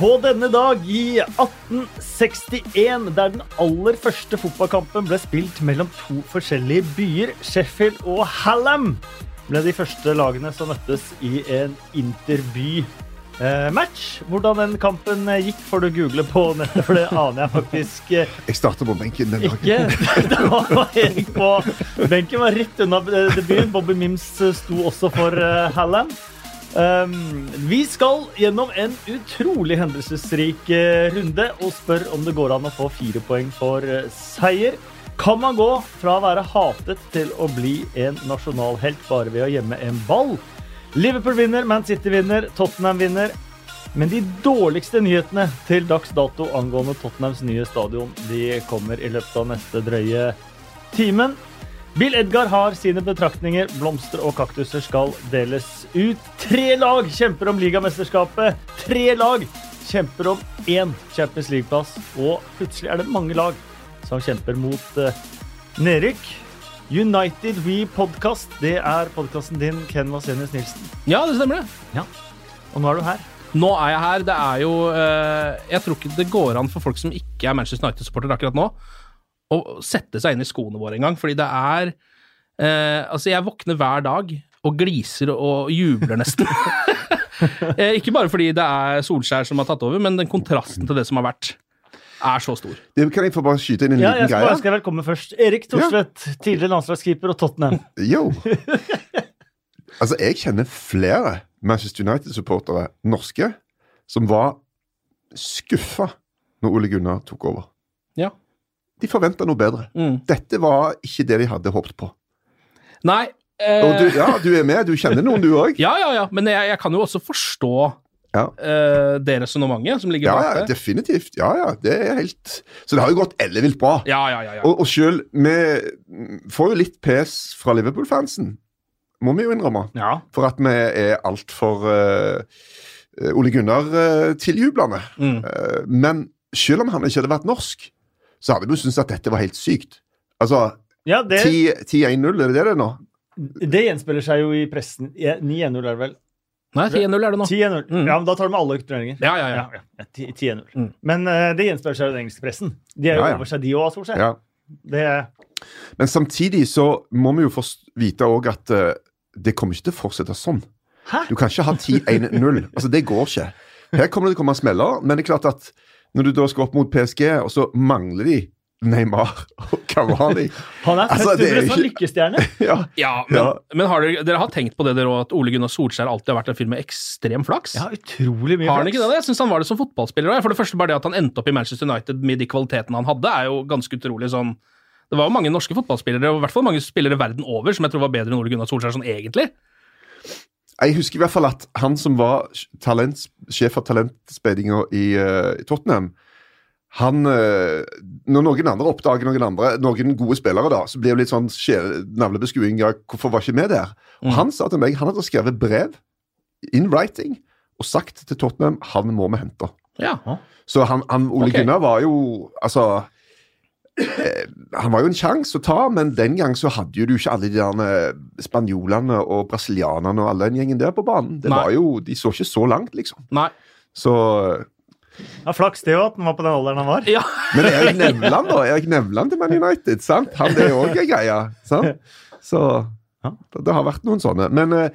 på denne dag i 1861, der den aller første fotballkampen ble spilt mellom to forskjellige byer, Sheffield og Hallam, ble de første lagene som møttes i en interby. Eh. Hvordan den kampen gikk, får du google på nettet, for det aner jeg faktisk eh, Jeg starter på benken den dagen. ikke. Da var Erik på benken, var rett unna eh, debuten. Bobby Mims sto også for Hallam. Um, vi skal gjennom en utrolig hendelsesrik eh, runde og spør om det går an å få fire poeng for eh, seier. Kan man gå fra å være hatet til å bli en nasjonalhelt bare ved å gjemme en ball? Liverpool vinner, Man City vinner, Tottenham vinner. Men de dårligste nyhetene til dags dato angående Tottenhams nye stadion de kommer i løpet av neste drøye timen. Bill Edgar har sine betraktninger. Blomster og kaktuser skal deles ut. Tre lag kjemper om ligamesterskapet. Tre lag kjemper om én Champions League-plass. Og plutselig er det mange lag som kjemper mot uh, nedrykk. United We Podcast, det er podkasten din, Ken Vasenius Nilsen. Ja, det stemmer det. Og nå er du her. Nå er jeg her. Det er jo uh, Jeg tror ikke det går an for folk som ikke er Manchester United-supporter akkurat nå, å sette seg inn i skoene våre engang, fordi det er eh, Altså, jeg våkner hver dag og gliser og jubler nesten. eh, ikke bare fordi det er Solskjær som har tatt over, men den kontrasten til det som har vært, er så stor. Det kan jeg få bare skyte inn en Ja, liten jeg skal greie? ønske velkommen først. Erik Thorstvedt, tidligere landslagskeeper og Tottenham. Jo. Altså, jeg kjenner flere Manchester United-supportere, norske, som var skuffa når Ole Gunnar tok over. Ja. De forventa noe bedre. Mm. Dette var ikke det de hadde håpet på. Nei eh, Og du, ja, du er med, du kjenner noen, du òg? Ja, ja, ja, men jeg, jeg kan jo også forstå Ja. eh, det resonnementet som ligger Ja, bak ja, det. definitivt. Ja, ja, det er helt Så det har jo gått ellevilt bra. Ja, ja, ja. ja. Og, og sjøl Vi får jo litt pes fra Liverpool-fansen, må vi jo innrømme. Ja. For at vi er altfor uh, Ole Gunnar-tiljublende. Mm. Uh, men selv om han ikke hadde vært norsk, så hadde jo syntes at dette var helt sykt. Altså, ja, det, 10 10-1-0, er det det det er nå? det gjenspeiler seg jo i pressen. 9-1-0 er det vel? Nei, 10-0 er det nå. 10-1-0. Mm. Ja, men da tar de alle turneringer. Ja, ja, ja. Ja, ja, 10 10-0. Mm. Men uh, det gjenspeiler seg i den engelske pressen. De er jo Ja, ja. over seg, de òg, Solskjær. Ja. Det Men samtidig så må vi jo vite òg at uh, det kommer ikke til å fortsette sånn. Hæ? Du kan ikke ha 10-1-0. altså, det går ikke. Her kommer det til å komme smeller, men det er klart at når du da skal opp mot PSG, og så mangler de Neymar og Cavani Han er født Altså, under en sånn lykkestjerne. ja. Ja, men, Ja. men har dere, dere har tenkt på det dere òg, at Ole Gunnar Solskjær alltid har vært en fyr med ekstrem flaks? Ja, utrolig mye Har han flaks. ikke det? Jeg syns han var det som fotballspiller òg. For det første bare det at han endte opp i Manchester United med de kvalitetene han hadde, er jo ganske utrolig sånn Det var jo mange norske fotballspillere, og i hvert fall mange spillere verden over, som jeg tror var bedre enn Ole Gunnar Solskjær sånn egentlig. Jeg husker i hvert fall at han som var talent, sjef for talentspeidinga i, uh, i Tottenham han, eh, Når noen andre oppdager noen andre, noen gode spillere, da, så blir det litt sånn navlebeskuing. Ja, hvorfor var ikke vi der? Og Mm. Han sa til meg han hadde skrevet brev in writing og sagt til Tottenham han må vi hente. Ja. Så han, han Ole okay. Gunnar var jo Altså Han var jo en sjanse å ta, men den gang så hadde jo du ikke alle de der eh, spanjolene og brasilianerne og alle den gjengen der på banen. Det Nei. var jo, De så ikke så langt, liksom. Nei. Så Ja, flaks det òg, at han var på den alderen han var. Ja. Men Erik Nevland, da? Erik Nevland til Man United, sant? Han det er òg ei greie. sant? Så det, det har vært noen sånne. Men uh,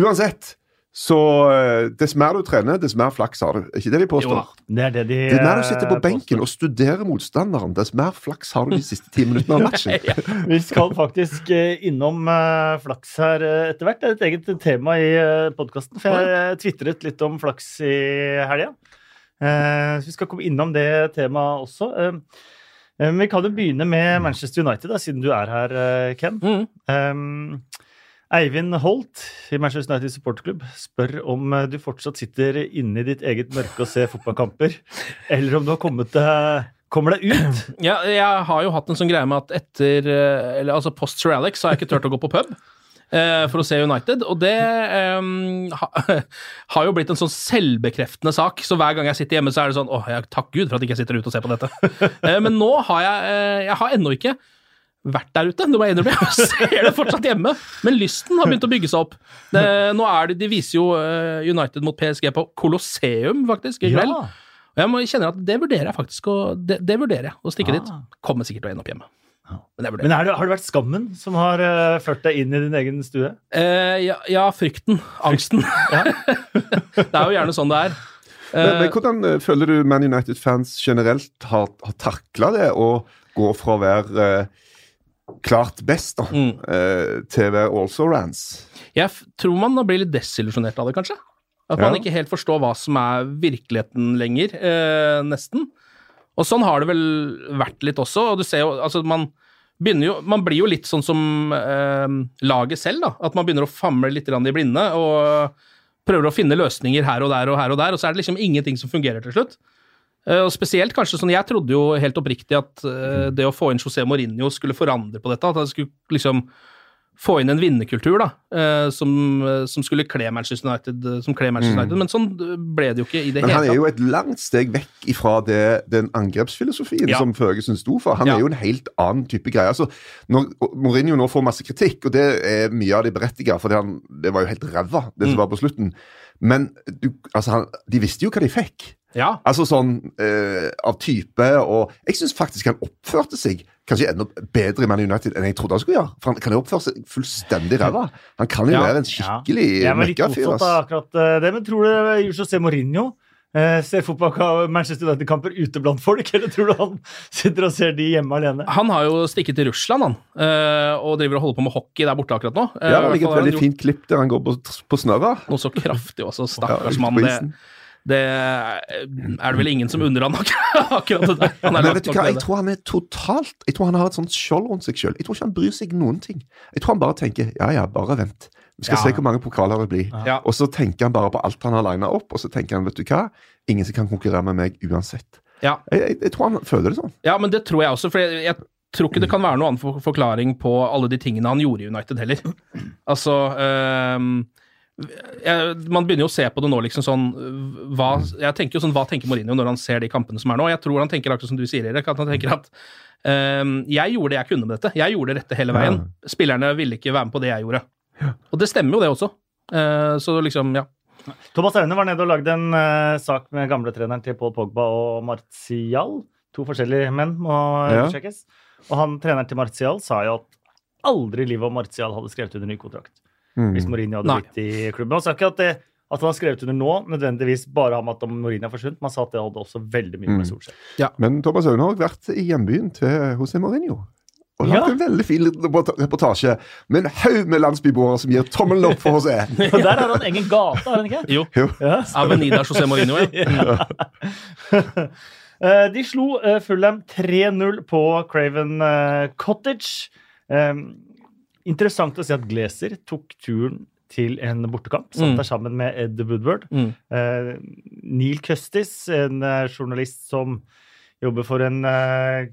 uansett, så uh, Dess mer du trener, dess mer flaks har du. Er ikke det de påstår? Jo, Det er det de Dess mer du sitter på eh, benken påstår. og studerer motstanderen, dess mer flaks har du de siste ti minuttene av matchen. Vi skal faktisk eh, innom eh, flaks her eh, etter hvert. Det er et eget tema i uh, podkasten, for jeg uh, tvitret litt om flaks i helga. Eh, så vi skal komme innom det temaet også. Eh, eh, men vi kan jo begynne med Manchester United, da, siden du er her, eh, Ken. Mm. Um, Eivind Holt i Manchester United supporterklubb spør om eh, du fortsatt sitter inne i ditt eget mørke og ser fotballkamper, eller om du har kommet deg, kommer deg ut. Ja, jeg har jo hatt en sånn greie med at etter eh, Eller altså post Sir Alex har jeg ikke turt å gå på pub. eh, For å se United, og det um, ha, har jo blitt en sånn selvbekreftende sak. Så hver gang jeg sitter hjemme, så er det sånn åh, jeg, takk Gud for at jeg ikke sitter ute og ser på dette. Eh, Men nå har jeg eh, Jeg har ennå ikke vært der ute, det må jeg innrømme. Jeg ser det fortsatt hjemme, men lysten har begynt å bygge seg opp. Det, nå er det, De viser jo eh, United mot PSG på Colosseum, faktisk, i kveld. Ja. Og jeg må kjenner at det vurderer jeg faktisk å, det, det vurderer jeg, å stikke Ah. dit. Kommer sikkert til å ende opp hjemme. Men jeg. Men er det, har det vært skammen som har uh, ført deg inn i din egen stue? Eh, ja, ja, frykten. Angsten. det er jo gjerne sånn det er. Men, men hvordan føler du Man United-fans generelt har, har takla det å gå fra å være klart best da, Mm. eh, til also rans? Jeg tror man blir litt desillusjonert av det, kanskje. At man Ja. ikke helt forstår hva som er virkeligheten lenger, eh, nesten. Og sånn har det vel vært litt også. Og du ser jo, altså man jo Man blir jo litt sånn som eh, laget selv, da. At man begynner å famle litt i blinde og prøver å finne løsninger her og der og her og der, og så er det liksom ingenting som fungerer til slutt. Eh, Og spesielt kanskje sånn, Jeg trodde jo helt oppriktig at eh, det å få inn José Mourinho skulle forandre på dette. At han skulle liksom få inn en vinnerkultur da, eh, som, som skulle kle Manchester United, som kle Manchester United. Men sånn ble det jo ikke i det hele Men han er jo et langt steg vekk ifra det, den angrepsfilosofien Ja. som Førgesen sto for. Han Ja. er jo en helt annen type greie. Altså, når Mourinho nå får masse kritikk, og det er mye av det berettiget, for det, han, det var jo helt ræva, det som Mm. var på slutten. Men du, altså, han, de visste jo hva de fikk. Ja, Altså sånn eh, av type og Jeg syns faktisk han oppførte seg kanskje enda bedre i Man United enn jeg trodde han skulle gjøre. For han kan jo oppføre seg fullstendig ræva. Han kan jo Ja. være en skikkelig Jeg var litt møkkafyr. motsatt av akkurat eh, det, men tror du José Mourinho eh, ser fotball Manchester United-kamper ute blant folk, eller tror du han sitter og ser de hjemme alene? Han har jo stikket til Russland, han, eh, og driver og holder på med hockey der borte akkurat nå. Eh, Ja, det hvert ligger et veldig fint klipp der han går på, på snørra. Noe så kraftig også, Ja, stakkars ja, mann. Det, er det vel ingen som unner han akkurat det der. Er Men vet du hva, jeg tror han er totalt Jeg tror han har et sånt skjold rundt seg sjøl. Jeg tror ikke han bryr seg noen ting. Jeg tror han bare tenker ja ja, bare vent. Vi skal Ja. se hvor mange pokaler det blir. Ja. Og så tenker han bare på alt han har lina opp, og så tenker han vet du hva, ingen som kan konkurrere med meg uansett. Ja. Jeg, jeg, jeg tror han føler det sånn. Ja, men det tror jeg også, for jeg, jeg tror ikke det kan være noen annen for, forklaring på alle de tingene han gjorde i United heller. Altså jeg, Man begynner jo å se på det nå, liksom sånn hva, Jeg tenker jo sånn, hva tenker Mourinho når han ser de kampene som er nå? Jeg tror han tenker akkurat som du sier, Erik, at han tenker at um, jeg gjorde det jeg kunne med dette. Jeg gjorde det rette hele veien. Spillerne ville ikke være med på det jeg gjorde. Og det stemmer jo, det også. Uh, så liksom, ja. Thomas Aune var nede og lagde en uh, sak med gamletreneren til Paul Pogba og Martial. To forskjellige menn må Ja. Og han treneren til Martial sa jo at aldri i livet om Martial hadde skrevet under ny kontrakt. Mm. Hvis Mourinho hadde Nei. blitt i klubben. Han sa ikke at, det, at han har skrevet under nå, nødvendigvis bare om at Mourinho har forsvunnet. Man sa at det hadde også veldig mye med Mm. Ja. Men Thomas Aune har også vært i hjembyen til José Mourinho. Og Ja. lagd en veldig fin reportasje med en haug med landsbyboere som gir tommelen opp for José. Og der har han egen gate, har han ikke? Jo. Jo. Ja, Avenida José Mourinho, ja. Eh, De slo eh, Fulham 3-0 på Craven eh, Cottage. Interessant å se at Glazer tok turen til en bortekamp. Satt Mm. der sammen med Ed Woodward. Mm. Eh, Neil Custis, en eh, journalist som jobber for, en, eh,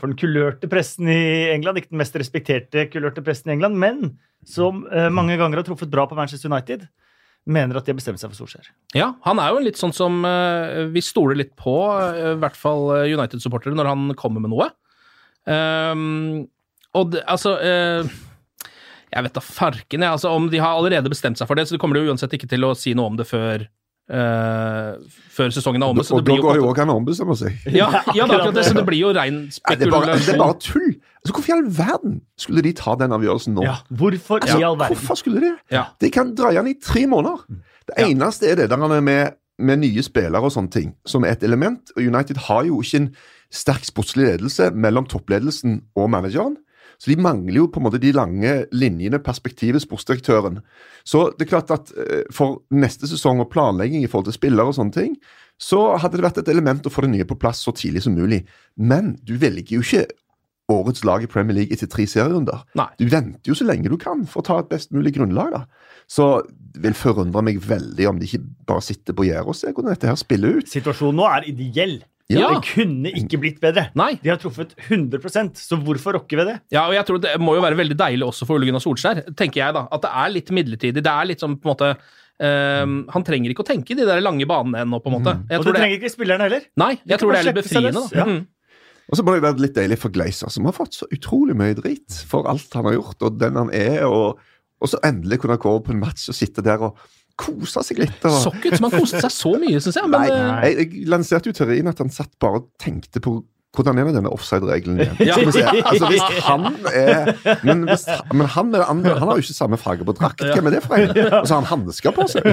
for den kulørte pressen i England. Ikke den mest respekterte kulørte pressen i England, men som eh, mange ganger har truffet bra på Manchester United. Mener at de har bestemt seg for Solskjær. Ja, han er jo litt sånn som eh, vi stoler litt på, eh, i hvert fall United-supportere, når han kommer med noe. Um, og det, altså eh, Jeg vet da farken, jeg. Altså, om de har allerede bestemt seg for det, så kommer de jo uansett ikke til å si noe om det før Uh, før sesongen er omme. Så Og det da går jo òg han å ombestemme seg. ja, ja, det akkurat det, så det blir jo rein det, er bare, det er bare tull! Altså, hvorfor i all verden skulle de ta den avgjørelsen nå? Ja, hvorfor Altså, i all verden? hvorfor skulle de? Ja. De kan dreie den i tre måneder. Det Ja. eneste er det der han er med, med nye spillere og sånne ting, som er et element. Og United har jo ikke en sterk sportslig ledelse mellom toppledelsen og manageren. Så de mangler jo på en måte de lange linjene, perspektivet, sportsdirektøren. Så det er klart at eh, for neste sesong og planlegging i forhold til spillere og sånne ting, så hadde det vært et element å få det nye på plass så tidlig som mulig. Men du velger jo ikke årets lag i Premier League etter tre serierunder. Nei. Du venter jo så lenge du kan for å ta et best mulig grunnlag. da. Så det vil forundre meg veldig om de ikke bare sitter på gjerdet og ser hvordan dette her spiller ut. Situasjonen nå er ideell. Ja. Det kunne ikke blitt bedre. Nei. De har truffet 100% så hvorfor rokke ved det? Ja, og jeg tror det må jo være veldig deilig også for Ole Gunnar Solskjær, tenker jeg da. At det er litt midlertidig. Det er litt sånn på en måte Um, Han trenger ikke å tenke de der lange banene ennå, på en måte. Jeg Og tror det det, trenger ikke spillerne heller. nei, jeg tror det er litt befriende. Da. ja. Mm. Og så må det være litt deilig for Gleiser, som har fått så utrolig mye drit for alt han har gjort, og den han er, og, og så endelig kunne gå på en match og sitte der og kosa seg litt. Og... Så ikke ut som han koste seg så mye, syns jeg. Men Nei, nei. jeg, jeg lanserte jo teorien at han satt bare og tenkte på hvordan er det denne offside-regelen igjen? Ja. Altså, hvis han er Men, hvis, men han, er det andre, han har jo ikke samme farge på drakt. Hvem er det for en? Og så har han hansker på seg.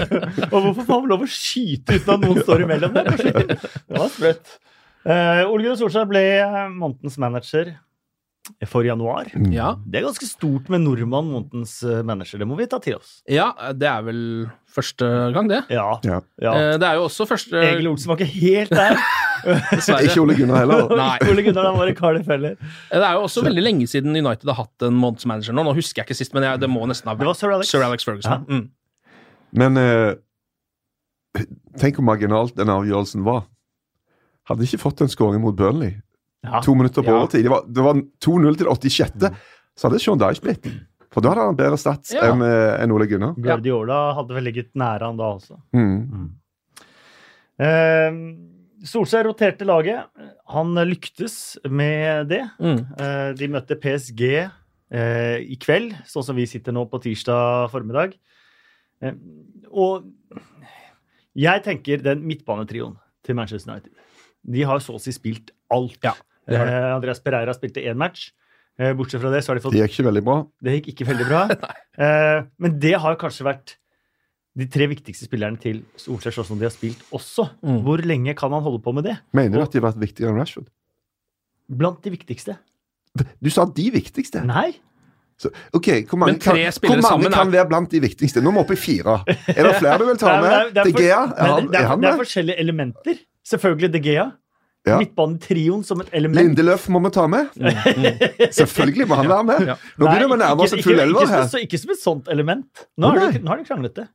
Og hvorfor får han lov å skyte uten at noen står imellom der? Det var sprøtt. Uh, Ole Gunnar Solskjær ble eh, månedens manager for januar. ja. Det er ganske stort med nordmann månedens eh, manager. Det må vi ta til oss. ja, det er vel første gang, det. Ja. Ja. ja. Eh, Det er jo også første Egil Olsen var ikke helt der. Ikke Ole Gunnar heller. Nei. Ole Gunnar han var i Cardiff heller. Det er jo også veldig lenge siden United har hatt en månedsmanager nå. Nå husker jeg ikke sist, men jeg, det må nesten ha Det var vært Sir Alex. Sir Alex Ferguson. Mm. Men eh, tenk hvor marginalt den avgjørelsen var. Hadde ikke fått en skåring mot Burnley. Ja. To minutter på Ja. overtid. Det var, det var 2-0 til 86. Så hadde Sean Dyche blitt. For da hadde han bedre stats Ja. enn en Ole Gunnar. Guardiola hadde vel ligget nære han da også. Mm. Eh, Solskjær roterte laget. Han lyktes med det. Mm. Uh, de møtte PSG uh, i kveld, sånn som vi sitter nå på tirsdag formiddag. Uh, og jeg tenker den midtbanetrioen til Manchester United. De har så å si spilt alt. Ja, det. Eh, Andreas Pereira spilte én match. Eh, bortsett fra det så har de fått Det gikk ikke veldig bra. Det gikk ikke veldig bra. eh, men det har kanskje vært de tre viktigste spillerne til Solskjær, sånn som de har spilt også. Mm. Hvor lenge kan han holde på med det? Mener du at de har vært viktigere enn Rashford? Blant de viktigste. Du sa de viktigste. Nei. Så, ok, Hvor mange, kan, hvor mange er- kan være blant de viktigste? Nå er vi oppe i fire. Er det flere du vil ta med? De Gea? Er han, det, er han det er forskjellige elementer. Selvfølgelig De Gea. Ja. Midtbanetrioen som et element. Lindeløf må vi ta med. Selvfølgelig må han være med. Ja. Nå begynner vi å nærme oss en ikke- full elver som her. så- Ikke som et sånt element. Nå har nei. de, kranglet det.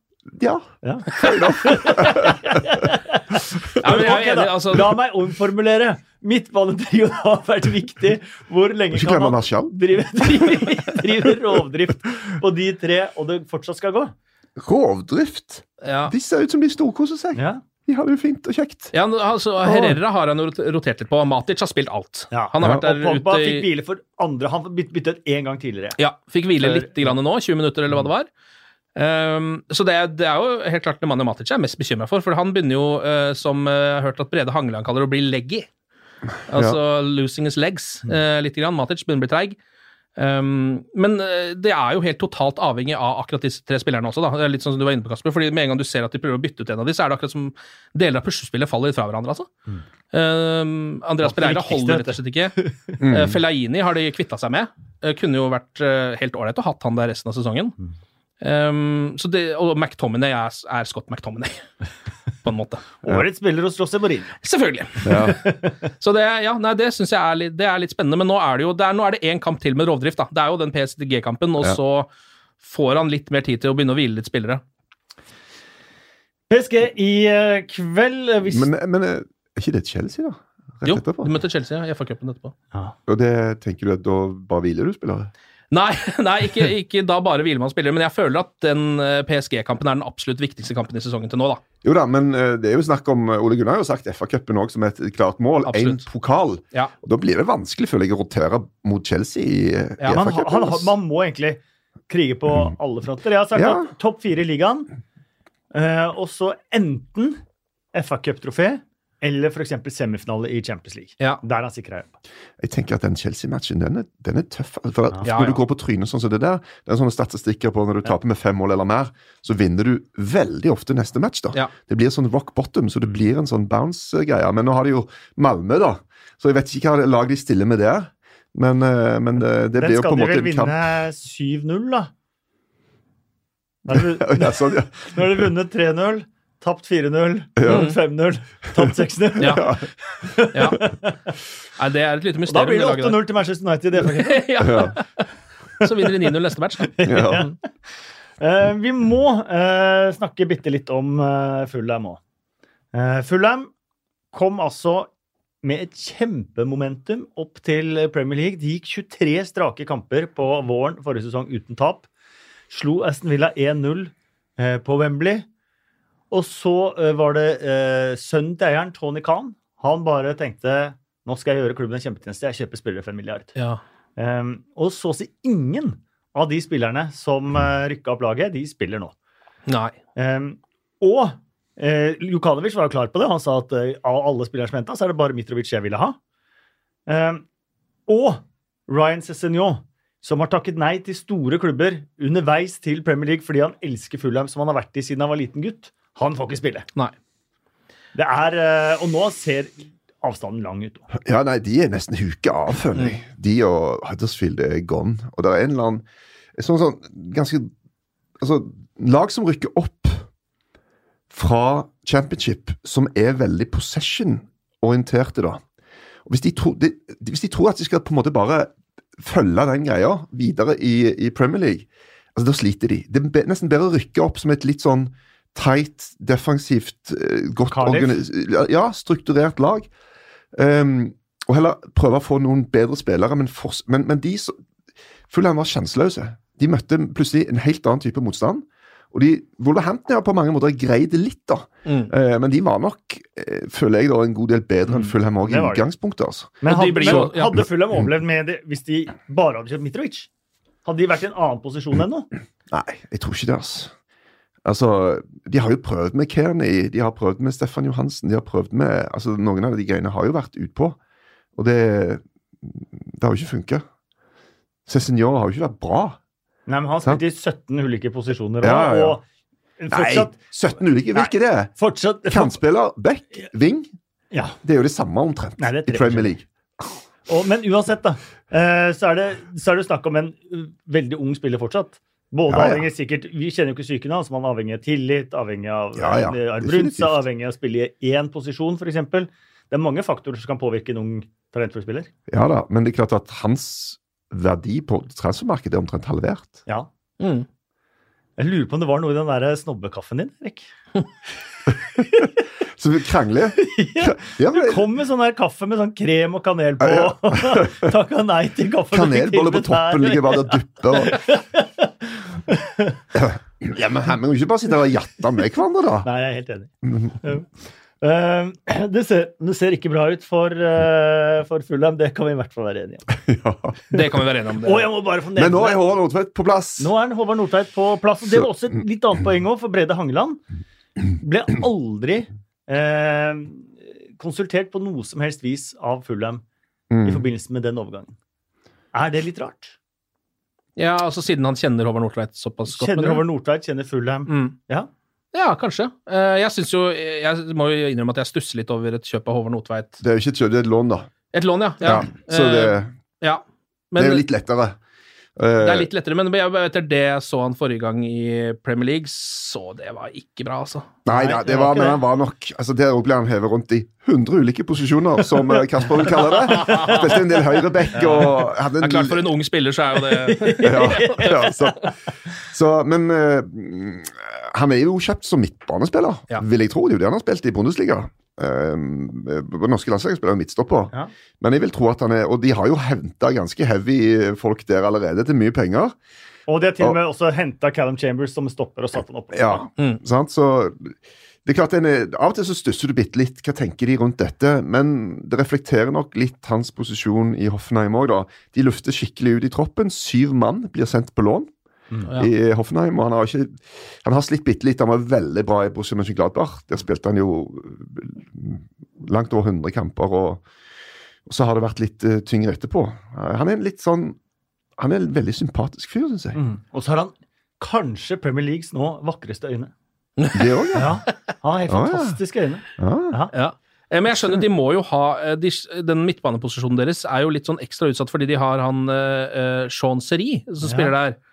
Ja, Ja. fair enough. Ja, men jeg Ok, da. enig, altså, La meg omformulere. Midtbanetrioen har vært viktig. Hvor lenge Ikke kan man drive, drive, drive rovdrift på de tre, og det fortsatt skal gå? Rovdrift. ja. De ser ut som de storkoser seg. Ja. De har det jo fint og kjekt. Ja, altså, Herrera har han jo rotert litt på. Matic har spilt alt. Ja. Han har vært der Og Pogba ute fikk hvile for andre. Han byt- byttet én gang tidligere. Ja, fikk hvile for... litt grann nå, 20 minutter eller hva det var. Um, så det, er- det er jo helt klart Nemanja Matic jeg er mest bekymra for, for han begynner jo, uh, som eh, jeg har hørt at Brede Hangeland kaller det, å bli leggy. Altså losing his legs uh, litt. Grann. Matic begynner å bli treig. Ehm, men eh, det er jo helt totalt avhengig av akkurat disse tre spillerne også. Da. Det er litt sånn som du var inne på, Kasper. fordi Med en gang du ser at de prøver å bytte ut en av dem, så er det akkurat som deler av puslespillet faller litt fra hverandre. altså. Andreas Det er det Pereira holder rett og slett ikke. Eh, Fellaini har de kvitta seg med. Uh, kunne jo vært uh, helt ålreit å hatt han der resten av sesongen. Um, så det, og McTominay er, er Scott McTominay, på en måte. Årets spiller hos José Mourinho. Selvfølgelig. Ja. Så det, ja, nei, det syns jeg er litt, det er litt spennende. Men nå er det jo det er, nå er det én kamp til med rovdrift. da. Det er jo den PSG-kampen, og Ja. så får han litt mer tid til å begynne å hvile litt spillere. PSG i eh, kveld eh, hvis... Men, men eh, er ikke det Chelsea, da? Rett Jo, etterpå? de møter Chelsea i FA-cupen etterpå. Og det tenker du at da bare hviler du spillere? Nei, nei ikke, ikke da bare hviler man spillere, men jeg føler at den eh, PSG-kampen er den absolutt viktigste kampen i sesongen til nå, da. Jo da, men eh, det er jo snakk om eh, Ole Gunnar har jo sagt FA-cupen òg som et klart mål. Én pokal. Ja. Og Da blir det vanskelig, føler jeg, å rotere mot Chelsea i, ja, i FA-cupen. man må egentlig krige på alle fronter. Jeg har sagt Ja. at topp fire i ligaen, eh, og så enten FA-cuptrofé eller f.eks. semifinale i Champions League. Ja. Der er han sikra jobb. Jeg tenker at den Chelsea-matchen, den, er- den er tøff. For at Ja, Når ja. du går på trynet sånn som det der, det er sånne statistikker på når du taper med fem mål eller mer, så vinner du veldig ofte neste match. da. Ja. Det blir sånn rock bottom, så det blir en sånn bounce-greie. Men nå har de jo Malmö, da. Så jeg vet ikke hva lag de stiller med der. Men, eh, men det, det blir jo på en måte en kamp. Den skal de vel vinne 7-0, da. Når de- ja, sånn, ja. har de vunnet 3-0, tapt 4-0, Ja. vunnet 5-0, tapt 6-0. Ja. ja. Nei, det er et lite mysterium. Og Da blir det det 8-0 til Manchester United. der. ja. Så vinner de 9-0 neste match. Ja. Uh, vi må uh, snakke bitte litt om uh, Fulham òg. Uh, Fulham kom altså med et kjempemomentum opp til Premier League. De gikk 23 strake kamper på våren forrige sesong uten tap. Slo Aston Villa 1-0 eh, på Wembley. Og så eh, var det eh, sønnen til eieren, Tony Khan. Han bare tenkte nå skal jeg gjøre klubben en kjempetjeneste. Jeg kjøper spillere for en milliard. Ja. Um, og så å si ingen av de spillerne som uh, rykka opp laget, de spiller nå. Nei. Um, og uh, Jukanovic var jo klar på det. Han sa at uh, av alle spillere som henta, så er det bare Mitrovic jeg ville ha. Um, og Ryan Cézinho, som har takket nei til store klubber underveis til Premier League fordi han elsker Fulham, som han har vært i siden han var liten gutt, han får ikke spille. Nei. Det er, eh, Og nå ser avstanden lang ut. Ja, nei, de er nesten huket av, føler jeg. De og Huddersfield er gone. Og det er en eller annen sånn, sånn ganske Altså, lag som rykker opp fra championship, som er veldig possession-orienterte, da. Og hvis de, tror, de, hvis de tror at de skal på en måte bare følge den greia videre i, i Premier League, altså da sliter de. Det er nesten bedre å rykke opp som et litt sånn tight, defensivt, eh, godt. Ja, strukturert lag. Um, og heller prøve å få noen bedre spillere, men, for, men, men de som Fulham var sjanseløse. De møtte plutselig en helt annen type motstand. Og de, Wolverhampton har på mange måter greid det litt, da. Mm. Eh, men de var nok, eh, føler jeg, da, en god del bedre enn Fulham òg i Det utgangspunktet. altså. Men, hadde, men så, ja. hadde Fulham overlevd med det hvis de bare hadde kjøpt Mitrovic? Hadde de vært i en annen posisjon enn nå? Nei, jeg tror ikke det. altså. Altså, De har jo prøvd med Kearney, de har prøvd med Stefan Johansen. de har prøvd med, altså Noen av de greiene har jo vært utpå. Og det, det har jo ikke funka. Cézinor har jo ikke vært bra. Nei, men Han spilte i 17 ulike posisjoner Ja, også, ja. og fortsatt, Nei, 17 ulike. Hvilke det er? fortsatt Kantspiller, back, wing. Ja. Det er jo det samme omtrent Nei, det i Premier League. Og, men uansett, da, eh, så er, det, så er det snakk om en uh, veldig ung spiller fortsatt. Både Ja, ja. avhengig sikkert, Vi kjenner jo ikke psyken hans, man er avhengig av tillit, avhengig av Ja, ja, eh. Arbrunza, avhengig av å spille i én posisjon, f.eks. Det er mange faktorer som kan påvirke en ung talentfull spiller. Ja da, men det er klart at hans verdi på transfermarkedet er omtrent halvert. Ja. Mm. Jeg lurer på om det var noe i den der snobbekaffen din, Erik. Så vi krangler. Ja, men, Kom med sånn her kaffe med sånn krem og kanel på. Takka nei til kaffen. Kanelboller på toppen ligger bare der og dupper. Ja, men her må jo ikke bare sitte og jatte med hverandre, da. Nei, jeg er helt enig. Eh, det, ser, det ser ikke bra ut for, uh, for Fulham, det kan vi i hvert fall være enige om. Ja. Det kan vi være enige om. Og Det. jeg må bare få Men nå er Håvard Nordtveit på plass. Nå er Håvard Nordtveit på plass. og Det var også et litt annet poeng òg, for Brede Hangeland ble aldri eh, konsultert på noe som helst vis av Fulham i Mm. forbindelse med den overgangen. Er det litt rart? Ja, altså Siden han kjenner Håvard Nordtveit såpass godt. Kjenner? Håvard Nordtveit, kjenner Fulham. Mm. Ja. Ja, kanskje. Eh, Jeg synes jo, jeg må jo innrømme at jeg stusser litt over et kjøp av Håvard Notveit. Det er jo ikke et kjøp, det er et lån, da. Et lån, ja. Ja, så det, ja. Men, det er jo litt lettere. Det Eh, er litt lettere. Men etter det jeg så han forrige gang i Premier League, så det var ikke bra, altså. Nei, Nei, det det var men han var nok altså Der òg ble han hevet rundt i 100 ulike posisjoner, som eh, Kasper vil kalle det. Spesielt en del høyreback og hadde Det er klart For en ung spiller så er jo det ja, ja, så, så, Men mm, han er jo kjøpt som midtbanespiller, Ja. vil jeg tro. Det er jo det han har spilt i Bundesliga. Uh, norske landslaget spiller jo midtstopper. Ja. Men jeg vil tro at han er Og de har jo henta ganske heavy folk der allerede, til mye penger. Og de har til og med også henta Callum Chambers som stopper og satt han opp. Ja, Mm. sant? Så det er klart den er, Av og til så stusser du bitte litt. Hva tenker de rundt dette? Men det reflekterer nok litt hans posisjon i Hoffenheim òg, da. De lufter skikkelig ut i troppen. Syv mann blir sendt på lån ja. i Hoffenheim. Og han har, ikke, han har slitt bitte litt. Han var veldig bra i Borussia Mönchengladbach. Der spilte han jo langt over 100 kamper, og, og så har det vært litt uh, tyngre etterpå. Eh, han er en litt sånn Han er en veldig sympatisk fyr, syns jeg. Mm. Og så har han kanskje Premier Leagues nå vakreste øyne. Det òg, ja. Ja, Han har helt Ah, ja. fantastiske øyne. ja. Ja. Eh, Men jeg skjønner, de må jo ha eh, de, Den midtbaneposisjonen deres er jo litt sånn ekstra utsatt fordi de har han eh, eh, Sean Seri som Ja. spiller der, eh,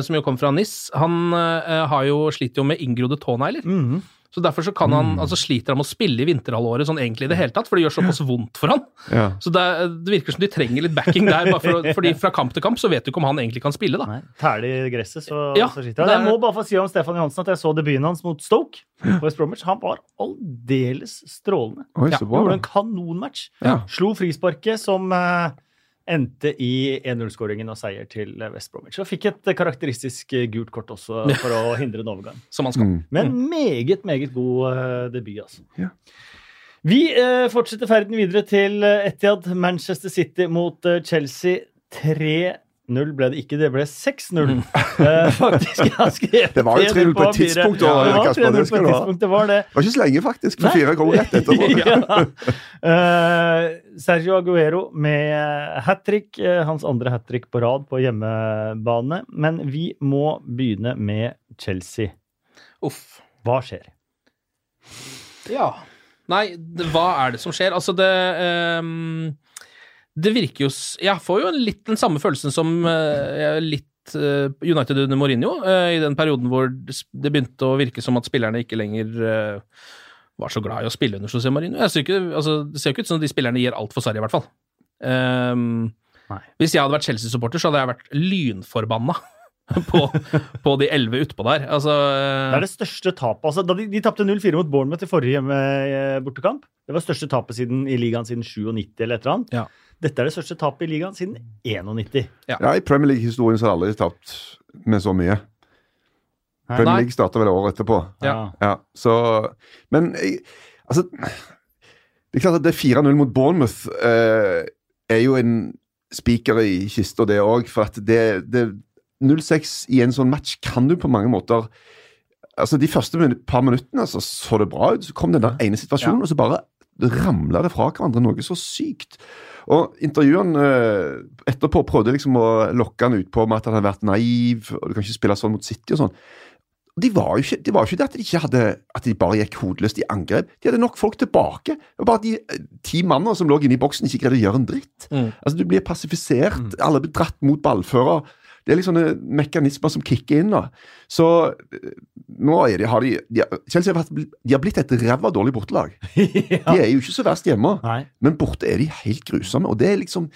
som jo kom fra NIS. Han eh, har jo sliter jo med inngrodde tånegler. Mm. Så derfor så kan han, altså sliter han med å spille i vinterhalvåret sånn egentlig i det hele tatt, for det gjør såpass vondt for han. ja. Så det, det virker som de trenger litt backing der, bare for, fordi fra kamp til kamp så vet du ikke om han egentlig kan spille, da. Nei, Tæle i gresset, så, Ja, så sliter han. det er- Jeg må bare få si om Stefan Johansen at jeg så debuten hans mot Stoke på West Bromwich. Han var aldeles strålende. Oi, Ja, så Han bra. gjorde da. en kanonmatch. Ja. Slo frisparket som eh, endte i 1-0-skåringen og seier til eh, West Bromwich. Og fikk et eh, karakteristisk eh, gult kort også for å hindre en overgang. Som han skal. Mm. Men meget, meget god debut, altså. Ja. Vi fortsetter ferden videre til Etiad. Etihad Manchester City mot Chelsea 3-0. 5-0 ble det ikke, det ble 6-0. Eh, faktisk. Jeg har skrevet Det var jo 3-0 på et tidspunkt, da, Ja, det var Kasper, 3-0 det på tidspunkt, det var det. Det var ikke så lenge, faktisk, for fire goal rett etterpå. ja. Eh, Sergio Aguero med hat trick. eh, hans andre hat trick på rad på hjemmebane. Men vi må begynne med Chelsea. Uff. Hva skjer? Ja. Nei, det, hva er det som skjer? Altså, det ehm, Det virker jo Jeg får jo litt den samme følelsen som eh, litt eh, United under Mourinho, eh, i den perioden hvor det begynte å virke som at spillerne ikke lenger var så glad i å spille under José Mourinho. Jeg ser ikke, altså, det ser jo ikke ut som de spillerne gir alt for Sarri, i hvert fall. Um, hvis jeg hadde vært Chelsea-supporter, så hadde jeg vært lynforbanna på, på de elleve utpå der. Altså Det er det største tapet. Altså, da de de tapte 0-4 mot Bournemouth i forrige hjemme, bortekamp. Det var største tapet siden, i ligaen siden 97 eller et eller annet. Ja. Dette er det største tapet i ligaen siden 91. Ja, I Premier League-historien så har aldri tapt med så mye. Nei. Premier League starta vel året etterpå. Ja. Ja, så Men jeg, altså Det er klart at det 4-0 mot Bournemouth eh, er jo en spiker i kista, det òg. For at det, det 0-6 i en sånn match kan du på mange måter Altså De første par minuttene altså, så det bra ut. Så kom den der ene situasjonen, og så bare ramla det fra hverandre. Noe så sykt. Og intervjuene eh, etterpå prøvde liksom å lokke han ut på med at han hadde vært naiv, og du kan ikke spille sånn mot City og sånn. De var jo ikke, det var jo ikke det at de ikke hadde At de bare gikk hodeløst i angrep. De hadde nok folk tilbake. Det var bare de eh, ti mannene som lå inne i boksen, ikke greide å gjøre en dritt. Mm. Altså Du blir passifisert, alle blir dratt mot ballfører. Det er liksom sånne mekanismer som kicker inn. da. Så eh, nå de, har de, de Chelsea har, vært, de har blitt et ræva dårlig bortelag. ja. De er jo ikke så verst hjemme. Nei. Men borte er de helt grusomme. Og det er liksom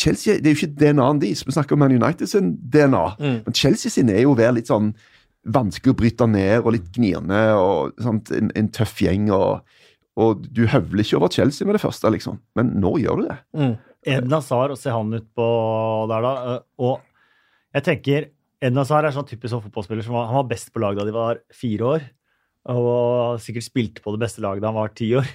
Chelsea, Det er jo ikke DNA-en deres. Vi snakker om Man United sin DNA. Mm. Men Chelsea sin er jo å være litt sånn vanskelig å bryte ned og litt gnirende. og sant? En, en tøff gjeng. og, og du høvler ikke over Chelsea med det første, liksom. Men nå gjør du det. Mm. Eden Hazard, og se han ut på der, da. eh, Og jeg tenker Edna Hazard er sånn typisk sånn fotballspiller som var, han var best på lag da de var fire år. Og sikkert spilte på det beste laget da han var ti år.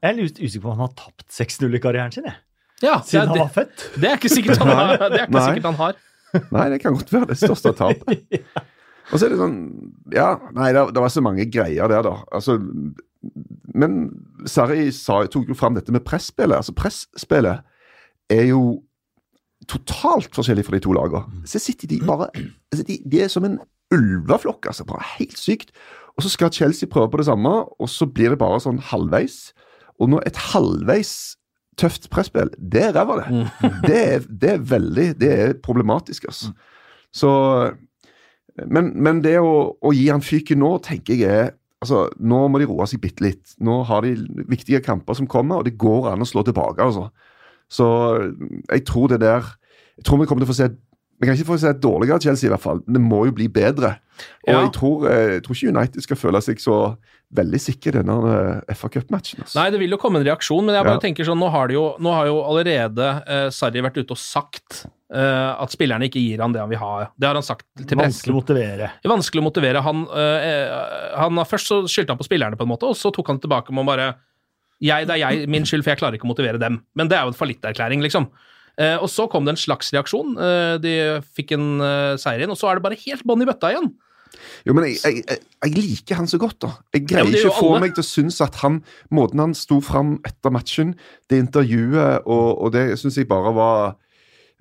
Jeg er litt usikker på om han har tapt 6-0 i karrieren sin, jeg. Ja, det, Siden han var født. det er ikke sikkert han har. Det er ikke Nei. sikkert han har. Nei, det kan godt være det største tap. Og så er det sånn Ja, nei, det, det var så mange greier der, da. Altså Men Sarri sa, tok jo fram dette med presspillet. Altså, presspillet er jo totalt forskjellig for de to lagene. Så sitter de bare altså, de, de er som en ulveflokk, altså. Bare helt sykt. Og så skal Chelsea prøve på det samme, og så blir det bare sånn halvveis. Og når et halvveis tøft presspill, det er ræva, det. Det er, det er veldig Det er problematisk, altså. Så Men, men det å, å gi han fyken nå, tenker jeg er Altså, Nå må de roe seg bitte litt. Nå har de viktige kamper som kommer, og det går an å slå tilbake, altså. Så jeg tror det der Jeg tror vi kommer til å få se Vi kan ikke få se et dårligere Chelsea, i hvert fall. Men det må jo bli bedre. Og Ja. jeg, tror, eh, jeg tror ikke United skal føle seg så veldig sikre i denne eh, FA Cup-matchen. Altså. Nei, det vil jo komme en reaksjon, men jeg bare Ja. tenker sånn, nå har, jo, nå har jo allerede eh, Sarri vært ute og sagt eh, at spillerne ikke gir han det han vil ha. Det har han sagt til Vanskelig å motivere. Er vanskelig å motivere. Han, eh, han har Først så skyldte han på spillerne, på en måte, og så tok han tilbake med å bare jeg, Det er jeg, min skyld, for jeg klarer ikke å motivere dem. Men det er jo en fallitterklæring, liksom. Eh, og så kom det en slags reaksjon. Eh, de fikk en eh, seier inn, og så er det bare helt bånn i bøtta igjen. Jo, men jeg, jeg, jeg, jeg liker han så godt, da. Jeg greier ja, ikke å få alle. meg til å synes at han Måten han sto fram etter matchen, det intervjuet, og, og det syns jeg bare var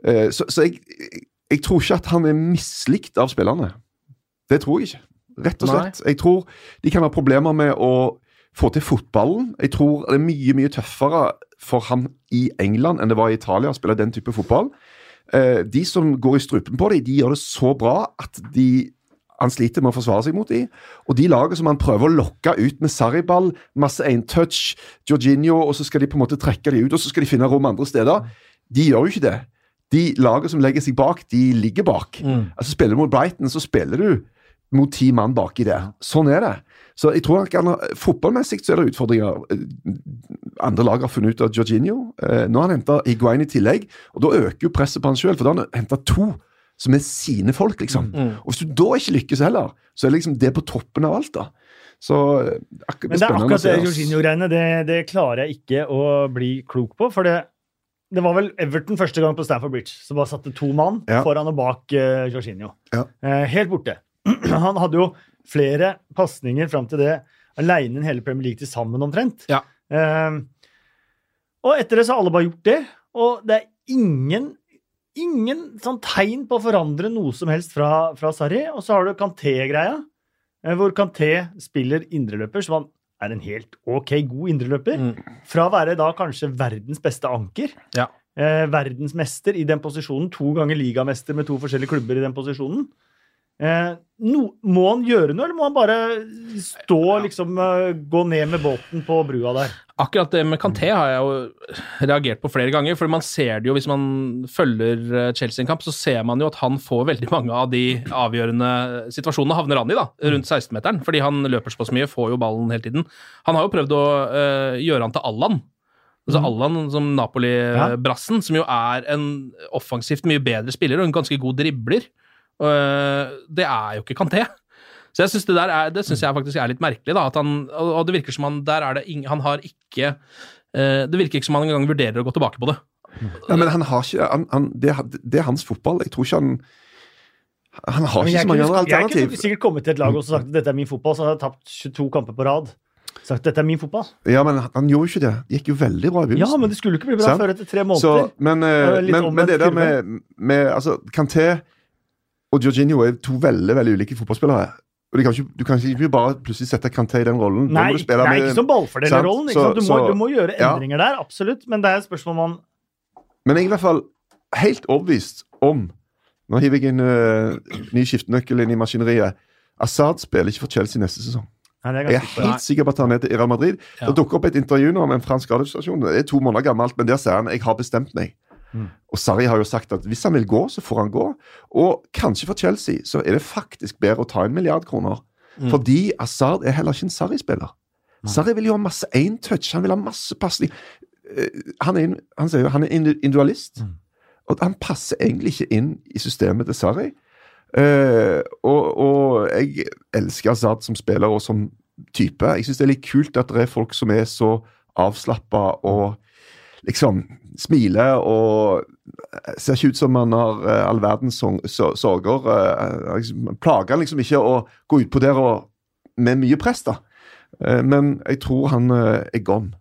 eh, Så, så jeg, jeg tror ikke at han er mislikt av spillerne. Det tror jeg ikke. Rett og Nei. slett. Jeg tror de kan ha problemer med å få til fotballen. Jeg tror det er mye, mye tøffere for han i England enn det var i Italia å spille den type fotball. Eh, de som går i strupen på dem, de gjør det så bra at de han sliter med å forsvare seg mot dem. Og de lagene som han prøver å lokke ut med Sarriball, masse eintouch, Jorginho, og så skal de på en måte trekke dem ut, og så skal de finne rom andre steder, de gjør jo ikke det. De lagene som legger seg bak, de ligger bak. Altså Spiller du mot Brighton, så spiller du mot ti mann baki der. Sånn er det. Så jeg tror han Fotballmessig så er det utfordringer. Andre lag har funnet ut av Jorginho. Eh, Nå har han henta Higuain i tillegg, og da øker jo presset på han sjøl, for da har han henta to som er sine folk, liksom. Og Hvis du da ikke lykkes heller, så er det liksom det på toppen av alt, da. Så eh, akkurat Men det er akkurat det. Jorginho-greiene. Det, det klarer jeg ikke å bli klok på. For det, Det var vel Everton første gang på Stamford Bridge, som bare satte to mann Ja. foran og bak uh, Jorginho. Ja. Uh, helt borte. Han hadde jo flere pasninger fram til det aleine enn hele Premier League til sammen, omtrent. Ja. Eh, og etter det så har alle bare gjort det, og det er ingen Ingen sånn tegn på å forandre noe som helst fra, fra Sarri. Og så har du Kanté-greia, eh, hvor Kanté spiller indreløper, som han er en helt ok god indreløper. Mm. Fra å være da kanskje verdens beste anker, Ja. eh, verdensmester i den posisjonen, to ganger ligamester med to forskjellige klubber i den posisjonen. Eh, no, må han gjøre noe, eller må han bare stå liksom eh, gå ned med båten på brua der? Akkurat det med Kanté har jeg jo reagert på flere ganger, for man ser det jo hvis man følger eh, Chelsea en kamp, så ser man jo at han får veldig mange av de avgjørende situasjonene havner han i, da, rundt 16-meteren, fordi han løper såpass mye, får jo ballen hele tiden. Han har jo prøvd å eh, gjøre han til Allan. Altså Mhm. Allan som Napoli-brassen, som jo er en offensivt mye bedre spiller og en ganske god dribler. Eh, det er jo ikke Kanté. Så jeg synes det der er, det synes jeg faktisk er litt merkelig. da, at han, Og det virker som han der er det ing, han har ikke eh, Det virker ikke som han engang vurderer å gå tilbake på det. Ja, men han har ikke han, han, det, er- det er hans fotball. Jeg tror ikke han Han har ikke så mange andre alternativ. jeg kunne sikkert kommet til et lag og sagt at dette er min fotball, så hadde jeg tapt 22 kamper på rad. Sagt dette er min fotball. Ja, men han gjorde jo ikke det. Det gikk jo veldig bra i Ja, men det skulle ikke bli bra Sant. før etter tre Så, måneder. men, Det eh, litt men, men det der med, med altså, Kanté og Jorginho er to veldig veldig ulike fotballspillere. Og kan ikke, Du kan ikke bare plutselig sette Kanté i den rollen. Nei, nei, med- ikke som ballfordelerrollen. Sant? Du, må, du må gjøre ja. endringer der, absolutt. Men det er et spørsmål man Men jeg er i hvert fall helt overbevist om Nå hiver jeg inn uh, ny skiftenøkkel inn i maskineriet. Assad spiller ikke for Chelsea neste sesong. Nei, er Jeg er helt sikker på at han er til Iran Madrid. Ja. Det dukker opp et intervju nå med en fransk radiostasjon. Det er to måneder gammelt, men der sier han jeg har bestemt meg. Mm. Og Sarri har jo sagt at hvis han vil gå, så får han gå. Og kanskje for Chelsea så er det faktisk bedre å ta en milliard kroner. Mm. Fordi Assad er heller ikke en Sarri-spiller. Sarri vil jo ha masse én touch, han vil ha masse pasning. Eh, Han, er en- han sier jo han er individualist. Mm. Og han passer egentlig ikke inn i systemet til Sarri. Uh, og, og jeg elsker Assad som spiller og som type. Jeg syns det er litt kult at det er folk som er så avslappa og liksom smiler og ser ikke ut som han har eh, all verdens sorg- sorger. eh, liksom, plager liksom ikke å gå utpå der og med mye press, da. Eh, men jeg tror han eh, er gone.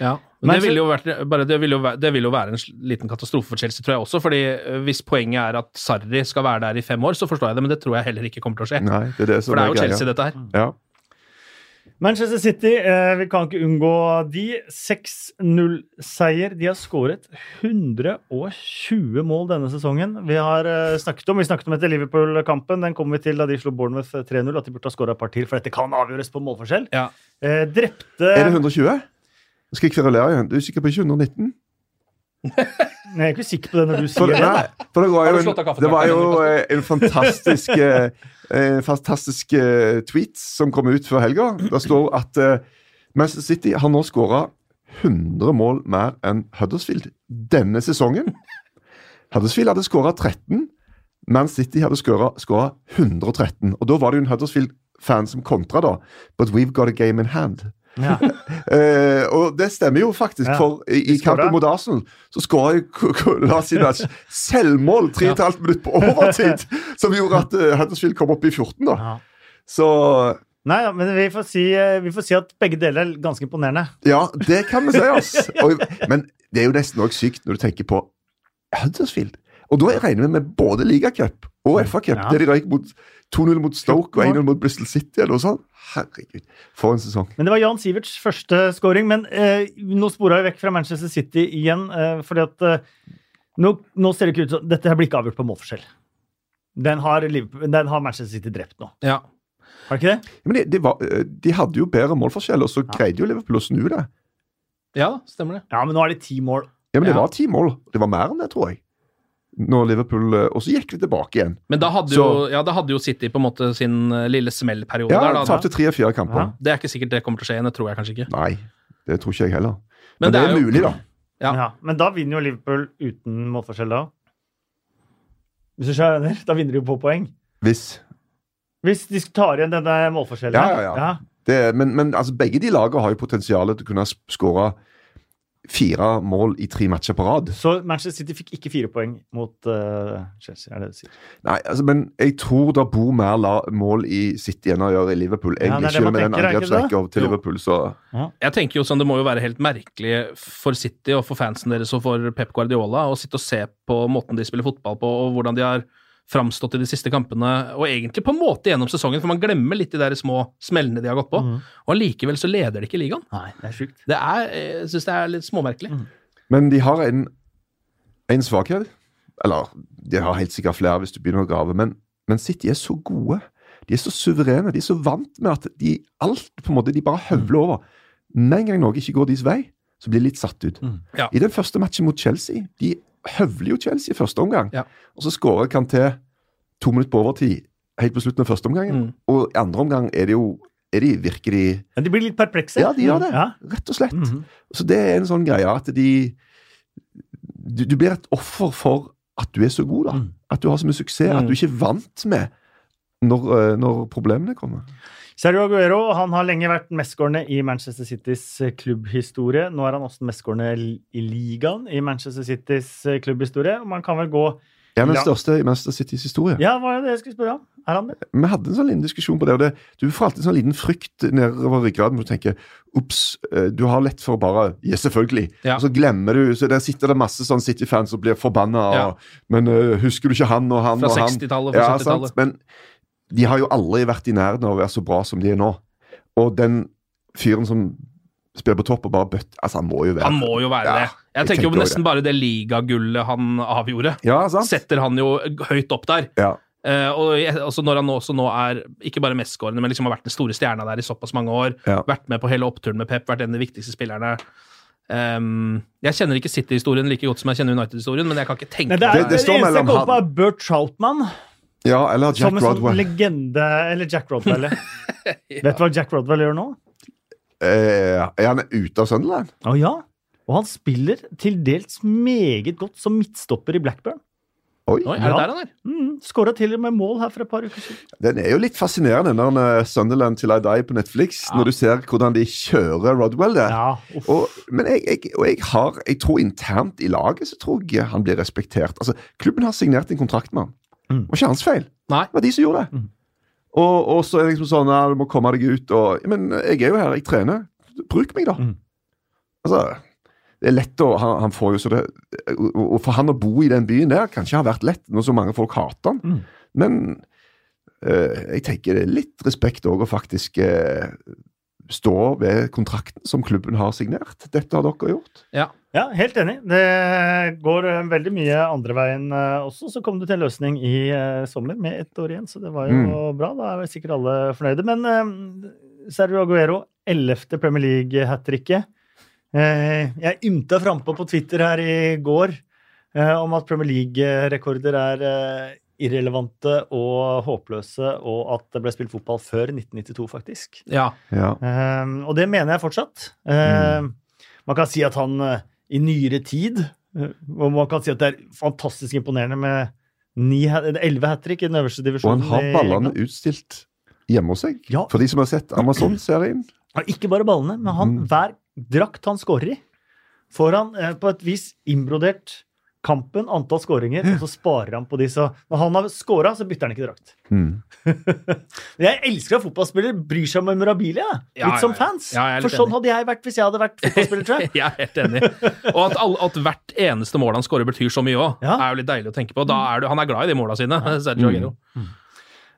Ja. Men det ville, bare, det, ville jo det ville, jo være en liten katastrofe for Chelsea, tror jeg også. fordi eh, Hvis poenget er at Sarri skal være der i fem år, så forstår jeg det, men det tror jeg heller ikke kommer til å skje. Nei, det er det som For det er jo. Chelsea, dette her. Ja. Manchester City, eh, vi kan ikke unngå de. 6-0-seier. De har skåret 120 mål denne sesongen. Vi har eh, snakket om vi snakket om etter Liverpool-kampen. Den kom vi til da de slo Bournemouth 3-0. At de burde ha skåra et par til, for dette kan avgjøres på målforskjell. Ja. Eh, drepte Er det 120? Nå skal jeg kverulere igjen. Du er sikker på ikke 119? Jeg er ikke sikker på det når du sier det. nei, for det var jo en, det var jo eh, en fantastisk eh, en fantastisk eh, tweet som kom ut før helga. Det står at eh, Manchester City har nå skåra 100 mål mer enn Huddersfield denne sesongen. Huddersfield hadde skåra 13, Man City hadde skåra 113. Og da var det jo en Huddersfield-fan som kontra, da. But we've got a game in hand. Ja. Eh, og det stemmer jo faktisk, Ja, for i, i kampen mot Arsenal så skåra K- Kolasinac selvmål 3,5 minutter på overtid, som gjorde at uh, Huddersfield kom opp i 14, da. Ja. Så Nei, ja, men vi får, si, eh, vi får si at begge deler er ganske imponerende. ja, det kan vi si, altså. Men det er jo nesten òg sykt når du tenker på Huddersfield. Og da regner vi med både ligacup og FA-cup, Ja. der de røyk mot 2-0 mot Stoke og 1-0 mot Bristol City eller noe sånt. Herregud, for en sesong. Men det var Jan Siverts første scoring. Men eh, nå spora vi vekk fra Manchester City igjen, eh, fordi at eh, nå, nå ser det ikke ut som Dette her blir ikke avgjort på målforskjell. Den har, den har Manchester City drept nå. Ja. Har det ikke det? Men de, de, var, eh, de hadde jo bedre målforskjell, og så Ja. greide jo Liverpool å snu det. ja, stemmer det. Ja, men nå er det ti mål. Ja, men det Ja. var ti mål. Det var mer enn det, tror jeg. Når Liverpool, eh, Og så gikk vi tilbake igjen. Men da hadde, Så- jo, ja, da hadde jo City på en måte sin eh, lille smellperiode Ja, der. Ja, Tapte tre av fire kamper. Ja. Det er ikke sikkert det kommer til å skje igjen, det tror jeg kanskje ikke. Nei, det tror ikke jeg heller. Men Men, det, det er, er jo- mulig, da. Ja. Ja. Men da vinner jo Liverpool uten målforskjell, da. Hvis du skjønner? Da vinner de jo på poeng. Hvis. Hvis de tar igjen denne målforskjellen. Ja, ja, ja. Det, er- men, men altså, begge de lagene har jo potensial til å kunne skåre fire mål i tre matcher på rad. Så Manchester City fikk ikke fire poeng mot uh, Chelsea, er det du sier? Nei, altså, men jeg tror det bor mer la mål i City enn å gjøre i Liverpool. Ja, Egentlig er det selv med den tenker, ikke angrepsrekka til Liverpool, så Jeg tenker jo sånn, Det må jo være helt merkelig for City og for fansen deres og for Pep Guardiola å sitte og se på måten de spiller fotball på, og hvordan de har framstått i de siste kampene, og egentlig på en måte gjennom sesongen, for man glemmer litt de der små smellene de har gått på. Mm. Og allikevel så leder de ikke ligaen. Nei, det er sjukt. Det er, jeg syns det er litt småmerkelig. Men de har en, en svakhet. Eller de har helt sikkert flere hvis du begynner å grave, men, men City er så gode. De er så suverene. De er så vant med at de alt på en måte, de bare høvler over. Med en gang noe ikke går deres vei, så blir de litt satt ut. Mm. Ja. I den første matchen mot Chelsea De høvler jo Chelsea i første omgang, Ja. og så skårer Kanté to minutter på overtid helt på slutten av første omgangen. Mm. Og i andre omgang er det jo er de, virkelig Men de blir litt perplekse. Ja, de gjør det. Ja. Rett og slett. Mhm. Så det er en sånn greie at de du, du blir et offer for at du er så god, da. Mm. At du har så mye suksess. At Mm. du ikke er vant med når, eh, når problemene kommer. Sergio Aguero han har lenge vært mestskårende i Manchester Citys eh, klubbhistorie. Nå er han også mestskårende i i ligaen i Manchester Citys eh, klubbhistorie. Og Man kan vel gå han den største i Manchester Citys historie? Ja, hva er det jeg skulle spørre om? Er han det? Vi hadde en sånn liten diskusjon på det. og det Du får alltid en sånn liten frykt nedover ryggraden hvor du tenker Ops, eh, du har lett for å bare Ja, selvfølgelig. Ja. Og så glemmer du Så der sitter det masse sånn City-fans og blir forbanna. Ja. Men uh, husker du ikke han og han Fra og han? Fra 60-tallet, fra 70-tallet. Ja, Men de har jo aldri vært i nærheten av å være så bra som de er nå. Og den fyren som spiller på topp og bare bøtt Altså, han må jo være Han må jo være Ja, det. Jeg jeg tenker jo nesten nesten bare det ligagullet han avgjorde, Ja, sant? setter han jo høyt opp der. Ja. Uh, og altså når han også nå er ikke bare mestskårende, men liksom har vært den store stjerna der i såpass mange år, Ja. vært med på hele oppturen med Pep, vært en av de viktigste spillerne. um, jeg kjenner ikke City-historien like godt som jeg kjenner United-historien, men jeg kan ikke tenke Nei, det, er, Det- det det, står eneste jeg mellom kommer på, han- er Bert Troutman. Ja, eller Jack Rodwell. Som en sånn legende Eller Jack Rodwell. ja. Vet du hva Jack Rodwell gjør nå? Eh, er han ute av Sunderland? Å ja. Og han spiller til dels meget godt som midtstopper i Blackburn. Oi. Oi, er det Ja. der han er? Mm, Skåra til og med mål her for et par uker siden. Den er jo litt fascinerende, den der Sunderland til I Die på Netflix, Ja. når du ser hvordan de kjører Rodwell der. Ja. Og, men jeg, jeg, og jeg har Jeg tror internt i laget så tror jeg han blir respektert. Altså, Klubben har signert en kontrakt med han. Mm. Det var ikke hans feil. Nei. Det var de som gjorde det. Mm. Og, og så er det liksom sånn ja, Du må komme deg ut og Men jeg er jo her, jeg trener. Bruk meg, da. Mm. Altså det er lett å, han, han får jo så det, og For han å bo i den byen der kan ikke ha vært lett når så mange folk hater han. Mm. Men øh, jeg tenker det er litt respekt òg å faktisk øh, stå ved kontrakten som klubben har signert. Dette har dere gjort. Ja. Ja, helt enig. Det går eh, veldig mye andre veien eh, også. Så kom det til en løsning i eh, sommer med ett år igjen, så det var jo Mm. bra. Da er sikkert alle fornøyde. Men eh, Sergio Aguero, 11. Premier League-hat tricket. Eh, jeg ymta frampå på Twitter her i går eh, om at Premier League-rekorder er irrelevante og håpløse, og at det ble spilt fotball før 1992, faktisk. Ja. Ja. Um, og det mener jeg fortsatt. Um, Man kan si at han uh, i nyere tid uh, Og man kan si at det er fantastisk imponerende med elleve hat trick i den øverste divisjonen. Og han har ballene utstilt hjemme hos seg. Ja. For de som har sett Amazon-serien. Ikke bare ballene, men han, Mm. hver drakt han skårer i, får han eh, på et vis innbrodert kampen, antall skåringer, og så sparer han på de. Så når han har scora, så bytter han ikke drakt. Mm. Jeg elsker at fotballspillere bryr seg om memorabilia. Litt som ja, fans. Ja, For sånn enig. hadde jeg vært hvis jeg hadde vært fotballspiller, tror jeg. Jeg er helt enig. Og at, all, at hvert eneste mål han skårer, betyr så mye òg, Ja. er jo litt deilig å tenke på. Da er du, han er glad i de måla sine, Sergio Mm.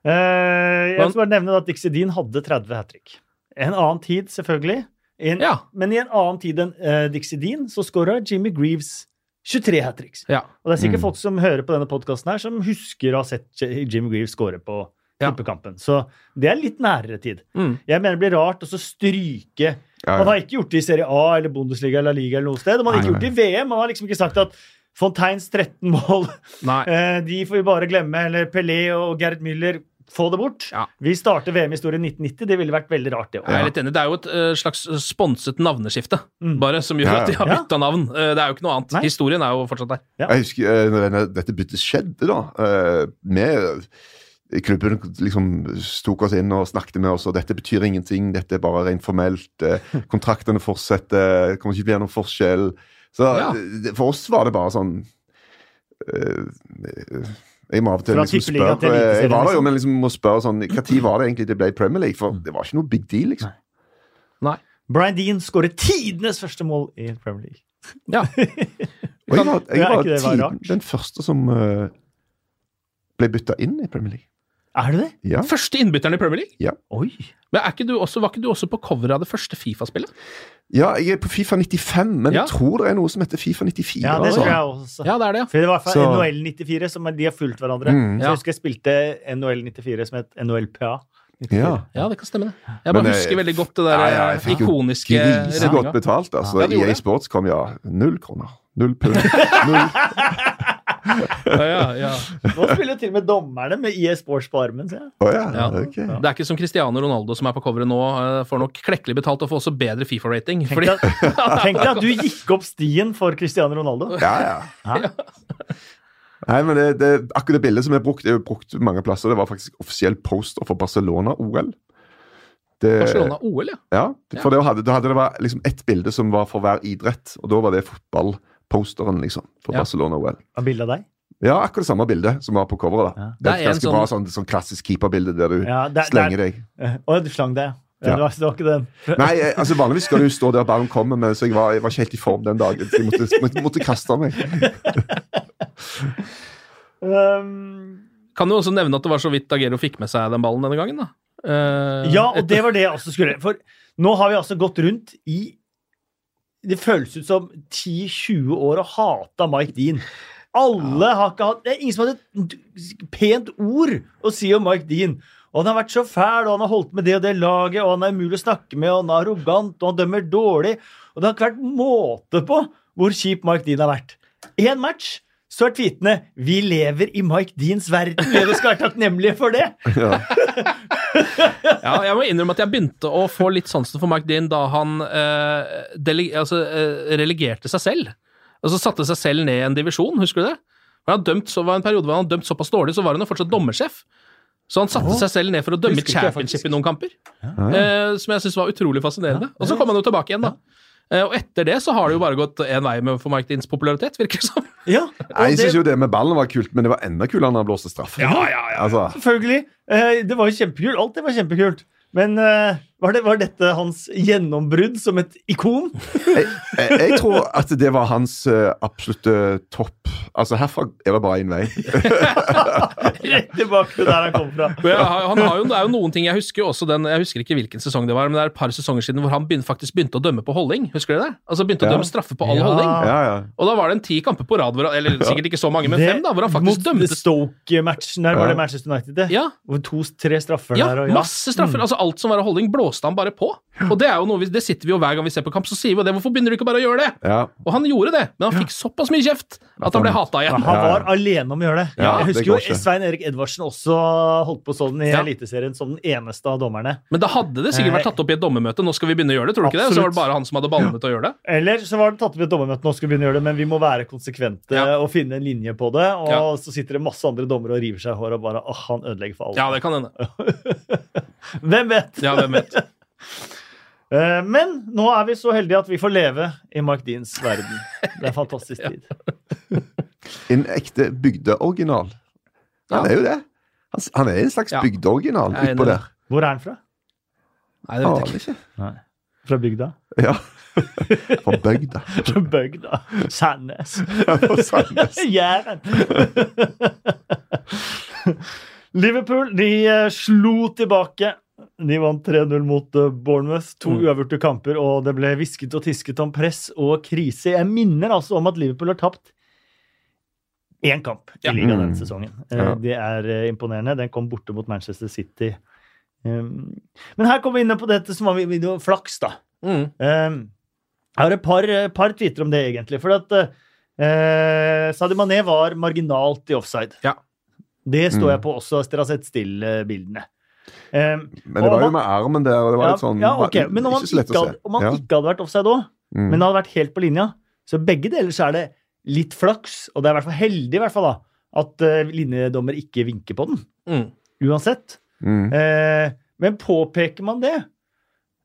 Eh, jeg skal bare nevne at Dixie Dean hadde 30 hat trick. En annen tid, selvfølgelig. En, Ja. Men i en annen tid enn uh, Dixie Dean så skåra Jimmy Greaves 23 hat tricks. Ja. Og det er sikkert Mm. folk som hører på denne podkasten her, som husker å ha sett Jim Greaves skåre på Ja. Så det er litt nærere tid. Mm. Jeg mener det blir rart å stryke Ja, Man har ikke gjort det i Serie A eller Bundesliga eller Liga eller noe sted. Og man har ikke gjort det i VM. Man har liksom ikke sagt at Fonteins 13 mål Nei. Eh, De får vi bare glemme. Eller Pelé og Gerd Müller, få det bort. Ja. Vi starter VM-historien 1990. Det ville vært veldig rart, det er òg. enig. Det er jo et eh, slags sponset navneskifte, Mm. bare, som gjør Ja, at de har ja. bytta navn. Eh, Det er jo ikke noe annet. Nei. Historien er jo fortsatt der. Ja. Jeg husker eh, når denne, dette byttet skjedde, da. eh, med klubben liksom tok oss inn og snakket med oss, og dette betyr ingenting, dette er bare rent formelt. eh, Kontraktene fortsetter, det kommer ikke til å bli noen forskjell. Så Ja. eh, for oss var det bare sånn eh, Jeg må av og til liksom tippeligaen til spørre Jeg var der jo, liksom. men liksom må spørre sånn Når var det egentlig det ble Premier League? For det var ikke noe big deal, liksom. Nei. Brian Dean skårer tidenes første mål i Premier League. Ja. Og jeg var, jeg var tiden, den første som uh, ble bytta inn i Premier League. Er det det? Ja. Første innbytteren i Premier League. Oi. Men er ikke du også, Var ikke du også på coveret av det første Fifa-spillet? ja, jeg er på Fifa 95, men Ja. jeg tror det er noe som heter Fifa 94. Ja, det altså. tror jeg også. Ja, det er det, ja. For det var i hvert fall Så- NHL 94, som de har fulgt hverandre. Mm. Så Ja. jeg husker jeg spilte NHL 94 som het NHL PA. Ja. Ja, det kan stemme, det. Jeg bare Men, eh, husker veldig godt det der ja, ja, jeg eh, ikoniske Grisegodt godt betalt, altså. Ja, EA Sports kom, ja. Null kroner. Null pund. Null. Ja, ja, ja. Nå spiller jo til og med dommerne med IS Sports på armen. ser jeg. Oh, ja, Ja. ok. Det er ikke som Cristiano Ronaldo som er på coveret nå. eh, Får nok klekkelig betalt og får også bedre Fifa-rating. Tenk Fordi tenk deg at du gikk opp stien for Cristiano Ronaldo. Ja, ja. Nei, men det, det, akkurat det bildet som er brukt, er brukt mange plasser. Det var faktisk offisiell poster for Barcelona-OL. Barcelona-OL, ja. Ja, for da hadde, da hadde det vært liksom ett bilde som var for hver idrett, og da var det fotballposteren, liksom, for Ja. Barcelona-OL. Av bilde av deg? Ja, akkurat samme bildet som var på coveret. da. Ja. Det Det er er et en ganske bra sånn, sånn klassisk keeperbilde der du Ja, det, slenger det deg. er- Å, du slang deg, ja. Det, var, det var ikke den. Nei, jeg, altså vanligvis skal du stå der ballen kommer, men så jeg var, jeg var ikke helt i form den dagen. Så jeg måtte, måtte, måtte kaste meg. Um, Kan du også nevne at det var så vidt Agero fikk med seg den ballen denne gangen, da. Uh, ja, og det var det jeg også skulle For nå har vi altså gått rundt i Det føles ut som 10-20 år og hata Mike Dean. Alle har ikke hatt Det er ingen som hadde et pent ord å si om Mike Dean. Og han har vært så fæl, og han har holdt med det og det laget, og han er umulig å snakke med, og han er arrogant, og han dømmer dårlig. Og det har ikke vært måte på hvor kjip Mike Dean har vært. Én match, så er tweetene 'Vi lever i Mike Deans verden'. Vi skal være takknemlige for det. Ja. Ja, jeg må innrømme at jeg begynte å få litt sansen for Mike Dean da han eh, altså, eh, relegerte seg selv. Altså satte seg selv ned i en divisjon, husker du det? For han hadde dømt, så var en periode hvor han hadde dømt såpass dårlig, så var han jo fortsatt dommersjef. Så han satte seg selv ned for å dømme i championship i noen kamper. Ja. Eh, som jeg syns var utrolig fascinerende. Og så kom han jo tilbake igjen, da. Eh, og etter det så har det jo bare gått én vei med for Mike Deans popularitet, virker det som. Ja, Jeg syns jo det med ballen var kult, men det var enda kulere når han blåste straff. Ja, ja, Altså, Selvfølgelig. Eh, det var jo kjempekult. Alt det var kjempekult. Men eh, var, det, var dette hans gjennombrudd som et ikon? jeg, jeg, jeg tror at det var hans uh, absolutte topp. Altså, herfra er det bare én vei. Rett tilbake til der han kom fra. Ja, han har jo, det er jo noen ting Jeg husker også den Jeg husker ikke hvilken sesong det var, men det er et par sesonger siden hvor han begynte, faktisk begynte å dømme på holding. Husker du det? Altså begynte å dømme straffe på all Ja. holding. Ja, ja. Og da var det en ti kamper på rad, hvor, eller sikkert ikke så mange, men fem, da, hvor han faktisk Mot dømte Stoke-matchen der var det Manchester United. det. Ja, Hvor to-tre straffer ja, der. Og, ja. masse straffer. Altså Alt som var av holding, blåste han bare på. Og det er jo noe vi, det sitter vi jo hver gang vi ser på kamp, så sier vi jo det. Hvorfor begynner du ikke bare å gjøre det? ja. Og han gjorde det, men han fikk såpass mye kjeft at han ble hata igjen. han Ja, var alene om å gjøre det. Ja, jeg det husker jo. Svein Erik Edvardsen også holdt på sånn i Ja. Eliteserien som den eneste av dommerne. Men da hadde det sikkert vært tatt opp i et dommermøte. Nå skal vi begynne å gjøre det, tror du ikke det? Så var det bare han som hadde ballene til å gjøre det. Eller så var det tatt opp i et dommermøte, nå skal vi begynne å gjøre det, men vi må være konsekvente Ja. og finne en linje på det. Og Ja. så sitter det masse andre dommere og river seg i håret og bare åh, han ødelegger for alle. Ja, det kan hende. Hvem vet? Ja, hvem vet. Eh, Men nå er vi så heldige at vi får leve i Mark Deans verden. Det er en fantastisk tid. En ekte bygdeoriginal. Han er jo det. Han, er en slags bygdeoriginal utpå der. Hvor er han fra? Nei, det vet jeg ikke. Nei. Fra bygda? Ja. Fra bygda. Fra bygda. Sandnes. Fra Sandnes. Jæren. Liverpool de eh, slo tilbake. De vant 3-0 mot eh, Bournemouth. To Mm. uavgjorte kamper, og det ble hvisket og tisket om press og krise. Jeg minner altså om at Liverpool har tapt én kamp i Ja. ligaen Mm. denne sesongen. Eh, Ja. Det er imponerende. Den kom borte mot Manchester City. Um, Men her kommer vi inn på dette som var flaks, da. Mm. Um, jeg har et par, par tweeter om det, egentlig. For at eh, Sadio Mané var marginalt i offside. Ja. Det står Mm. jeg på også, hvis dere har sett stillbildene. Um, Men det var jo med armen der, og det var ja, litt sånn ja, okay. Men om man, ikke så lett ikke å hadde, se. om man Ja. ikke hadde vært offside òg, Mm. men hadde vært helt på linja, så begge deler så er det litt flaks, og det er i hvert fall heldig i hvert fall da, at uh, linjedommer ikke vinker på den. Mm. uansett. Mm. Uh, men påpeker man det,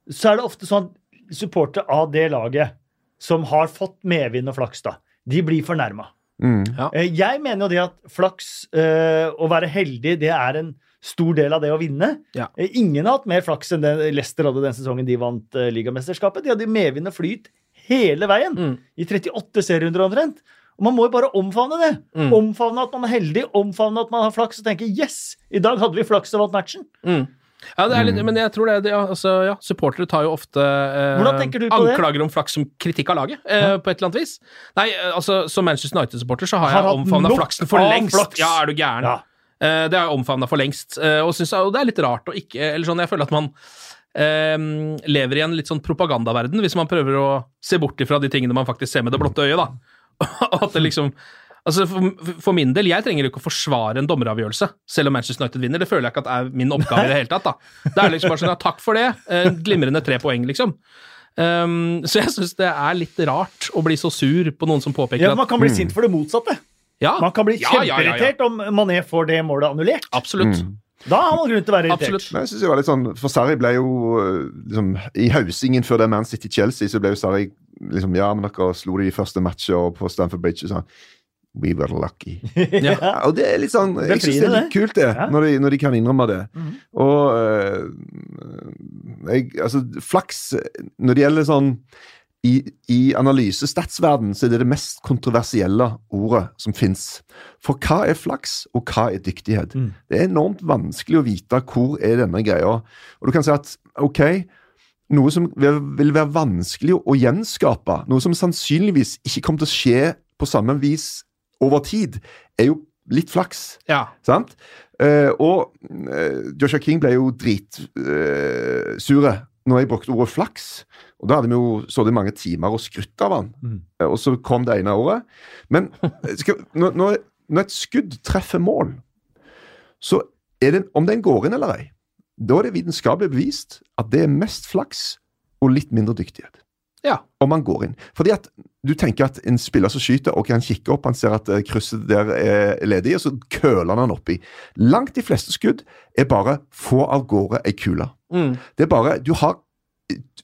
så er det ofte sånn at supportere av det laget som har fått medvind og flaks, da, de blir fornærma. Mm. Ja. jeg mener jo det at flaks, eh, å være heldig, det er en stor del av det å vinne. Ja. Eh, ingen har hatt mer flaks enn det Leicester hadde den sesongen de vant uh, ligamesterskapet. De hadde medvind og flyt hele veien, Mm. i 38 serierunder omtrent. Og man må jo bare omfavne det. Mm. Omfavne at man er heldig, omfavne at man har flaks, og tenke yes, i dag hadde vi flaks og vant matchen. Mm. Ja, det er litt, men jeg tror det, det ja, altså, ja, Supportere tar jo ofte eh, på det? anklager om flaks som kritikk av laget, eh, på et eller annet vis. Nei, eh, altså, Som Manchester United-supporter så har Har jeg omfavna flaksen for lengst. flaks. Ja, er du gæren? Ja. Eh, det har jeg omfavna for lengst. Eh, og, synes, og det er litt rart å ikke Eller sånn, jeg føler at man eh, lever i en litt sånn propagandaverden hvis man prøver å se bort ifra de tingene man faktisk ser med det blotte øyet, da. at det liksom Altså for, for min del, jeg trenger ikke å forsvare en dommeravgjørelse, selv om Manchester United vinner. Det føler jeg ikke at er min oppgave i det hele tatt. da. Det er liksom bare sånn, ja, Takk for det. Eh, glimrende tre poeng, liksom. Um, så jeg syns det er litt rart å bli så sur på noen som påpeker at Ja, Man kan bli sint for det motsatte. ja, Man kan bli ja, ja, ja, ja. kjempeirritert om Mané får det målet annullert. Absolutt. Mm. Da har man grunn til å være irritert. Absolutt. Jeg synes det var litt sånn, For Sarri ble jo øh, liksom, I hausingen før det Man City-Chelsea så ble jo Sarri liksom Ja, men dere slo de første matcher på Stamford Bridge og sånn. We were lucky. Ja. Og det er litt sånn Jeg syns det er litt kult, det, Ja. når, de, når de kan innrømme det. Mm. Og øh, jeg, Altså, flaks Når det gjelder sånn i, i analyse-statsverden så er det det mest kontroversielle ordet som fins. For hva er flaks, og hva er dyktighet? Mm. Det er enormt vanskelig å vite hvor er denne greia. Og du kan si at ok, noe som vil være vanskelig å gjenskape, noe som sannsynligvis ikke kommer til å skje på samme vis over tid, er jo litt flaks. Ja. Sant? Uh, og uh, Joshua King ble jo dritsure når jeg brukte ordet flaks. Og da hadde vi jo sittet mange timer og skrytt av han. Mm. Uh, og så kom det ene året. Men eh, skal, når, når, når et skudd treffer mål, så er det om den går inn eller ei, da er det vitenskapelig bevist at det er mest flaks og litt mindre dyktighet ja. om han går inn. Fordi at du tenker at en spiller som skyter, og han kikker opp, han ser at eh, krysset der er ledig, og så køler han oppi. Langt de fleste skudd er bare få av gårde ei kule. Mm. Det er bare Du har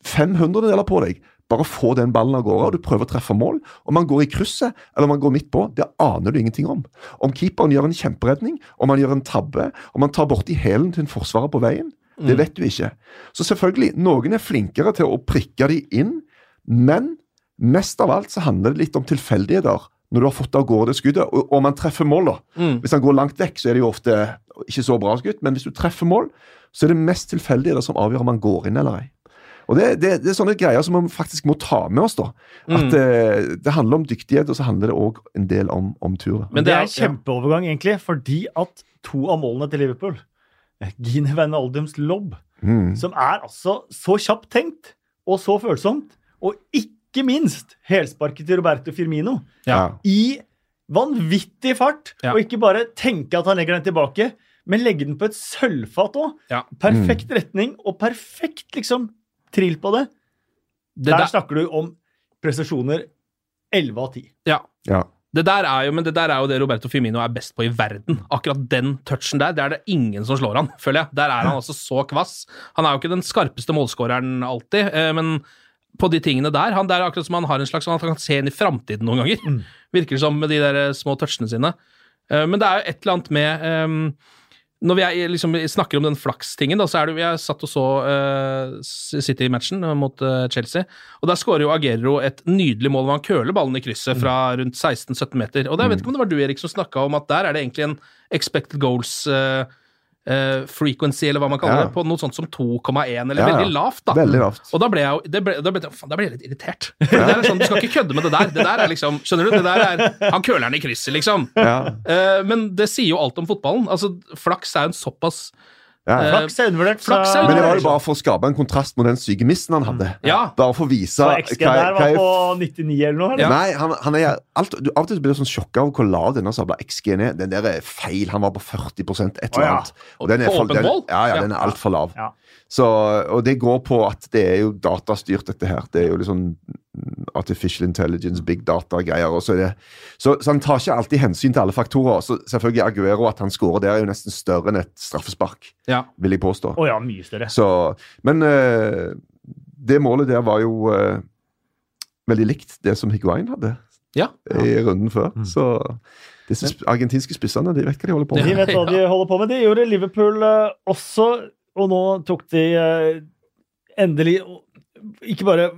500 deler på deg. Bare få den ballen av gårde, og du prøver å treffe mål. Om man går i krysset, eller om man går midt på, det aner du ingenting om. Om keeperen gjør en kjemperedning, om han gjør en tabbe, om han tar borti hælen til en forsvarer på veien, det vet du ikke. Så selvfølgelig, noen er flinkere til å prikke de inn, men mest av alt så handler det litt om tilfeldigheter når du har fått av gårde det skuddet, og om han treffer mål, da. Mm. Hvis han går langt vekk, så er det jo ofte ikke så bra skutt, men hvis du treffer mål, så er det mest tilfeldigheter som avgjør om han går inn eller ei. Og det, det, det er sånne greier som vi faktisk må ta med oss, da. At Mm. eh, det handler om dyktighet, og så handler det òg en del om, om tur. da. Men det er er- en kjempeovergang, egentlig, fordi at to av målene til Liverpool Gine Van Aldums lobb, Mm. som er altså så kjapt tenkt og så følsomt, og ikke minst helsparket til Roberto Firmino Ja. i vanvittig fart, Ja. og ikke bare tenke at han legger den tilbake, men legge den på et sølvfat òg. Ja. Perfekt retning og perfekt liksom trill på det. Det Der der, snakker du om prestasjoner 11 av 10. ja. Ja. Det der er jo, men det der er jo det Roberto Firmino er best på i verden. Akkurat den touchen der, det er det ingen som slår han, føler jeg. Der er han altså så kvass. Han er jo ikke den skarpeste målskåreren alltid, eh, men på de tingene der han, Det er akkurat som han har en slags Han kan se inn i framtiden noen ganger. Mm. Virker som med de der eh, små touchene sine. Uh, Men det er jo et eller annet med um, Når vi er, liksom, snakker om den flakstingen, da, så er det Jeg satt og så uh, City-matchen mot uh, Chelsea, og der skårer jo Aguero et nydelig mål hvor han køler ballen i krysset fra rundt 16-17 meter. Og det, jeg vet ikke om det var du, Erik, som snakka om at der er det egentlig en expected goals eh, eh, frequency, eller hva man kaller Ja. det, på noe sånt som 2,1, eller Ja, ja. veldig lavt, da. Veldig lavt. Og da ble jeg jo ble, da ble, jeg- faen, da ble jeg litt irritert. Er sånn, Du skal ikke kødde med det der. Det der er liksom, skjønner du? Det der er, Han køler den i krysset, liksom. Ja. Eh, men det sier jo alt om fotballen. Altså, Flaks er en såpass Ja. Eh, Flaks er undervurdert. er så- Men det var jo bare for å skape en kontrast mot den syke missen han hadde. Ja. Bare for å vise XG der var på 99 eller noe? eller? Ja. Nei, han, han er alt, du, Av og til blir du sånn sjokka over hvor lav denne sabla XG-en er. Den der er feil. Han var på 40 et eller Å, ja. annet. Og den er På for- åpen den- mål? Ja, ja, Ja. den er altfor lav. Ja. Så, og det går på at det er jo datastyrt, dette her. Det er jo liksom artificial intelligence, big data-greier. og Så, det- så, så han tar ikke alltid hensyn til alle faktorer. Så selvfølgelig Aguero, at han scorer der, er jo nesten større enn et straffespark, Ja. vil jeg påstå. Oh ja, mye større. Så, men uh, det målet der var jo uh, veldig likt det som Higuain hadde ja. i runden før. Mm. Så disse argentinske spissene de vet hva de holder på med. De vet hva de holder på med. De gjorde Liverpool uh, også, og nå tok de endelig ikke bare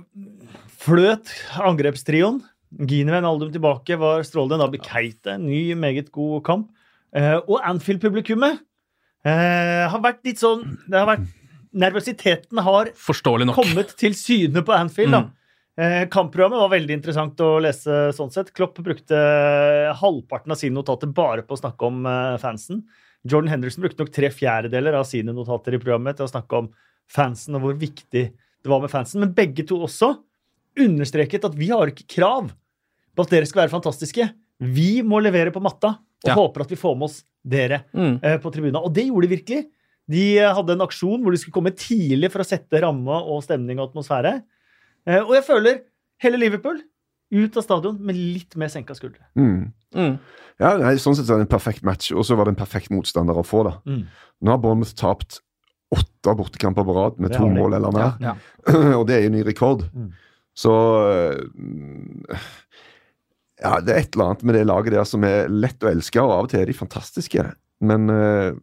fløt angrepstrioen. Gini Aldum tilbake var strålende. Nabi Keita, ny, meget god kamp. Eh, og Anfield-publikummet eh, har vært litt sånn det har vært, Nervøsiteten har nok. kommet til syne på Anfield. da. Mm. Eh, kampprogrammet var veldig interessant å lese sånn sett. Klopp brukte halvparten av sine notater bare på å snakke om eh, fansen. Jordan Henderson brukte nok tre fjerdedeler av sine notater i programmet til å snakke om fansen og hvor viktig det var med fansen. Men begge to også understreket at vi har ikke krav på at dere skal være fantastiske. Vi må levere på matta og Ja. håper at vi får med oss dere Mm. eh, på tribunen. Og det gjorde de virkelig. De eh, hadde en aksjon hvor de skulle komme tidlig for å sette ramme og stemning og atmosfære. Eh, Og jeg føler hele Liverpool ut av stadion med litt mer senka skuldre. Mm. Mm. Ja, nei, Sånn sett er det en perfekt match, og så var det en perfekt motstander å få. da. Mm. Nå har Bournemouth tapt åtte bortekamper på rad med to mål eller mer. Ja. og det er jo ny rekord. Mm. Så eh, Ja, det er et eller annet med det laget der som er lett å elske, og av og til er de fantastiske. Men eh,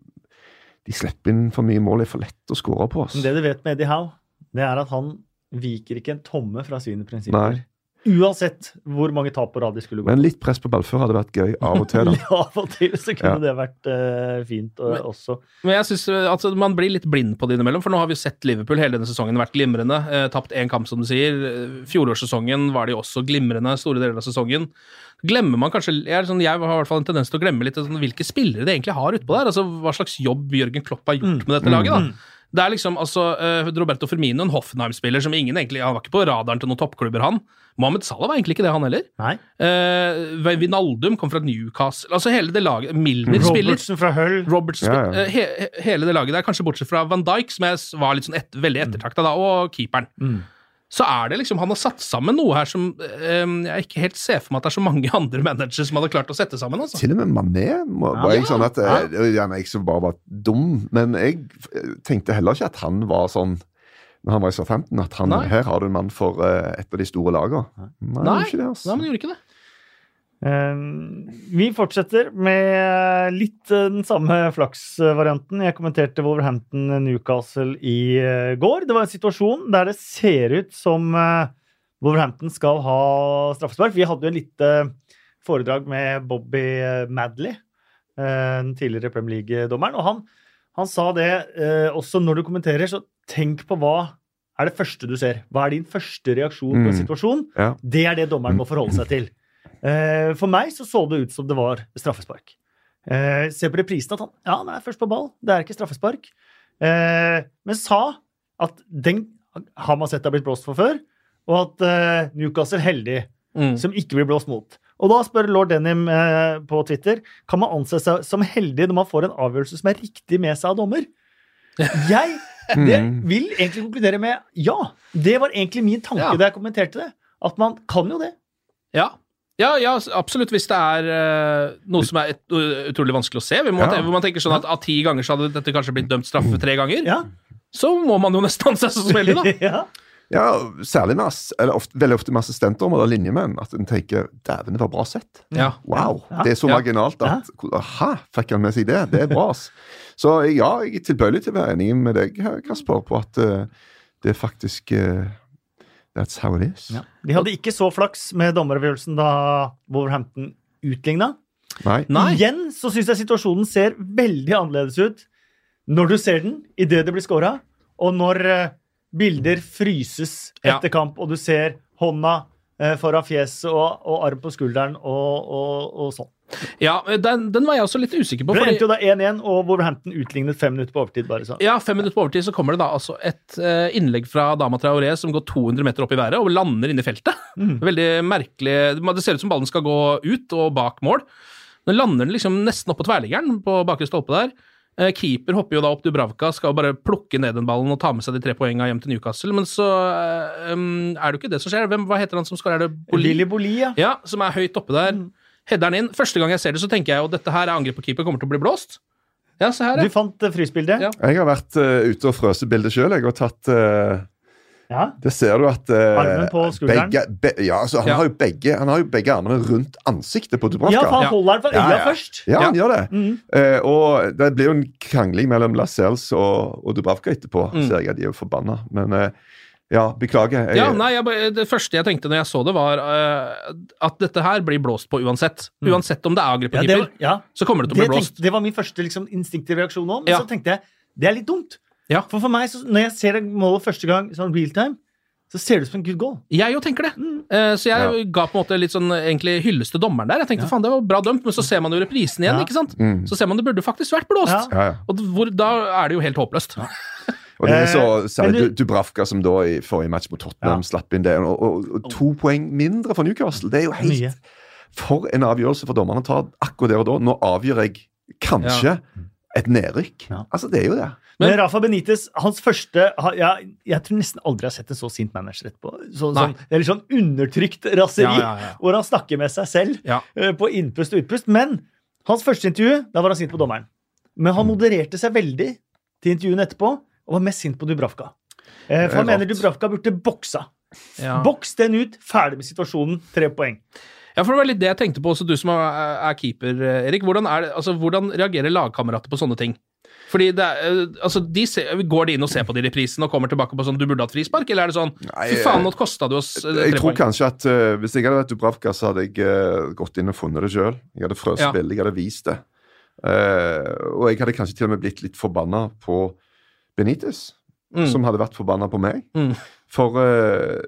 de slipper inn for mye mål, det er for lett å skåre på. Men oss. det du vet med Eddie Howe, det er at han viker ikke en tomme fra sine prinsipper. Nei. Uansett hvor mange tap på rad de skulle gå. Men litt press på ballfør hadde vært gøy av og til. da. Av og til så kunne Ja. det vært uh, fint og, Men- også. Men jeg synes uh, altså, man blir litt blind på det innimellom, for nå har vi jo sett Liverpool hele denne sesongen vært glimrende. Eh, tapt én kamp, som du sier. Eh, Fjorårssesongen var de også glimrende store deler av sesongen. Glemmer man kanskje Jeg, er sånn, jeg har i hvert fall en tendens til å glemme litt sånn, hvilke spillere de egentlig har utpå der. Altså Hva slags jobb Jørgen Klopp har gjort Mm. med dette laget. Mm. Det er liksom altså uh, Roberto Firmino, en Hoffenheim-spiller som ingen egentlig Han var ikke på radaren til noen toppklubber, han. Mohammed Salah var egentlig ikke det, han heller. Nei. Uh, Vinaldum kom fra Newcastle. Altså hele det laget Milner spiller. Robertsen fra Hull. Robertsen, ja, ja. Uh, he, he- hele det laget der, kanskje bortsett fra Van Dijk, som jeg var litt sånn et, veldig ettertrakta da, og keeperen. Mm. Så er det liksom Han har satt sammen noe her som eh, jeg ikke helt ser for meg at det er så mange andre managere som hadde klart å sette sammen. altså. Til og med Mané var jeg sånn at eh, Gjerne jeg som bare var dum, men jeg eh, tenkte heller ikke at han var sånn når han var i Southampton, at han, her har du en mann for uh, et av de store lagene. Nei, Nei. det, altså. Nei, men gjorde ikke det. Eh, vi fortsetter med litt eh, den samme flaksvarianten. Jeg kommenterte Wolverhampton-Newcastle i eh, går. Det var en situasjon der det ser ut som eh, Wolverhampton skal ha straffespark. Vi hadde jo en lite foredrag med Bobby eh, Madley, eh, den tidligere Premier League-dommeren. Og han, han sa det eh, også når du kommenterer, så tenk på hva er det første du ser. Hva er din første reaksjon på en Mm. situasjon? Det er det dommeren må forholde seg til. Eh, For meg så så det ut som det var straffespark. Eh, Se på reprisen at han ja, han er først på ball, det er ikke straffespark. Eh, Men sa at den har man sett har blitt blåst for før, og at eh, Newcastle heldig Mm. som ikke blir blåst mot. Og da spør lord Denim eh, på Twitter kan man anse seg som heldig når man får en avgjørelse som er riktig med seg av dommer. Jeg det Mm. vil egentlig konkludere med ja. Det var egentlig min tanke Ja. da jeg kommenterte det. At man kan jo det. Ja. Ja, ja, absolutt. Hvis det er uh, noe som er et, uh, utrolig vanskelig å se. Man, Ja. hvor man tenker sånn at av ti ganger så hadde dette kanskje blitt dømt straffe tre ganger. Ja. Så må man jo nesten anse seg som heldig, da. ja. Ja, særlig med, ass- eller ofte, veldig ofte med assistentdommer eller linjemenn. At en tenker 'dæven, det var bra sett'. Ja. Wow! Ja. Det er så Ja. marginalt at Aha, fikk han med seg det? Det er bra, ass. Så ja, jeg er tilbøyelig til å være enig med deg, Kasper, på at uh, det faktisk eh, That's how it is. Ja. De hadde ikke så flaks med dommeravgjørelsen da Wolverhampton utligna. Nei. Nei. Igjen så syns jeg situasjonen ser veldig annerledes ut når du ser den idet det blir scora, og når eh, bilder fryses Ja. etter kamp, og du ser hånda eh, foran fjeset og, og arm på skulderen og, og, og sånn. Ja, den, den var jeg også litt usikker på. Det endte jo da 1-1, og Wolverhampton utlignet fem minutter på overtid. bare sånn. Ja, fem minutter på overtid så kommer det da altså et eh, innlegg fra Dama Traoré som går 200 meter opp i været og lander inne i feltet. Mm. Veldig merkelig. Det ser ut som ballen skal gå ut og bak mål. Den lander den liksom nesten oppå tverrliggeren på bakre stolpe der. Eh, keeper hopper jo da opp Dubravka, skal bare plukke ned den ballen og ta med seg de tre poengene hjem til Newcastle, men så um, er det jo ikke det som skjer. Hvem, hva heter han som skårer? Er det Boli? Lilly Boli, ja. Ja, som er høyt oppe der. Header den inn. Første gang jeg ser det, så tenker jeg jo dette her er angrep på keeper, kommer til å bli blåst. Ja, se her, Du fant uh, frysbildet? Ja. Jeg har vært uh, ute og frøst bildet sjøl. Jeg har tatt uh, Ja. Det ser du at uh, Armen på skulderen? Begge, be, ja, altså, han, Ja. Har jo begge, han har jo begge armene rundt ansiktet på Dubravka. Ja, for han Ja. holder den for øya Ja, ja. først. Ja, han gjør det. Mm. Uh, og det blir jo en krangling mellom Lascelles og, og Dubravka etterpå. Mm. Ser jeg at de er jo forbanna. Men eh, ja, beklager. Jeg, Ja, nei, jeg, Det første jeg tenkte når jeg så det, var uh, at dette her blir blåst på uansett. Uansett om det er på Ja, keeper, ja. så kommer det til å bli blåst. tenkte, det var min første liksom, instinktive reaksjon nå, men Ja. så tenkte jeg det er litt dumt. Ja. For for meg, så, når jeg ser det målet første gang sånn real time, så ser det ut som en good goal. Jeg jo tenker det. Eh, så jeg ga på en måte litt sånn egentlig hyllest til dommeren der. Jeg tenkte faen, det var bra dømt, men så ser man jo reprisen igjen, Ja. ikke sant? Mm. Så ser man det burde faktisk vært blåst. Ja. Ja, ja. Og hvor, da er det jo helt håpløst. Og det er så Eh, særlig du, Dubravka, som da i forrige match mot Tottenham Ja. slapp inn det. Og, og, og to poeng mindre for Newcastle. Det er jo helt Mye. For en avgjørelse for dommerne å ta akkurat der og da. Nå avgjør jeg kanskje et nedrykk. Ja. Altså, det er jo det. Men- Men Rafa Benitez, hans første ja, Jeg tror nesten aldri jeg har sett en så sint manager etterpå. Så, det er litt sånn undertrykt raseri, Ja, ja, ja. hvor han snakker med seg selv Ja. eh, på innpust og utpust. Men hans første intervju, da var han sint på dommeren. Men han modererte seg veldig til intervjuene etterpå, og var mest sint på Dubravka. Eh, for han er mener. Dubravka burde boksa. Ja. Boks den ut, ferdig med situasjonen, tre poeng. Ja, for det var litt det jeg tenkte på, også du som er, er keeper, eh, Erik. Hvordan, er det, altså, hvordan reagerer lagkamerater på sånne ting? Fordi det er, eh, altså, de ser, Går de inn og ser på de reprisene og kommer tilbake på sånn 'du burde hatt frispark', eller er det sånn Nei, 'fy faen, nå kosta det oss eh, Jeg tror kanskje at uh, Hvis jeg hadde vært Dubravka, så hadde jeg uh, gått inn og funnet det sjøl. Jeg hadde frøst Ja. veldig, jeg hadde vist det. Uh, og jeg hadde kanskje til og med blitt litt forbanna på Benitez, Mm. som hadde vært forbanna på meg. Mm. For eh,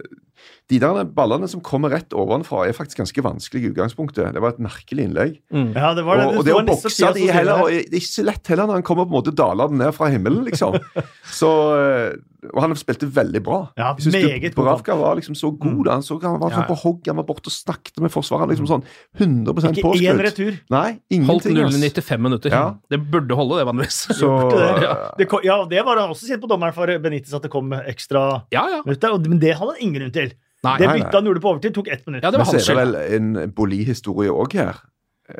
de der ballene som kommer rett ovenfra, er faktisk ganske vanskelig i utgangspunktet. Det var et merkelig innlegg. Mm. Ja, det var det. og, og det å bokse de heller, og det. Er ikke så lett heller når han kommer på en måte dalende ned fra himmelen, liksom. Så, eh, og han spilte veldig bra. Ja, Jeg synes meget Dubravka var liksom så god. da. Han, så, han var Ja, sånn ja. på hogg, han var borte og snakket med forsvaret. liksom sånn 100 Ikke én retur. Nei, ingenting. Holdt i ass. 95 minutter. Ja. Det burde holde, det, vanligvis. Så Det, Ja. det, ja, det var han også sint på dommeren for Benitez at det kom ekstra Ja, ja. minutter. Men det hadde han ingen grunn til. Nei. Det bytta han gjorde på overtid, tok ett minutt. Ja, det Men var så er det vel en Boli-historie òg her.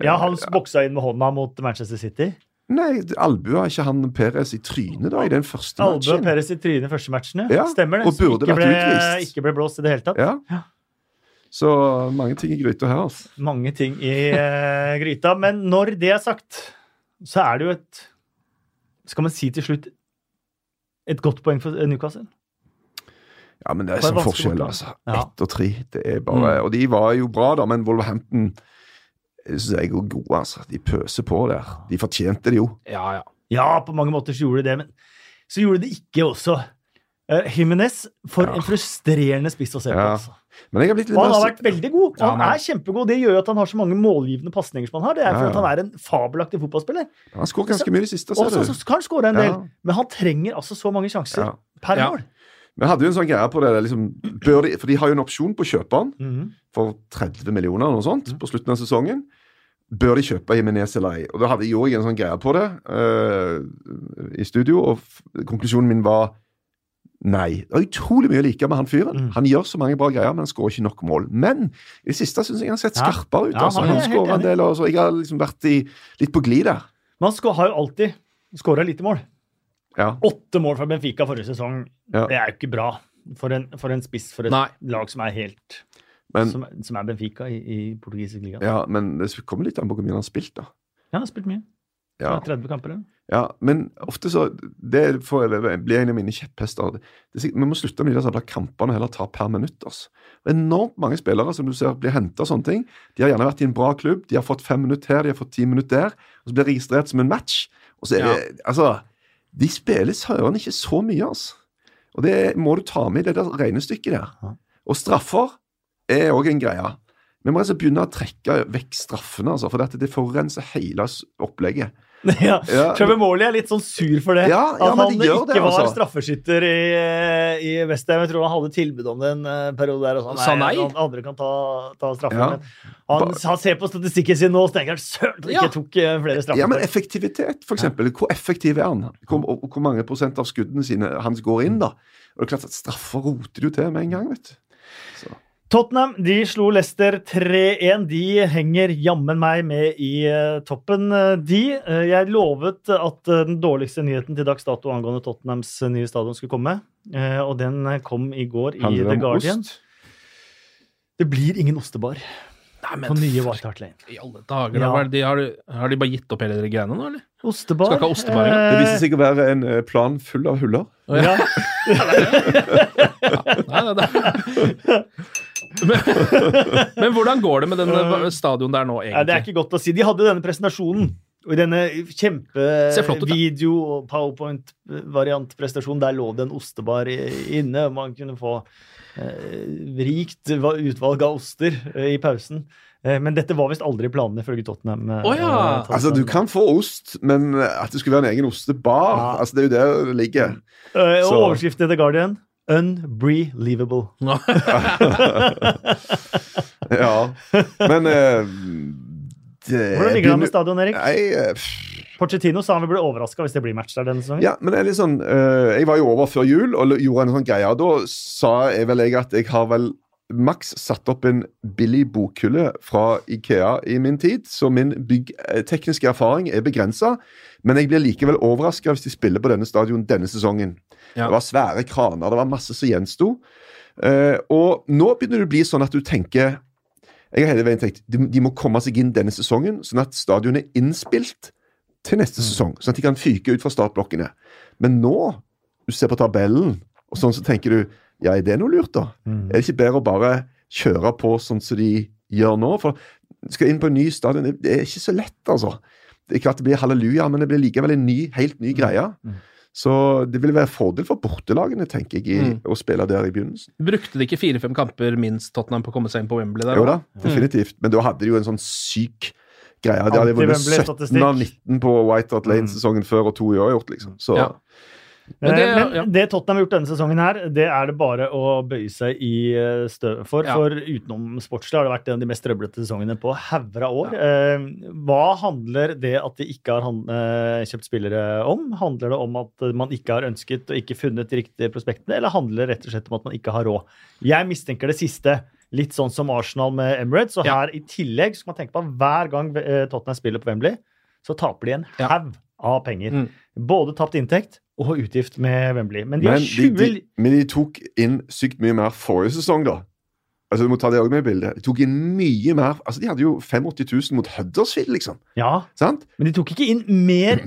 Ja, han boksa inn med hånda mot Manchester City. Nei, albua ikke han Perez i trynet da i den første Albu matchen? Perez i trynet i første matchen, ja. Ja, Stemmer det. og burde ikke vært ble, utvist. ikke ble blåst i det hele tatt. Ja. Ja. Så mange ting i gryta her, altså. Mange ting i uh, gryta. Men når det er sagt, så er det jo et Skal man si til slutt et godt poeng for Newcastle? Ja, men det er Det er sånn forskjell, altså. Ja. Ett og tre. Det er bare Og de var jo bra, da, men Wolverhampton syns jeg er gode, altså. De pøser på der. De fortjente det jo. Ja, ja. Ja, på mange måter så gjorde de det, men så gjorde de ikke også. Uh, Jimenez, for Ja. en frustrerende spiss å se på. Altså. Men jeg har blitt litt Og han har vært veldig god. og Han er- kjempegod. Det gjør jo at han har så mange målgivende pasninger som han har. Det er Ja, for ja. han er en fabelaktig fotballspiller. Han skåret ganske mye i det siste, Og ser så så kan han skåre en del, men han trenger altså så mange sjanser Ja. per mål. Vi hadde jo en sånn greie på det, liksom, de, for de har jo en opsjon på å kjøpe han Mhm. for 30 millioner eller noe sånt på slutten av sesongen. Bør de kjøpe Jimenez eller ei? Og da hadde jeg en sånn greie på det uh, i studio, og konklusjonen min var nei. Det er utrolig mye å like med han fyren. Mm. Han gjør så mange bra greier, men han skårer ikke nok mål. Men i det siste syns jeg han har sett Ja. skarpere ut. Ja, altså. han er skårer en del, og så jeg har liksom vært i, litt på glid der. Men han har jo alltid skåra lite mål. Ja. Åtte mål fra Benfica forrige sesong. Ja. Det er jo ikke bra for en, for en spiss for et Nei. lag som er helt Men, som, som er Benfica i, i portugisisk liga. ja, men det kommer litt an på hvor mye han har spilt, da. Ja, han har spilt mye. Ja. 30 kamper. eller? Ja, men ofte så Det får, jeg, blir en av mine kjepphester. Det er Vi må slutte med de der kampene og heller ta per minutt. Altså. Enormt mange spillere som du ser blir henta sånne ting. De har gjerne vært i en bra klubb, de har fått fem minutter her, de har fått ti minutter der. Og så blir det registrert som en match. Og så er det Altså, de spiller søren ikke så mye, altså. Og det må du ta med i det der regnestykket der. Og straffer er òg en greie. Vi må altså begynne å trekke vekk straffene, altså, for dette, det forurenser hele opplegget. Ja. Ja. Trevor Morley er litt sånn sur for det. Ja, ja, at han de ikke det, var altså. straffeskytter i, i Westham. Jeg tror han hadde tilbud om det en eh, periode der. Og sånn, Sa nei? Han, Andre kan ta, ta straffen. Han, han ser på statistikken sin nå og tenker søren at han ikke tok eh, flere straffer. Ja, men effektivitet, eksempel. Hvor effektiv er han? Hvor, hvor mange prosent av skuddene sine hans går inn, da? Og det er klart at Straffer roter du til med en gang, vet du. Så. Tottenham de slo Leicester 3-1. De henger jammen meg med i eh, toppen, eh, de. Eh, jeg lovet at den dårligste nyheten til dags dato angående Tottenhams nye stadion skulle komme. eh, og den kom i går i The Guardian. ost? Det blir ingen ostebar Nei, på men nye for White Hart Lane. i alle dager, Ja. De, har, har de bare gitt opp hele de greiene nå, eller? Ostebar. Skal ikke ha ostebar ja. Det viser seg å være en plan full av huller. Ja. ja. Nei, nei, nei. Men, men hvordan går det med den eh, stadion der nå, Nei, det er ikke godt å si. De hadde denne presentasjonen. Og i denne kjempe kjempevideo- og powerpoint-variantprestasjonen, der lå det en ostebar inne. og Man kunne få eh, rikt va- utvalg av oster eh, i pausen. Eh, men dette var visst aldri planene, ifølge Tottenham. Oh, ja. Tottenham. Altså, Du kan få ost, men at det skulle være en egen ostebar Ja. altså Det er jo der det ligger. Eh, og så- overskriften i The Guardian Unbelievable. Ja. Men uh, det Hvordan ligger det an med stadion, Erik? Nei, uh, pff, Pochettino sa han vi ble overraska hvis det blir match der denne sesongen. Ja, men det er litt sånn uh, Jeg var jo over før jul og gjorde en sånn greie. og Da sa jeg vel jeg at jeg har vel maks satt opp en billig bokhylle fra Ikea i min tid, så min byggtekniske erfaring er begrensa. Men jeg blir likevel overraska hvis de spiller på denne stadion denne sesongen. Ja. Det var svære kraner, det var masse som gjensto. Eh, og nå begynner det å bli sånn at du tenker Jeg har hele veien tenkt de, de må komme seg inn denne sesongen, sånn at stadionet er innspilt til neste sesong. Sånn at de kan fyke ut fra startblokkene. Men nå, du ser på tabellen, og sånn så tenker du ja, er det noe lurt, da? Mm. Er det ikke bedre å bare kjøre på sånn som de gjør nå? For skal inn på en ny stadion, det- er ikke så lett, altså. Det er klart det blir halleluja, men det blir likevel en ny, helt ny greie. Mm. Så det vil være fordel for bortelagene, tenker jeg, i, Mm. å spille der i begynnelsen. Brukte de ikke fire-fem kamper minst Tottenham på å komme seg inn på Wembley der? Jo da, definitivt. Men da hadde de jo en sånn syk greie. De hadde vunnet 17 av 19 på White Hart Lane sesongen før og to i år gjort, liksom. Så Ja. Men Men det- men ja. det Tottenham har gjort denne sesongen, her, det er det bare å bøye seg i støv støvet for. Ja. For utenom sportslig har det vært en av de mest trøblete sesongene på hauger av år. Ja. hva handler det at de ikke har eh, kjøpt spillere om? Handler det om at man ikke har ønsket og ikke funnet de riktige prospektene, eller handler det rett og slett om at man ikke har råd? Jeg mistenker det siste. Litt sånn som Arsenal med Emirates. Og her i tillegg skal man tenke på at hver gang eh, Tottenham spiller på Wembley, så taper de en haug av penger. Mm. Både tapt inntekt og utgift med Wembley. Men de Men 20 de, men de tok inn sykt mye mer forrige sesong, da. Altså, Du må ta det også med i bildet. De tok inn mye mer Altså, De hadde jo 85 000 mot Huddersfield, liksom. Ja, Sant? men de tok ikke inn mer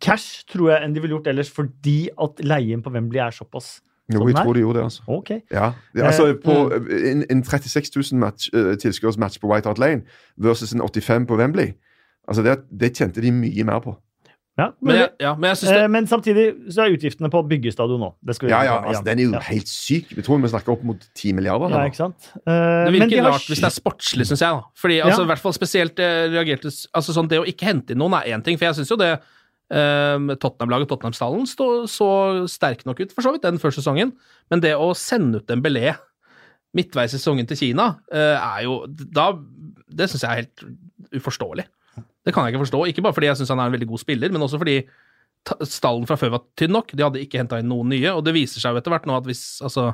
cash, tror jeg, enn de ville gjort ellers, fordi at leien på Wembley er såpass. Jo, Sånn jeg tror de gjorde det, altså. OK. Ja, altså Eh, på En, en 36 000 match, uh, tilskuersmatch på White Hart Lane versus en 85 på Wembley. Altså, det, det tjente de mye mer på. Ja, Men, jeg, ja, men jeg det Eh, men samtidig så er utgiftene på byggestadion nå. Det skal vi Ja, ja, altså, Den er jo ja. helt syk. Vi tror vi snakker opp mot 10 milliarder. Ja, ikke sant? Eh, Det men de virker har hvis det er sportslig, syns jeg. da. Fordi altså, i hvert fall spesielt eh, reagerte altså sånn Det å ikke hente inn noen er én ting, for jeg syns jo det eh, Tottenham-laget, Tottenham-stallen, så sterk nok ut for så vidt den første sesongen, men det å sende ut en belé midtveis i sesongen til Kina, eh, er jo da Det syns jeg er helt uforståelig. Det kan jeg ikke forstå. Ikke bare fordi jeg syns han er en veldig god spiller, men også fordi stallen fra før var tynn nok. De hadde ikke henta inn noen nye, og det viser seg jo etter hvert nå at hvis Altså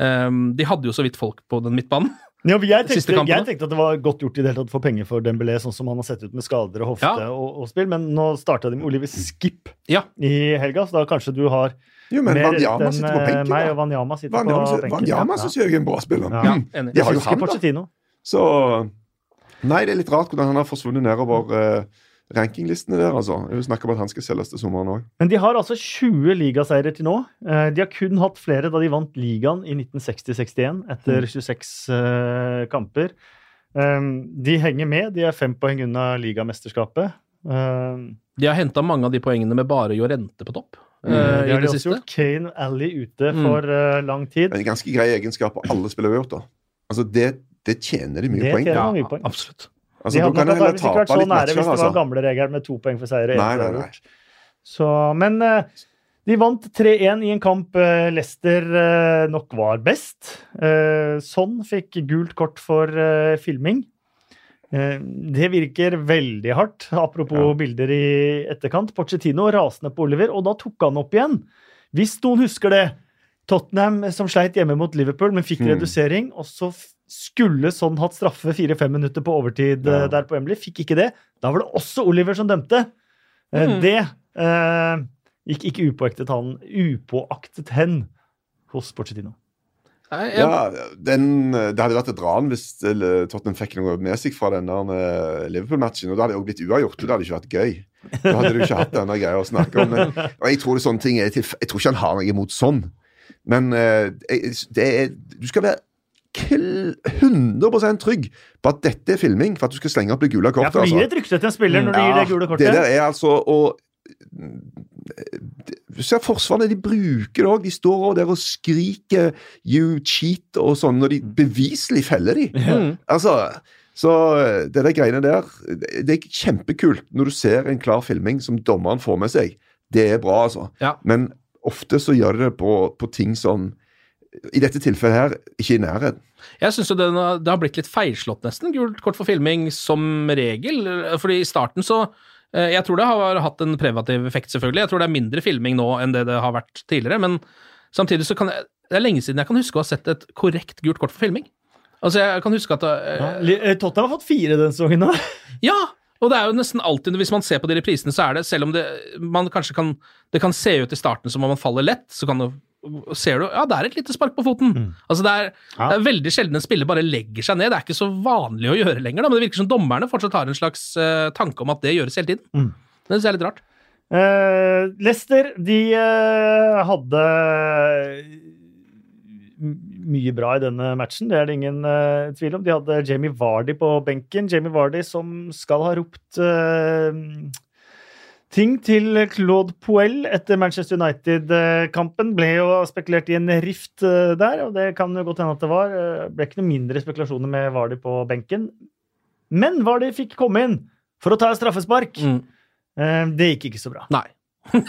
um, De hadde jo så vidt folk på den midtbanen. Ja, jeg, tenkte, jeg tenkte at det var godt gjort i det hele tatt å få penger for Dembélé, sånn som han har sett ut med skader og hofte Ja. og, og spill, men nå starta de med Oliver Skip Ja. i helga, så da kanskje du har Jo, men enn, sitter på eh, benken. meg, da. og Vanjama sitter Wanyama, på benken. Wanyama Ja. syns jeg er en bra spiller. Ja. Ja, enig. De har jo han, da. Så Nei, det er litt rart hvordan han har forsvunnet nedover eh, rankinglistene der, altså. Jeg vil snakke om at han skal selges til sommeren òg. Men de har altså 20 ligaseiere til nå. Eh, De har kun hatt flere da de vant ligaen i 1960-61 etter 26 eh, kamper. Um, De henger med. De er fem poeng unna ligamesterskapet. Um, De har henta mange av de poengene med bare Jorente på topp Mm, Uh, det har de også gjort. Kane Alley ute Mm. for eh, lang tid. En ganske grei egenskap på alle spillere har gjort, da. Altså, det det tjener de mye Det poeng tjener Ja, mye poeng. absolutt. Altså, de hadde kan nok ikke vært så nære matcher, hvis det var altså. gamle regelen med to poeng for seier. Nei, nei, nei. Så, men eh, de vant 3-1 i en kamp eh, Leicester eh, nok var best. Eh, Sånn fikk gult kort for filming. Eh, det virker veldig hardt, apropos Ja. bilder i etterkant. Pochettino rasende på Oliver, og da tok han opp igjen. Hvis noen husker det. Tottenham som sleit hjemme mot Liverpool, men fikk Mm. redusering. Og så skulle sånn hatt straffe fire-fem minutter på overtid eh, Ja. der på Emily. Fikk ikke det. Da var det også Oliver som dømte. Eh, Mm. Det eh, gikk ikke upåaktet, han, upåaktet hen hos Porcetino. Nei, jeg, Ja, den, det hadde vært et ran hvis eh, Tottenham fikk noe med seg fra den der eh, Liverpool-matchen. Og da hadde det også blitt uavgjort, og det hadde ikke vært gøy. Da hadde du ikke hatt denne greia å snakke om. Men, og jeg tror det sånne ting er til, Jeg tror ikke han har noe imot sånn. Men det er, du skal være 100 trygg på at dette er filming, for at du skal slenge opp det gule Ja, kortet. for du gir et rykte til en spiller når du gir det gule kortet. Det der er altså å Du ser Forsvaret, de bruker det òg. De står der og skriker 'you cheat' og sånn, når de beviselig feller de. mm, Altså, så det der greiene der Det er kjempekult når du ser en klar filming som dommeren får med seg. Det er bra, altså. Ja. Men ofte så gjør de det på, på ting som i dette tilfellet her ikke i nærheten. jeg syns det, har- det har blitt litt feilslått, nesten, gult kort for filming som regel. Fordi i starten så eh, Jeg tror det har hatt en preventiv effekt, selvfølgelig. Jeg tror det er mindre filming nå enn det det har vært tidligere. Men samtidig så kan jeg Det er lenge siden jeg kan huske å ha sett et korrekt gult kort for filming. Altså, jeg kan huske at eh, Ja, eh, Tottenham har fått fire denne sesongen nå. Ja! Og det er jo nesten alltid, hvis man ser på de reprisene, så er det, selv om det man kanskje kan Det kan se ut i starten som om man faller lett, så kan du Ser du Ja, det er et lite spark på foten. Altså det er, Ja. det er veldig sjelden en spiller bare legger seg ned. Det er ikke så vanlig å gjøre lenger, da, men det virker som dommerne fortsatt har en slags uh, tanke om at det gjøres hele tiden. Mm. Det synes jeg er litt rart. Uh, Leicester, de uh, hadde mye bra i denne matchen, det er det ingen uh, tvil om. De hadde Jamie Vardy på benken. Jamie Vardy som skal ha ropt eh, ting til Claude Poel etter Manchester United-kampen. Ble jo spekulert i en rift eh, der, og det kan jo godt hende at det var. Det ble ikke noe mindre spekulasjoner med Vardy på benken. Men Vardy fikk komme inn for å ta et straffespark. Mm. Eh, Det gikk ikke så bra. Nei.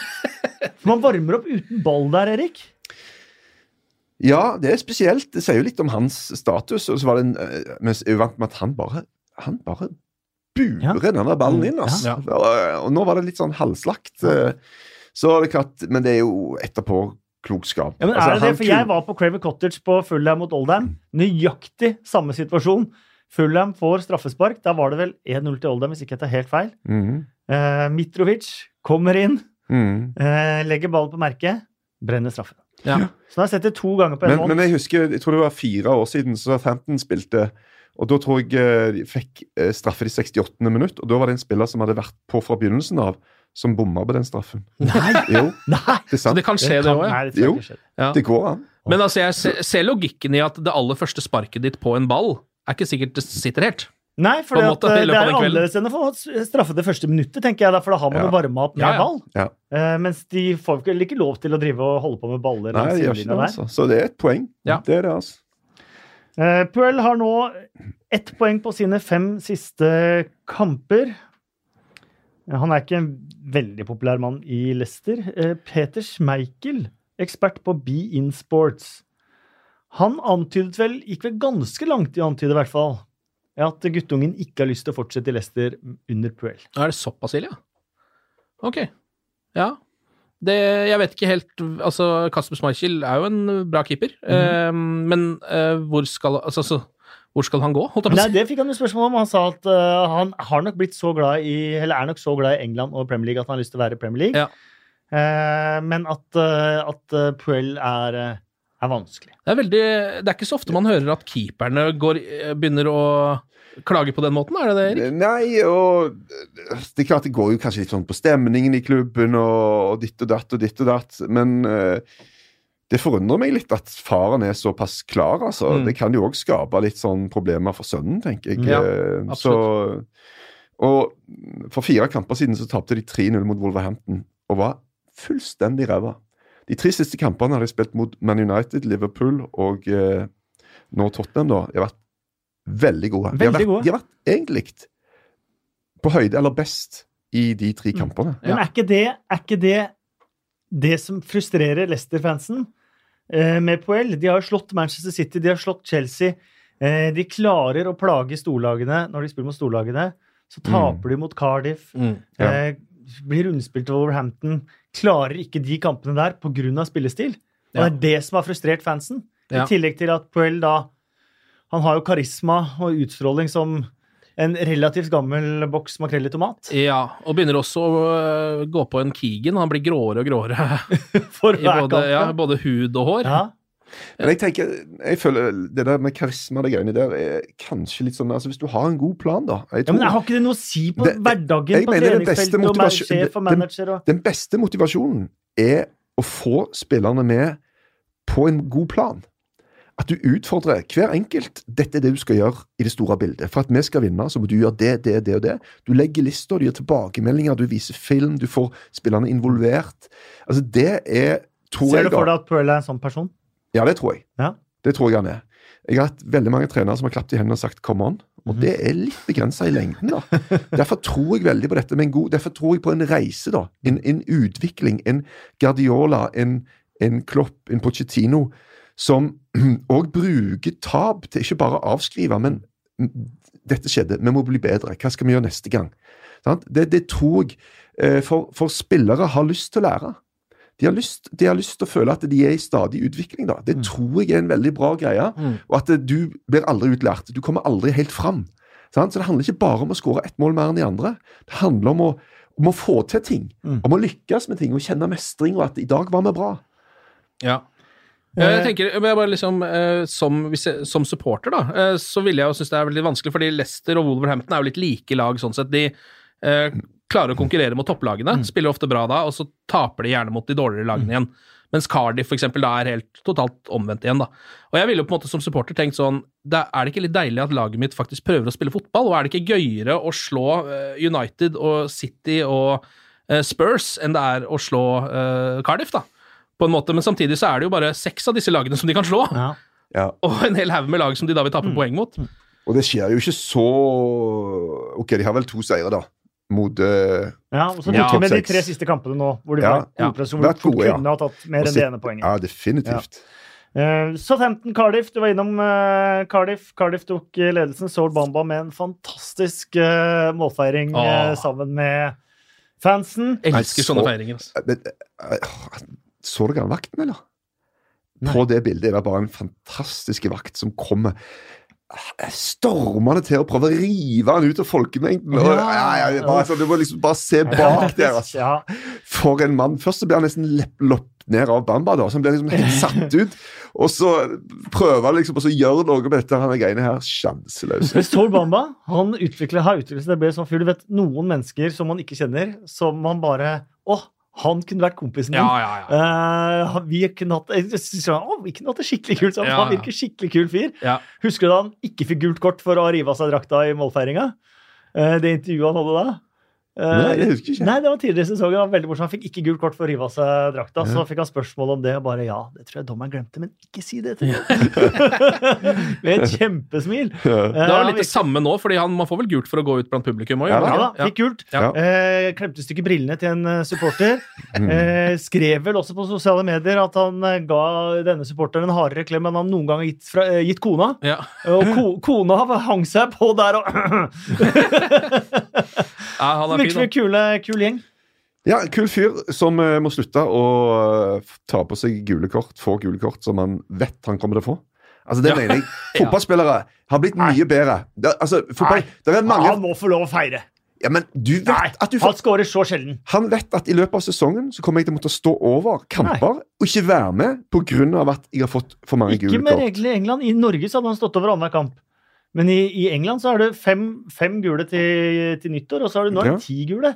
Man varmer opp uten ball der, Erik. Ja, det er spesielt. Det sier jo litt om hans status. Og så var det en, eh, men jeg er vant med at han bare Han bare burer Ja. denne ballen inn, Mm, altså. ja. Og, nå var det litt sånn halvslakt. så Så det klart, Men det er jo etterpåklokskap. Ja, men Altså, er det det? For jeg var på Craver Cottage på Fulham mot Oldham. Nøyaktig samme situasjon. Fulham får straffespark. Da var det vel 1-0 til Oldham, hvis ikke jeg tar helt feil. Mm. Eh, Mitrovic kommer inn, mm. eh, legger ballen på merket, brenner straffen. Ja. Så nå har jeg sett det to ganger på en Men, måned. men jeg husker, jeg tror det var fire år siden så 15 spilte. Og da tror jeg eh, de fikk eh, straffe i 68. minutt. Og da var det en spiller som hadde vært på fra begynnelsen av, som bomma på den straffen. Nei! Jo, Nei! det Så det kan skje, det kan- òg, Jo. ja. Det går an. Men altså, jeg ser, ser logikken i at det aller første sparket ditt på en ball er ikke sikkert det sitter helt. Nei, for det, måte, det er annerledes enn å få straffe det første minuttet, tenker jeg. da, For da har man Ja. jo varma opp med Ja, ja. ball. Ja. Uh, mens de får ikke, ikke lov til å drive og holde på med baller. Nei, de gjør ikke det, altså. Så det er et poeng. Ja. Det er det, altså. Eh, Puel har nå ett poeng på sine fem siste kamper. Han er ikke en veldig populær mann i Leicester. Eh, Peter Schmeichel, ekspert på Be In Sports. Han antydet vel, gikk vel ganske langt i å antyde i hvert fall, at guttungen ikke har lyst til å fortsette i Leicester under Puel. Er det såpass ille, ja? Ok. Ja. Det, jeg vet ikke helt Altså, Kasper Schmeichel er jo en bra keeper, eh, men uh, hvor skal altså, så, hvor skal han gå, Nei. Det fikk han jo spørsmål om. Han sa at uh, han har nok blitt så glad i eller er nok så glad i England og Premier League at han har lyst til å være i Premier League. Ja. Uh, men at, uh, at Puel er, er vanskelig. Det er veldig Det er ikke så ofte man hører at keeperne går, begynner å klage på den måten, er det det, Erik? Nei, og det er klart det går jo kanskje litt sånn på stemningen i klubben og, og ditt og datt og ditt og datt, men uh, det forundrer meg litt at faren er såpass klar, altså. Mm. Det kan jo òg skape litt sånn problemer for sønnen, tenker jeg. Ja, Eh, så, og for fire kamper siden så tapte de 3-0 mot Wolverhampton og var fullstendig ræva. De tre siste kampene har de spilt mot Man United, Liverpool og eh, nå Tottenham. da. De har vært Veldig gode. De har vært, gode. De har vært egentlig på høyde eller best i de tre Mm. kampene. Men er ikke det, er ikke det det som frustrerer Leicester-fansen eh, med Poel? De har slått Manchester City, de har slått Chelsea. Eh, de klarer å plage storlagene når de spiller mot storlagene. Så taper de mot Cardiff. Mm. Ja. Eh, blir rundspilt over Wolverhampton. Klarer ikke de kampene der pga. spillestil. Og Ja. det er det som har frustrert fansen. Ja. I tillegg til at Poel da Han har jo karisma og utstråling som en relativt gammel boks makrell i tomat. Ja, og begynner også å øh, gå på en Keegan. Han blir gråere og gråere For i hver både, kamp. ja, både hud og hår. Ja. Men jeg tenker, jeg føler det der med karisma det greiene der er kanskje litt sånn altså Hvis du har en god plan, da jeg Ja, men jeg Har ikke det noe å si på Det- hverdagen jeg på treningsfeltet og sjef og manager og Den beste motivasjonen er å få spillerne med på en god plan. At du utfordrer hver enkelt. Dette er det du skal gjøre i det store bildet. For at vi skal vinne, så må du gjøre det, det, det og det. Du legger lista, du gir tilbakemeldinger, du viser film, du får spillerne involvert. Altså, det er tror Ser du for deg at Pearl er en sånn person? Ja, det tror jeg. Ja. Det tror jeg han er. Jeg har hatt veldig mange trenere som har klappet i hendene og sagt 'come on'. Og Mhm. det er litt begrensa i lengden, da. Derfor tror jeg veldig på dette Men god Derfor tror jeg på en reise, da. En, en utvikling. En Guardiola, en, en Klopp, en Pochettino, som òg bruker tap til ikke bare å avskrive, men mm, dette skjedde, vi må bli bedre. Hva skal vi gjøre neste gang? Det, det tror jeg eh, for, for spillere har lyst til å lære. De har, lyst, de har lyst til å føle at de er i stadig utvikling. da. Det tror jeg er en veldig bra greie. Mm. Og at eh, du blir aldri utlært. Du kommer aldri helt fram. Sant? Så det handler ikke bare om å skåre ett mål mer enn de andre. Det handler om å, om å få til ting. Mm. Om å lykkes med ting og kjenne mestring, og at i dag var vi bra. Ja. Jeg tenker, men jeg bare liksom, eh, som, som supporter, da, eh, så ville jeg jo synes det er veldig vanskelig, fordi Leicester og Wolverhampton er jo litt like lag sånn sett. De eh, klarer å konkurrere mot topplagene, spiller ofte bra da, og så taper de gjerne mot de dårligere lagene igjen. Mens Cardiff for eksempel, da er helt totalt omvendt igjen. da. Og jeg ville jo på en måte som supporter tenkt sånn da Er det ikke litt deilig at laget mitt faktisk prøver å spille fotball? Og er det ikke gøyere å slå eh, United og City og eh, Spurs enn det er å slå eh, Cardiff, da? På en måte, Men samtidig så er det jo bare seks av disse lagene som de kan slå, Ja. Ja. og en hel haug med lag som de da vil tape poeng mot. Og det skjer jo ikke så Ok, de har vel to seire, da. Mot eh, ja, og så Ja. med de tre siste kampene nå, hvor de Ja. var Ja. gode prestasjoner, hvor de gode, ja. kunne ha tatt mer enn det ene poenget. Ja, definitivt. Uh, Southampton Cardiff, du var innom uh, Cardiff. Cardiff tok ledelsen. Soul Bamba med en fantastisk uh, målfeiring sammen med fansen. Jeg Elsker sånne feiringer. Altså. Så dere vakten, eller? Nei. På det bildet er det bare en fantastisk vakt som kommer stormende til å prøve å rive han ut av folkemengden. Og, Ja. ja, ja, bare, så, du må liksom bare se bak der. Altså. Ja. For en mann. Først så blir han nesten lopp ned av Bamba, da, så han blir liksom helt satt ut. Og så prøver han liksom å gjøre noe med dette her greiene her. Sjanseløs. Saul Bamba han utvikler, har utviklet seg. Det ble sånn fyr. Du vet, noen mennesker som man ikke kjenner, som man bare Å, han kunne vært kompisen din. Ja, ja, ja. Uh, vi kunne hatt vi kunne det skikkelig kult sammen. Han virker skikkelig kul fyr. Husker du da han ikke fikk gult kort for å rive av seg drakta i målfeiringa? Uh, det intervjuet han hadde da? Eh, Nei, jeg husker ikke. Nei, det var tidligere i sesongen. Han, veldig morsomt. Han fikk ikke gult kort for å rive av seg drakta. Ja. Så fikk han spørsmål om det, og bare ja, det tror jeg dommeren glemte, men ikke si det til noen. Med et kjempesmil. Ja. Eh, Det er litt det samme nå, fordi han, man får vel gult for å gå ut blant publikum òg? Ja, ja da, fikk gult. Ja. Eh, klemte stykke brillene til en eh, supporter. Eh, skrev vel også på sosiale medier at han eh, ga denne supporteren en hardere klem enn han noen gang har gitt, fra, eh, gitt kona. Ja. Og ko, kona hang seg på der og Ja, han er Virker som en kule, kul gjeng. Ja, kul fyr som uh, må slutte å eh, ta på seg gule kort, få gule kort som han vet han kommer til å få. Altså, det Ja. mener jeg. Fotballspillere har blitt mye bedre. Det, altså, fotball, det er mange Han må få lov å feire. Ja, men du vet Nei, at du han skårer så sjelden. Han vet at i løpet av sesongen så kommer jeg til å måtte stå over kamper og ikke være med pga. at jeg har fått for mange Ikke gule med reglene i England. I Norge så hadde han stått over annenhver kamp. Men i, i England så er det fem, fem gule til, til nyttår, og så har du nå Ja. ti gule.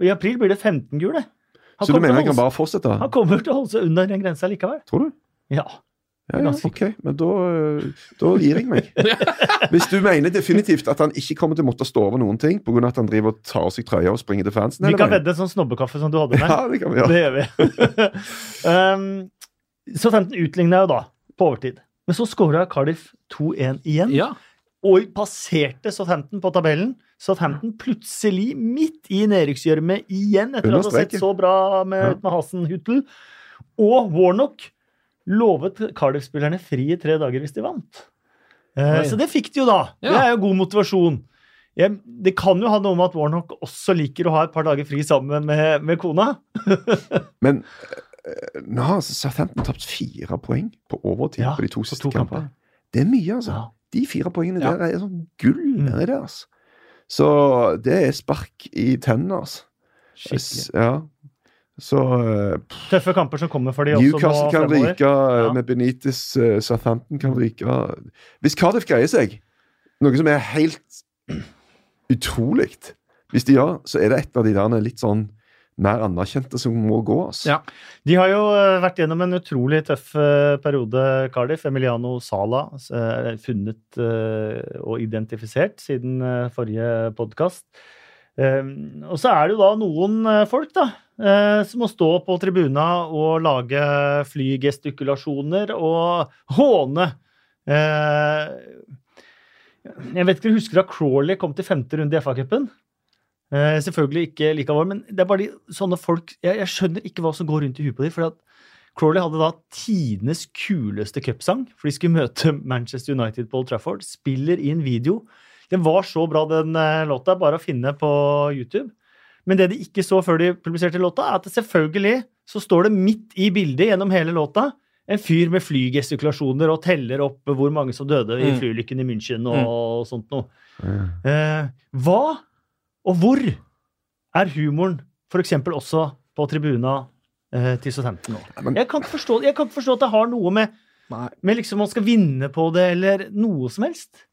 Og i april blir det 15 gule. Han Så du mener jeg kan bare fortsette? Han kommer til å holde seg under den grensa likevel. Tror du? Ja. Ja, ja, ok, men da, øh, da gir jeg meg. Hvis du mener definitivt at han ikke kommer til å måtte stå over noen ting pga. at han driver og tar av seg trøya og springer til fansen Vi kan vedde en sånn snobbekaffe som du hadde med. Ja, det kan vi gjøre. Det gjør vi. um, så 15 utligna jo da, på overtid. Men så skåra Cardiff 2-1 igjen. Ja. Og passerte Southampton på tabellen. Southampton plutselig midt i nedrykksgjørme igjen, etter at å har sett så bra med, Ja. med Hasenhuttel. Og Warnock lovet Cardiff-spillerne fri i tre dager hvis de vant. Eh, så det fikk de jo da. Det er jo god motivasjon. Jeg, det kan jo ha noe med at Warnock også liker å ha et par dager fri sammen med, med kona. Men eh, nå har Southampton tapt fire poeng på overtid Ja, på de to siste to kampene. Det er mye, altså. Ja. De fire poengene Ja. der er sånn gull Mm. nedi der. Altså. Så det er spark i tennene, altså. Skikkelig. Ja. Så eh, Tøffe kamper som kommer for de også Newcastle kan ryke eh, Ja. med Benitez. Uh, Southampton kan ryke. Hvis Cardiff greier seg, noe som er helt utrolig Hvis de gjør, så er det et av de der litt sånn mer anerkjente som må gå. Altså. Ja. De har jo eh, vært gjennom en utrolig tøff eh, periode, Cardiff. Emiliano Sala eh, er funnet og identifisert siden forrige podkast. Og så er det jo da noen folk da, som må stå på tribuna og lage flygestikulasjoner og håne. Jeg vet ikke, om du husker da Crawley kom til femte runde i FA-cupen? Eh, selvfølgelig ikke like alvorlig, men det er bare de, sånne folk jeg, jeg skjønner ikke hva som går rundt i huet på dem. For Crawley hadde da tidenes kuleste cupsang, for de skulle møte Manchester United på Old Trafford. Spiller i en video. Den var så bra, den eh, låta. Bare å finne på YouTube. Men det de ikke så før de publiserte låta, er at selvfølgelig så står det midt i bildet gjennom hele låta en fyr med flygestikulasjoner og teller opp hvor mange som døde i Mm. flyulykken i München og sånt noe. Mm. Eh, hva og hvor er humoren f.eks. også på tribuna eh, til 17 år? Jeg kan, ikke forstå, jeg kan ikke forstå at det har noe med, med liksom man skal vinne på det, eller noe som helst.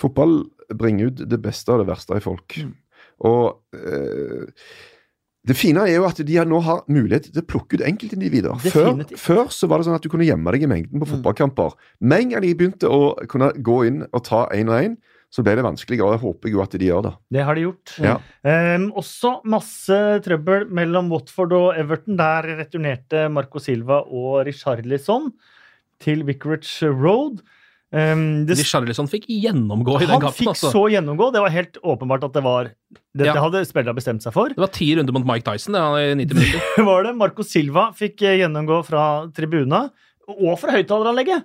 Fotball bringer ut det beste og det verste i folk. Mm. Og eh, det fine er jo at de nå har mulighet til å plukke ut enkeltindivider. Før, før så var det sånn at du kunne gjemme deg i mengden på Mm. fotballkamper. Med en gang de begynte å kunne gå inn og ta én og én, så ble det vanskeligere. Og jeg håper jo at de gjør det. Det har de gjort. Ja. Um, også masse trøbbel mellom Watford og Everton. Der returnerte Marco Silva og Richarlison til Vicarage Road. Um, det Richarlison fikk gjennomgå i den Han fikk Altså. så gjennomgå. Det var helt åpenbart at det var Dette Ja. hadde spillerne bestemt seg for. Det var ti runder mot Mike Tyson det, han i 90 minutter. Det var det. Marco Silva fikk eh, gjennomgå fra tribuna, og fra høyttaleranlegget.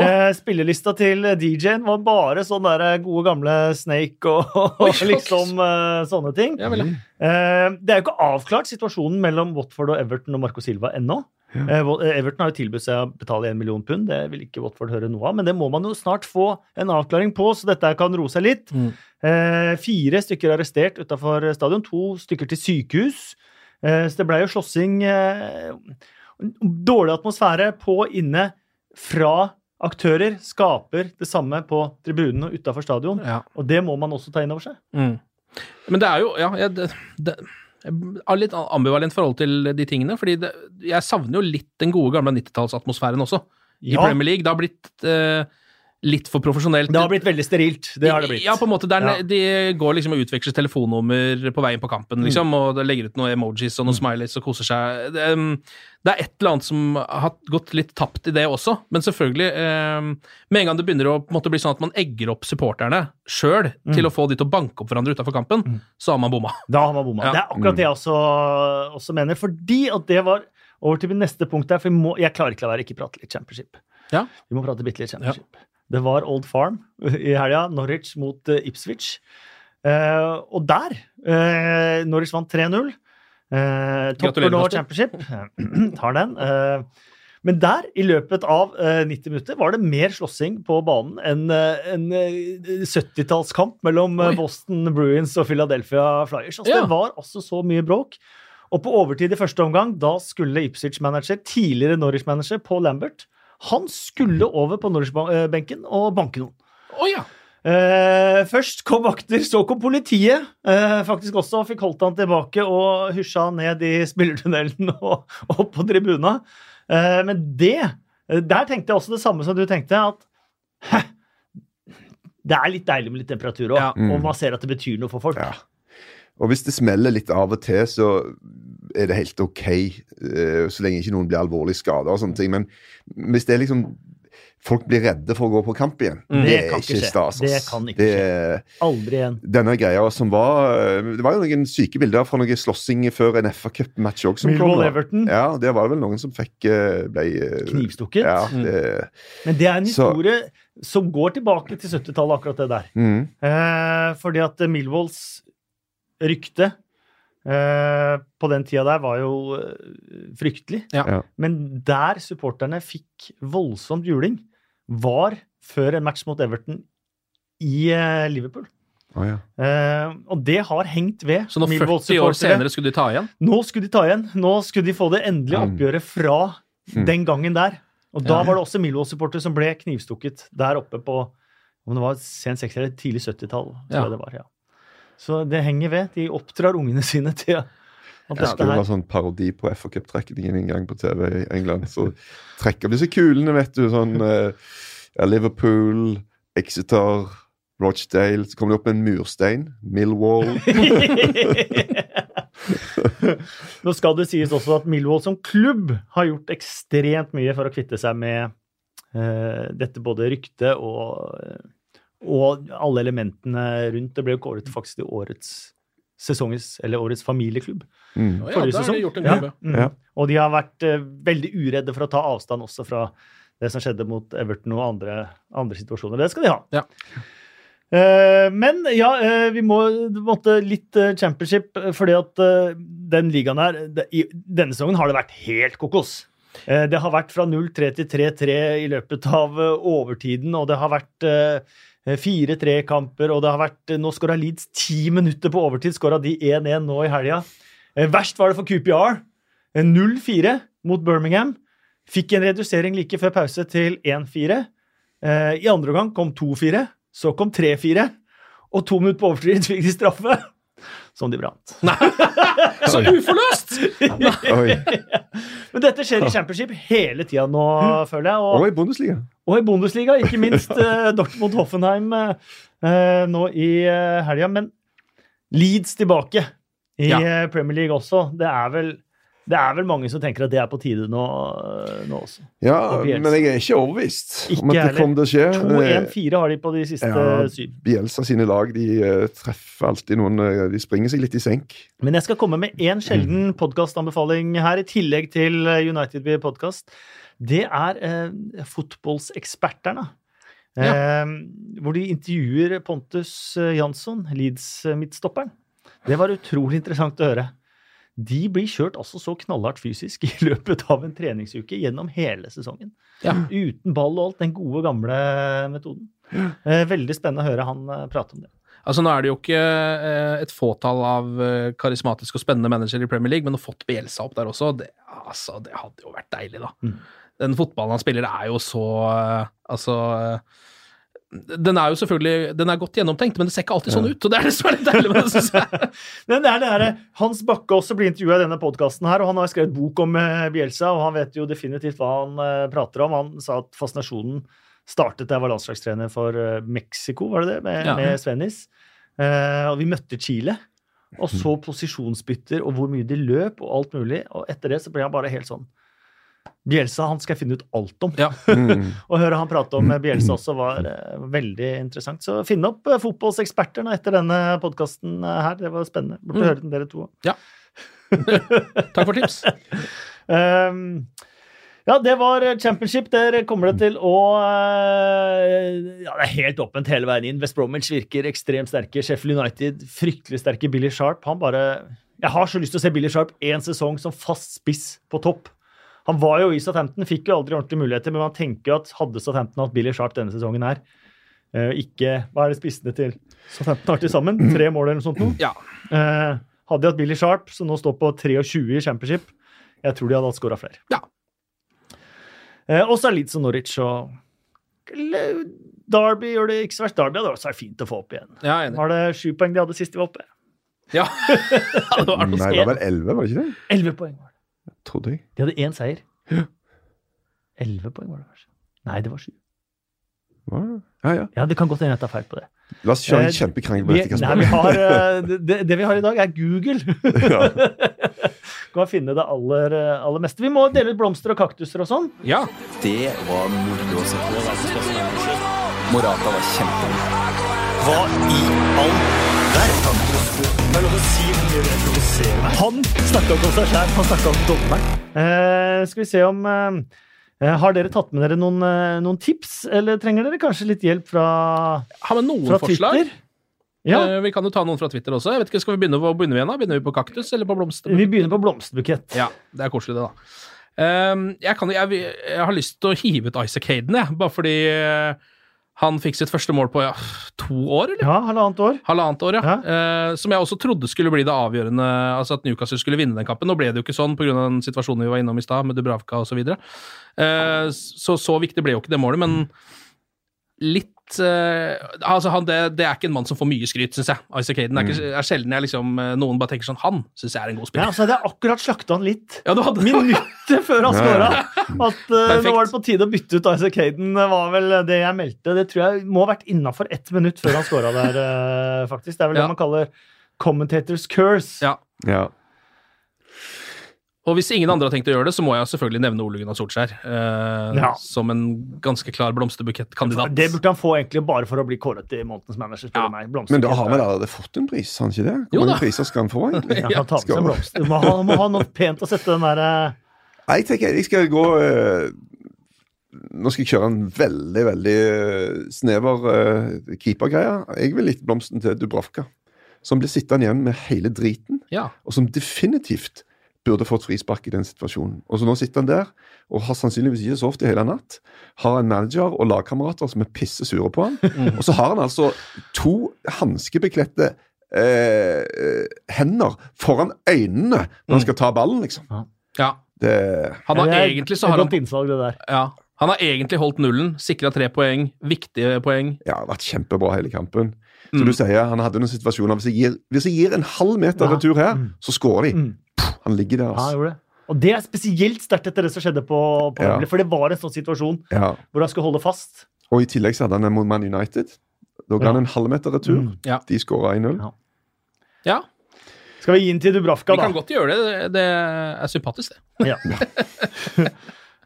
Eh, spillelista til DJ-en var bare sånn der gode gamle Snake og, og Oi, liksom eh, sånne ting. Ja, vel. Eh, det er jo ikke avklart situasjonen mellom Watford og Everton og Marco Silva ennå. Ja. Eh, eh, Everton har jo tilbudt seg å betale 1 million pund. Det vil ikke Watford høre noe av, men det må man jo snart få en avklaring på, så dette kan roe seg litt. Mm. Eh, fire stykker arrestert utafor stadion, to stykker til sykehus. Eh, så det ble jo slåssing. Eh, dårlig atmosfære på inne fra aktører skaper det samme på tribunen og utafor stadion. Ja. Og det må man også ta inn over seg. Mm. Men det er jo Ja, jeg, det, det, jeg har litt ambivalent forhold til de tingene. fordi det, jeg savner jo litt den gode, gamle 90-tallsatmosfæren også. I Ja. Premier League. Det har blitt eh, litt for profesjonelt. Det har blitt veldig sterilt. Det har det blitt. Ja, på en måte. Der, Ja. De går liksom og utveksler telefonnummer på veien på kampen, liksom, og legger ut noen emojis og noen smileys og koser seg. Det, um, det er et eller annet som har gått litt tapt i det også, men selvfølgelig eh, Med en gang det begynner å måte, bli sånn at man egger opp supporterne sjøl til å få de til å banke opp hverandre utafor kampen, så har man bomma. Da har man bomma. Ja. Det er akkurat det jeg også, også mener. Fordi at det var over til mitt neste punkt der. For jeg, må, jeg klarer ikke la være ikke prate litt championship. Ja. Vi må prate bitte litt championship. Det var Old Farm i helga. Norwich mot eh, Ipswich. Eh, og der uh, Norwich vant 3-0. Topper Gratulerer, nå championship. Tar den. Eh, men der, i løpet av eh, 90 minutter, var det mer slåssing på banen enn eh, en eh, 70-tallskamp mellom eh, Oi. Boston Bruins og Philadelphia Flyers. Altså, Ja. Det var altså så mye bråk. Og på overtid i første omgang, da skulle Ipswich-manager, tidligere Norwich-manager Paul Lambert, han skulle over på Norwich-benken og banke noen. Oh, ja! Eh, først kom vakter, så kom politiet. Uh, faktisk også fikk holdt han tilbake og husja han ned i spillertunnelen og opp på tribuna. Uh, men det Der tenkte jeg også det samme som du tenkte, at hæ, det er litt deilig med litt temperatur òg, Ja. Mm. og man ser at det betyr noe for folk. Ja. Og hvis det smeller litt av og til, så er det helt OK, eh, så lenge ikke noen blir alvorlig skada og sånne ting. Men hvis det er liksom folk blir redde for å gå på kamp igjen. Mm. Det Det er kan ikke skje. stas. Det kan ikke Det er- Aldri igjen. Denne greia som var eh, Det var jo noen syke bilder fra noe slåssing før en FA Cup-match òg. Everton. Ja, det var det vel noen som fikk eh, ble eh, Knivstukket. Ja, Mm. Men det er en Så- historie som går tilbake til 70-tallet, akkurat det der. mm, Eh, fordi at Millwalls rykte eh, på den tida der var jo fryktelig. Ja. Ja. Men der supporterne fikk voldsomt juling, var før en match mot Everton i eh, Liverpool. Oh, ja. Eh, og det har hengt ved Så nå 40 år senere skulle de ta igjen? Nå skulle de ta igjen. Nå skulle de få det endelige Mm. oppgjøret fra Mm. den gangen der. Og da Ja. var det også Millwall-supporter som ble knivstukket der oppe på om det var sen 60- eller tidlig 70-tall. tror Ja. jeg det var, ja. Så det henger ved. De oppdrar ungene sine til Det dette skulle her være sånn parodi på FA Cup-trekningen en gang på TV i England. Så trekker disse kulene, vet du. Sånn uh, Liverpool, Exeter, Rochdale. Så kommer det opp en murstein. Millwall. Nå skal det sies også at Millwall som klubb har gjort ekstremt mye for å kvitte seg med uh, dette både ryktet og, og alle elementene rundt. Det ble jo kåret faktisk til årets sesongens, eller årets familieklubb. Mm. Å ja, forrige da har sesong. de gjort en Ja, jobb, ja. mm. Ja. Og de har vært uh, veldig uredde for å ta avstand også fra det som skjedde mot Everton og andre, andre situasjoner. Det skal de ha. Ja. Uh, men ja, uh, vi må måtte litt uh, championship, fordi at den ligaen her det, I denne sesongen har det vært helt kokos. Eh, det har vært fra 0-3 til 3-3 i løpet av overtiden, og det har vært eh, 4-3-kamper, og det har vært Nå skåra Leeds ti minutter på overtid. Skåra de 1-1 nå i helga. Eh, Verst var det for QPR. Eh, 0-4 mot Birmingham. Fikk en redusering like før pause til 1-4. Eh, I andre omgang kom 2-4. Så kom 3-4. Og to minutter på overtid fikk de straffe. Som de brant. Så uforløst! Oi. Men dette skjer i championship hele tida nå, føler jeg. Og Og, i Bundesliga. og i Bundesliga, ikke minst eh, Dortmund Hoffenheim eh, nå i uh, helga. Men Leeds tilbake i Ja. eh, Premier League også. Det er vel det er vel mange som tenker at det er på tide nå, nå også. Ja, men jeg er ikke overbevist Ikke om at det kommer til å skje. Eh, 2-1-4 har de på de siste Ja. syv. Bielsa sine lag de eh, treffer alltid noen eh, De springer seg litt i senk. Men jeg skal komme med én sjelden podkastanbefaling her, i tillegg til eh, United Be Podcast. Det er eh, fotballsekspertene. Eh, hvor de intervjuer Pontus eh, Jansson, Leeds-midtstopperen. Det var utrolig interessant å høre. De blir kjørt altså så knallhardt fysisk i løpet av en treningsuke gjennom hele sesongen. Ja. Uten ball og alt. Den gode, gamle metoden. Eh, veldig spennende å høre han eh, prate om det. Altså Nå er det jo ikke eh, et fåtall av karismatiske og spennende managere i Premier League, men å fått Bielsa opp der også, det, altså, det hadde jo vært deilig, da. Mm. Den fotballen han spiller, er jo så Altså Den er jo selvfølgelig Den er godt gjennomtenkt, men det ser ikke alltid sånn ut, og det er det som er litt deilig med det, syns jeg. Men det er det her, Hans Bakke også blir intervjua i denne podkasten, og han har skrevet bok om eh, Bielsa, og han vet jo definitivt hva han eh, prater om. Han sa at fascinasjonen startet da jeg var landslagstrener for eh, Mexico, var det det, med, Ja. med Svennis. Eh, og vi møtte Chile, og så posisjonsbytter og hvor mye de løp og alt mulig. Og etter det så ble han bare helt sånn Bielsa han skal jeg finne ut alt om. Ja. Å høre han prate om Bielsa også var uh, veldig interessant. Så finn opp eh, fotballsekspertene etter denne podkasten her. Det var spennende. Burde Mm. høre den dere to òg. Takk for tips. Um, ja, det var championship. Der kommer det til å uh, Ja, det er helt åpent hele veien inn. West Bromwich virker ekstremt sterke. Sheffield United fryktelig sterke. Billy Sharp han bare Jeg har så lyst til å se Billy Sharp én sesong som fast spiss på topp. Han var jo i Southampton, fikk jo aldri ordentlige muligheter, men man tenker jo at hadde Southampton hatt Billy Sharp denne sesongen her eh, Ikke Hva er det spissene til Southampton har til sammen? Tre mål eller noe sånt noe? Ja. Eh, hadde de hatt Billy Sharp, som nå står på 23 i championship, jeg tror de hadde hatt skåra flere. Ja. Eh, og så er Leeds og Norwich og Derby gjør det ikke så verst. Derby hadde også vært fint å få opp igjen. Ja, enig. Var det sju poeng de hadde sist de var oppe? Ja. det var Nei, det var vel 11, var det ikke det? Elleve poeng var det. Trodde jeg. De hadde én seier. Elleve poeng var det kanskje. Nei, det var sju. Ja, ja. Ja, det kan godt hende jeg tar feil på det. La oss kjøre Eh, en kjempekrangel på dette. nei, vi har, eh, det, det vi har i dag, er Google. Ja. kan finne det aller, eh, aller meste. Vi må dele ut blomster og kaktuser og sånn. Ja. Det var moro å se på. Morata var kjempegod. Hva i all Han snakka ikke om seg sjæl, han snakka om dommeren. Eh, skal vi se om eh, eh, Har dere tatt med dere noen, eh, noen tips, eller trenger dere kanskje litt hjelp fra, Har vi noen fra forslag? Twitter? Ja, Eh, Vi kan jo ta noen fra Twitter også. Jeg vet ikke, Skal vi begynne, hvor begynner vi igjen? da? Begynner vi på kaktus eller på blomsterbukett? vi begynner på blomsterbukett. Ja, det er koselig, det, da. Ehm, jeg, kan, jeg, jeg har lyst til å hive ut Isaac Hayden, jeg. Bare fordi eh, han fikk sitt første mål på ja, to år, eller? Ja, halvannet år. Halvannet år, ja. Ja. Eh, som jeg også trodde skulle bli det avgjørende, altså at Newcastle skulle vinne den kampen. Nå ble det jo ikke sånn pga. den situasjonen vi var innom i stad, med Dubravka osv. Så, eh, så så viktig ble jo ikke det målet, men litt eh, altså han, det, det er ikke en mann som får mye skryt, syns jeg. Isaac Hayden er, ikke, er sjelden jeg liksom, eh, noen bare tenker sånn Han syns jeg er en god spiller. Ja, så hadde det er akkurat slakta han litt. Ja, du hadde Minuttet før han skåra. At uh, nå var det på tide å bytte ut Isaac Hayden, var vel det jeg meldte. Det tror jeg må ha vært innafor ett minutt før han skåra der, uh, faktisk. Det er vel Ja. det man kaller commentators curse. Ja. Ja. Og hvis ingen andre har tenkt å gjøre det, så må jeg selvfølgelig nevne Ole Gunnar Solskjær eh, Ja. som en ganske klar blomsterbukett-kandidat. Det burde han få egentlig bare for å bli kåret til månedens manager. Ja. meg. Men da har vi allerede fått en pris, har han ikke det? Hvor mange priser skal han få, egentlig? Ja, han tar med seg Skal- blomster. Må ha, må ha noe pent å sette den der eh, Nei, Jeg tenker jeg skal gå eh, Nå skal jeg kjøre en veldig, veldig eh, snever uh, keepergreie. Jeg vil litt blomsten til Dubravka. Som blir sittende igjen med hele driten, Ja. og som definitivt burde fått frispark i den situasjonen. Og så nå sitter han der og har sannsynligvis ikke sovet i hele natt. Har en manager og lagkamerater som er pisse sure på han. Mm. Og så har han altså to hanskebekledte eh, eh, hender foran øynene når han skal ta ballen, liksom. ja. Det Han har det er egentlig så har han, innsalg, det der. ja, han har egentlig holdt nullen, sikra tre poeng, viktige poeng. ja, vært kjempebra hele kampen. Mm. Du sier, han hadde noen situasjoner Hvis jeg gir, hvis jeg gir en halv meter Ja. retur her, Mm. så skårer de. Mm. Han ligger der, Ja, altså. gjorde det. Og det er spesielt sterkt etter det som skjedde på, på Ja. For det var en sånn situasjon Ja. hvor han skulle holde fast. Og i tillegg så hadde han en mot Man United. Da ga Ja. han en halvmeter retur. Mm. Ja. De skåra 1-0. Ja. Ja, Skal vi gi den til Dubravka, da? vi kan godt gjøre det. Det er sympatisk, det. Ja.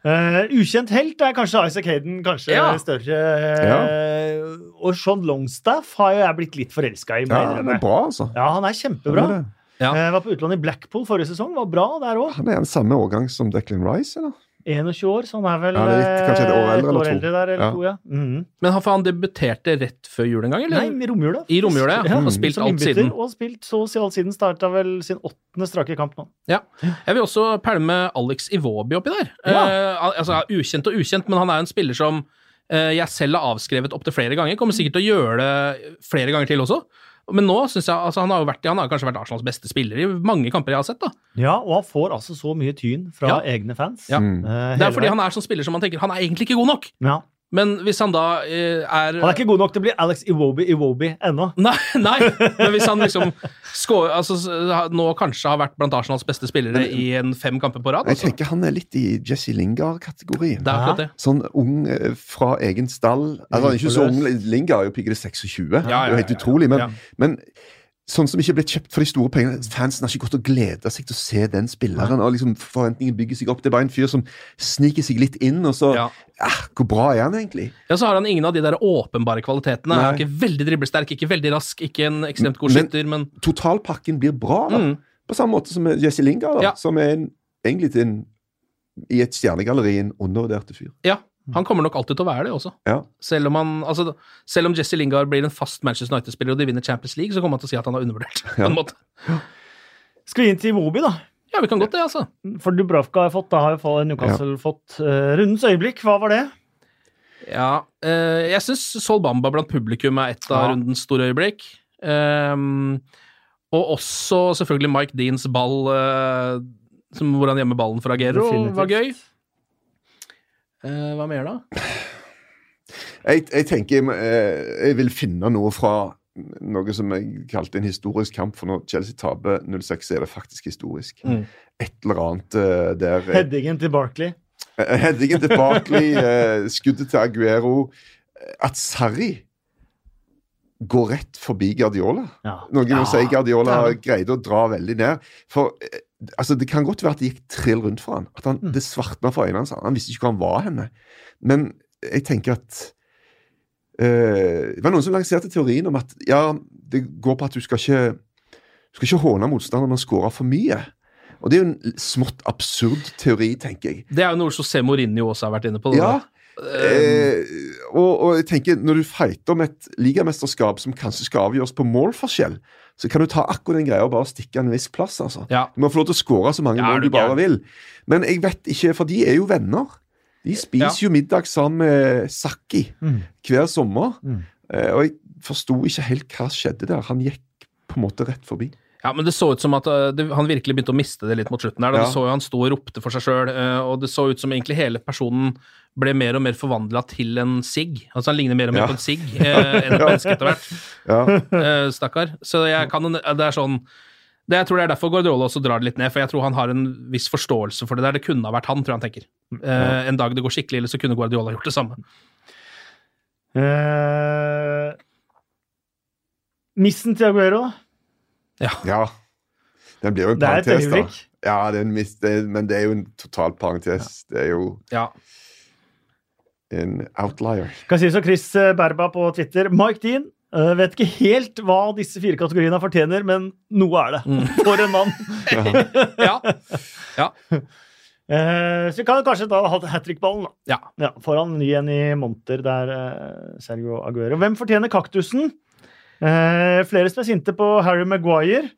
Uh, ukjent helt er kanskje Isaac Hayden kanskje Ja. større. eh, Og Sean Longstaff har jo jeg blitt litt forelska i. Ja, han er bra, altså. Ja, han er kjempebra. Han er. Ja. Jeg var på utlandet i Blackpool forrige sesong, var bra der òg. han er den samme årgang som Declan Rice, eller? 21 år, så han er vel Ja, er litt- kanskje et år eh, eldre eller to. der, eller Ja. to, ja. Mm. Men han, for han debuterte rett før jul en gang, eller? Nei, i romjula. I romjula, ja. Og spilt som alt innbytter, siden. Og spilt så å si alt siden. Starta vel sin åttende strake kamp nå. Ja. Jeg vil også pælme Alex Iwobi oppi der. Ja. Uh, altså, ukjent og ukjent, men han er en spiller som uh, jeg selv har avskrevet opptil flere ganger. Kommer sikkert til å gjøre det flere ganger til også. Men nå synes jeg, altså han har jo vært, han har kanskje vært Arsenals beste spiller i mange kamper jeg har sett. da. Ja, og han får altså så mye tyn fra Ja. egne fans. Ja. Mm. Det er fordi han er sånn spiller som man tenker han er egentlig ikke god nok. ja. Men hvis han da eh, er Han er ikke god nok til å bli Alex Iwobi Iwobi ennå. Nei, nei, men hvis han liksom score, altså, nå kanskje har vært blant Arsenals beste spillere i en fem kamper på rad. Jeg Altså. tenker han er litt i Jesse Lingard-kategorien. Det er akkurat det. Sånn ung eh, fra egen stall. Altså, han er ikke så ung. Lingard er jo piggere 26. Ja, det ja, er jo helt ja, ja. utrolig. Men, Ja. men sånn som ikke er blitt kjøpt for de store pengene Fansen har ikke gått og gleda seg til å se den spilleren. og liksom Forventningen bygger seg opp. Det er bare en fyr som sniker seg litt inn, og så Ja. ah, Hvor bra er han egentlig? Ja, så har han ingen av de der åpenbare kvalitetene. Han er ikke veldig driblesterk, ikke veldig rask, ikke en ekstremt god Men- skytter, men Totalpakken blir bra, da. mm, På samme måte som Jesse Lingard, da, Ja. som er en, egentlig til en, i et stjernegalleri en undervurderte fyr. ja. Han kommer nok alltid til å være det også. Ja. Selv om, han, altså, selv om Jesse Lingard blir en fast Manchester United-spiller og de vinner Champions League, så kommer han til å si at han har undervurdert. på en måte. Skal vi inn til Iwobi, da? Ja, vi kan godt det, altså. For Dubravka har fått, da har jo fått- Newcastle fått uh, rundens øyeblikk. Hva var det? Ja, uh, jeg syns Sol Bamba blant publikum er et av Ja. rundens store øyeblikk. Um, og også selvfølgelig Mike Deans ball, uh, som, hvor han gjemmer ballen for Definitivt. var gøy. Eh, hva mer, da? Jeg, jeg tenker jeg, jeg vil finne noe fra noe som jeg kalte en historisk kamp, for når Chelsea taper 0-6, er det faktisk historisk. Mm. Et eller annet eh, der eh, Headingen til Barkley. eh, Headingen til Barkley, eh, skuddet til Aguero eh, At Sarri går rett forbi Guardiola. Ja. Noen vil si Guardiola Ja. greide å dra veldig ned. For eh, altså Det kan godt være at det gikk trill rundt for han. At han, Mm. Det svartna for øynene hans. Han visste ikke hvor han var henne. Men jeg tenker at øh, Det var noen som lanserte teorien om at ja, det går på at du skal ikke du skal ikke håne motstanderen når man scorer for mye. Og det er jo en smått absurd teori, tenker jeg. Det er jo noe José Mourinho også har vært inne på. det Ja. Eh, eh, og, og jeg tenker når du fighter om et ligamesterskap som kanskje skal avgjøres på målforskjell, så kan du ta akkurat den greia og bare stikke en viss plass, altså. ja. Du må få lov til å skåre så mange Ja, mål du bare vil. Men jeg vet ikke, for de er jo venner. De spiser jo middag sammen med Sakki Mm. hver sommer. Mm. Eh, og jeg forsto ikke helt hva skjedde der. Han gikk på en måte rett forbi. Ja, men det så ut som at uh, det, han virkelig begynte å miste det litt mot slutten. der. Da. Ja. Du så jo han sto og ropte for seg sjøl, og det så ut som egentlig hele personen ble mer og mer forvandla til en sigg. Altså han ligner mer og mer Ja. på en sigg uh, enn et menneske etter hvert. Ja, Eh, Stakkar. Så jeg kan Det er sånn det, Jeg tror det er derfor Guardiola også drar det litt ned, for jeg tror han har en viss forståelse for det der. Det kunne ha vært han, tror jeg han tenker. Eh, en dag det går skikkelig ille, så kunne Guardiola gjort det samme. Eh, missen til Aguero, da? Ja. Den blir jo en Det er et parentes, da. øyeblikk. Ja, det er en mist, det er, men det er jo en total parentes. Det er jo Ja. en outlier. Kan si som Chris Berba på Twitter. Mike Dean uh, vet ikke helt hva disse fire kategoriene fortjener, men noe er det. For en mann. ja. ja. Uh, så vi kan kanskje da ha hat trick-ballen, da. Ja. foran ny en i monter der, uh, Sergio Aguero. Hvem fortjener kaktusen? Eh, flere som er sinte på Harry Maguire,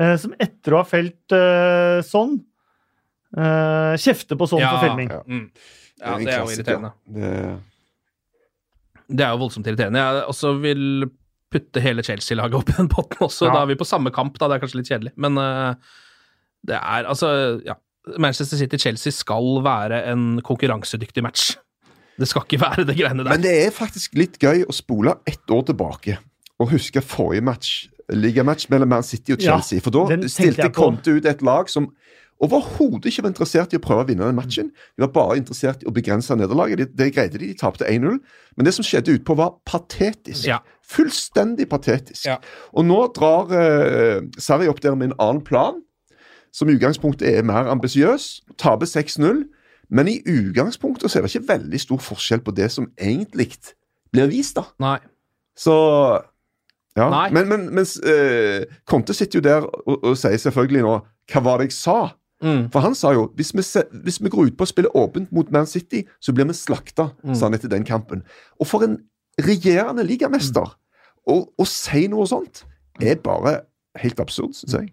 eh, som etter å ha felt eh, sånn, eh, kjefter på sånn Ja. for filming. Ja. Mm. ja, det er jo irriterende. Det, Det er jo voldsomt irriterende. Jeg også vil putte hele Chelsea-laget opp i den potten også. Ja. Da er vi på samme kamp, da. Det er kanskje litt kjedelig. Men eh, det er altså Ja. Manchester City-Chelsea skal være en konkurransedyktig match. Det skal ikke være det greiene der. Men det er faktisk litt gøy å spole ett år tilbake og huske forrige match, ligamatch mellom Man City og Ja, Chelsea. For da stilte. Conte ut et lag som overhodet ikke var interessert i å prøve å vinne den matchen. De var bare interessert i å begrense nederlaget. Det, det greide de. De tapte 1-0. Men det som skjedde utpå, var patetisk. Ja. Fullstendig patetisk. Ja. Og nå drar eh, Sarri opp der med en annen plan, som i utgangspunktet er mer ambisiøs. Taper 6-0. Men i utgangspunktet så er det ikke veldig stor forskjell på det som egentlig blir vist, da. Nei. Så ja. Nei. Men, men mens eh, Conte sitter jo der og, og sier selvfølgelig nå Hva var det jeg sa? Mm. For han sa jo hvis vi, se, hvis vi går ut på å spille åpent mot Man City, så blir vi slakta, Mm. sa han etter den kampen. Og for en regjerende ligamester å, å si noe sånt er bare helt absurd, syns jeg.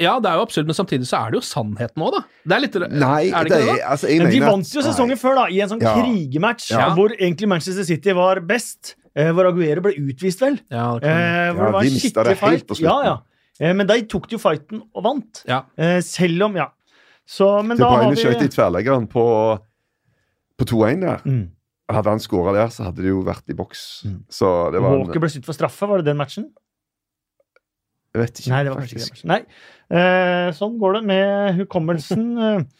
Ja, det er jo absurd, men samtidig så er det jo sannheten òg, da. Det er litt Nei, er det ikke det, da? altså, jeg Men de vant jo sesongen før, da, i en sånn Ja. krigematch, Ja. hvor egentlig Manchester City var best. Eh, hvor Aguero ble utvist, vel. Ja, det kan- Eh, hvor Ja, det var de skikkelig det helt fight. på slutten. Ja, ja. Eh, men de tok jo fighten og vant. ja. Eh, selv om, ja. Så, men Til da har vi skjøt i tverrleggeren på, på 2-1 der. mm. Hadde han skåra der, så hadde de jo vært i boks. Mm. Så det var en, ble skutt for straffe, var det den matchen? Jeg vet ikke. Nei, det var kanskje ikke den matchen. Nei. Eh, sånn går det med hukommelsen.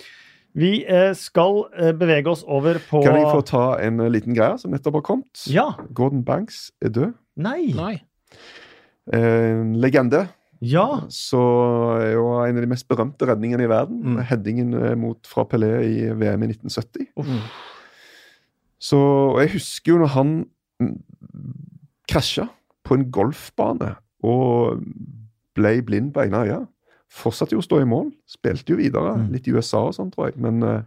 Vi eh, skal eh, bevege oss over på Kan jeg få ta en eh, liten greie som nettopp har kommet? Ja. Gordon Banks er død. Nei. Nei. En legende. Ja. Så er jo en av de mest berømte redningene i verden. Mm. Headingen mot, fra Pelé i VM i 1970. Mm. Så og jeg husker jo når han mm, krasja på en golfbane og ble blind på ene øyet. Fortsatte jo å stå i mål. Spilte jo videre, Mm. litt i USA og sånn, tror jeg. Men uh,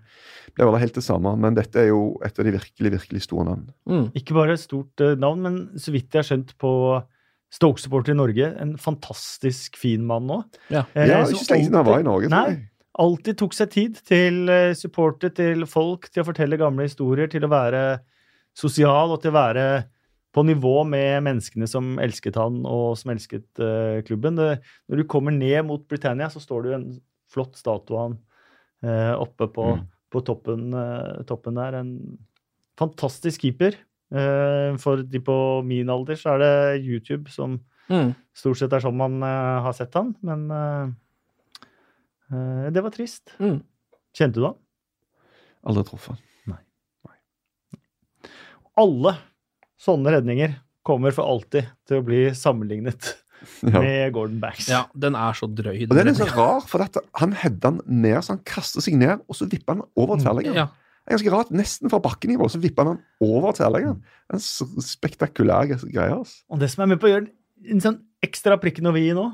ble vel helt det samme. Men dette er jo et av de virkelig, virkelig store navnene. Mm. Ikke bare et stort uh, navn, men så vidt jeg har skjønt på Stoke-supporter i Norge, en fantastisk fin mann nå. Ja. Eh, Ja, ikke så lenge siden han var i Norge, Nei, alltid tok seg tid til uh, supporter, til folk, til å fortelle gamle historier, til å være sosial og til å være på nivå med menneskene som elsket han og som elsket uh, klubben. Det, når du kommer ned mot Britannia, så står det jo en flott statue av han uh, oppe på, Mm. på toppen, uh, toppen der. En fantastisk keeper. Eh, for de på min alder så er det YouTube som Mm. stort sett er sånn man har sett han, men det var trist. Mm. Kjente du han? Aldri truffet. Alle sånne redninger kommer for alltid til å bli sammenlignet Ja. med Gordon Banks. Ja, den er så drøy. Og den er så rar, for dette, han header den ned, så han kaster seg ned, og så vipper han over tverrleggeren. Ja. Det er ganske rart. Nesten fra bakkenivå, så vipper han den over tverrleggeren. En spektakulær greie. Altså. Og det som er med på å gjøre en sånn ekstra prikken over i nå,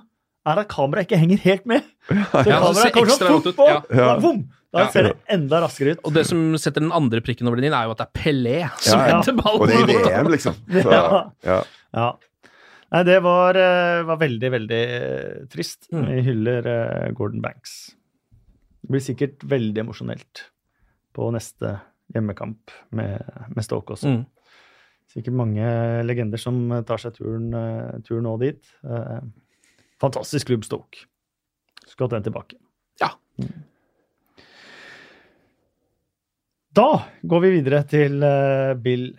er at kameraet ikke henger helt med. Så Ja, kameraet kommer sånn fort på, ja. Ja. boom, da ser det enda raskere ut. Og det som setter den andre prikken over den inn, er jo at det er Pelé som Ja, ja. henter ballen. Og det er i VM, liksom. Så, Ja. ja. Ja. Nei, det var, eh, var veldig, veldig eh, trist. Mm. Vi hyller eh, Gordon Banks. Det blir sikkert veldig emosjonelt på neste hjemmekamp med, med Stoke også. Mm. Sikkert mange legender som tar seg turen, turen nå dit. Fantastisk klubb Stoke. Skulle hatt den tilbake. Ja. Mm. Da går vi videre til eh, Bill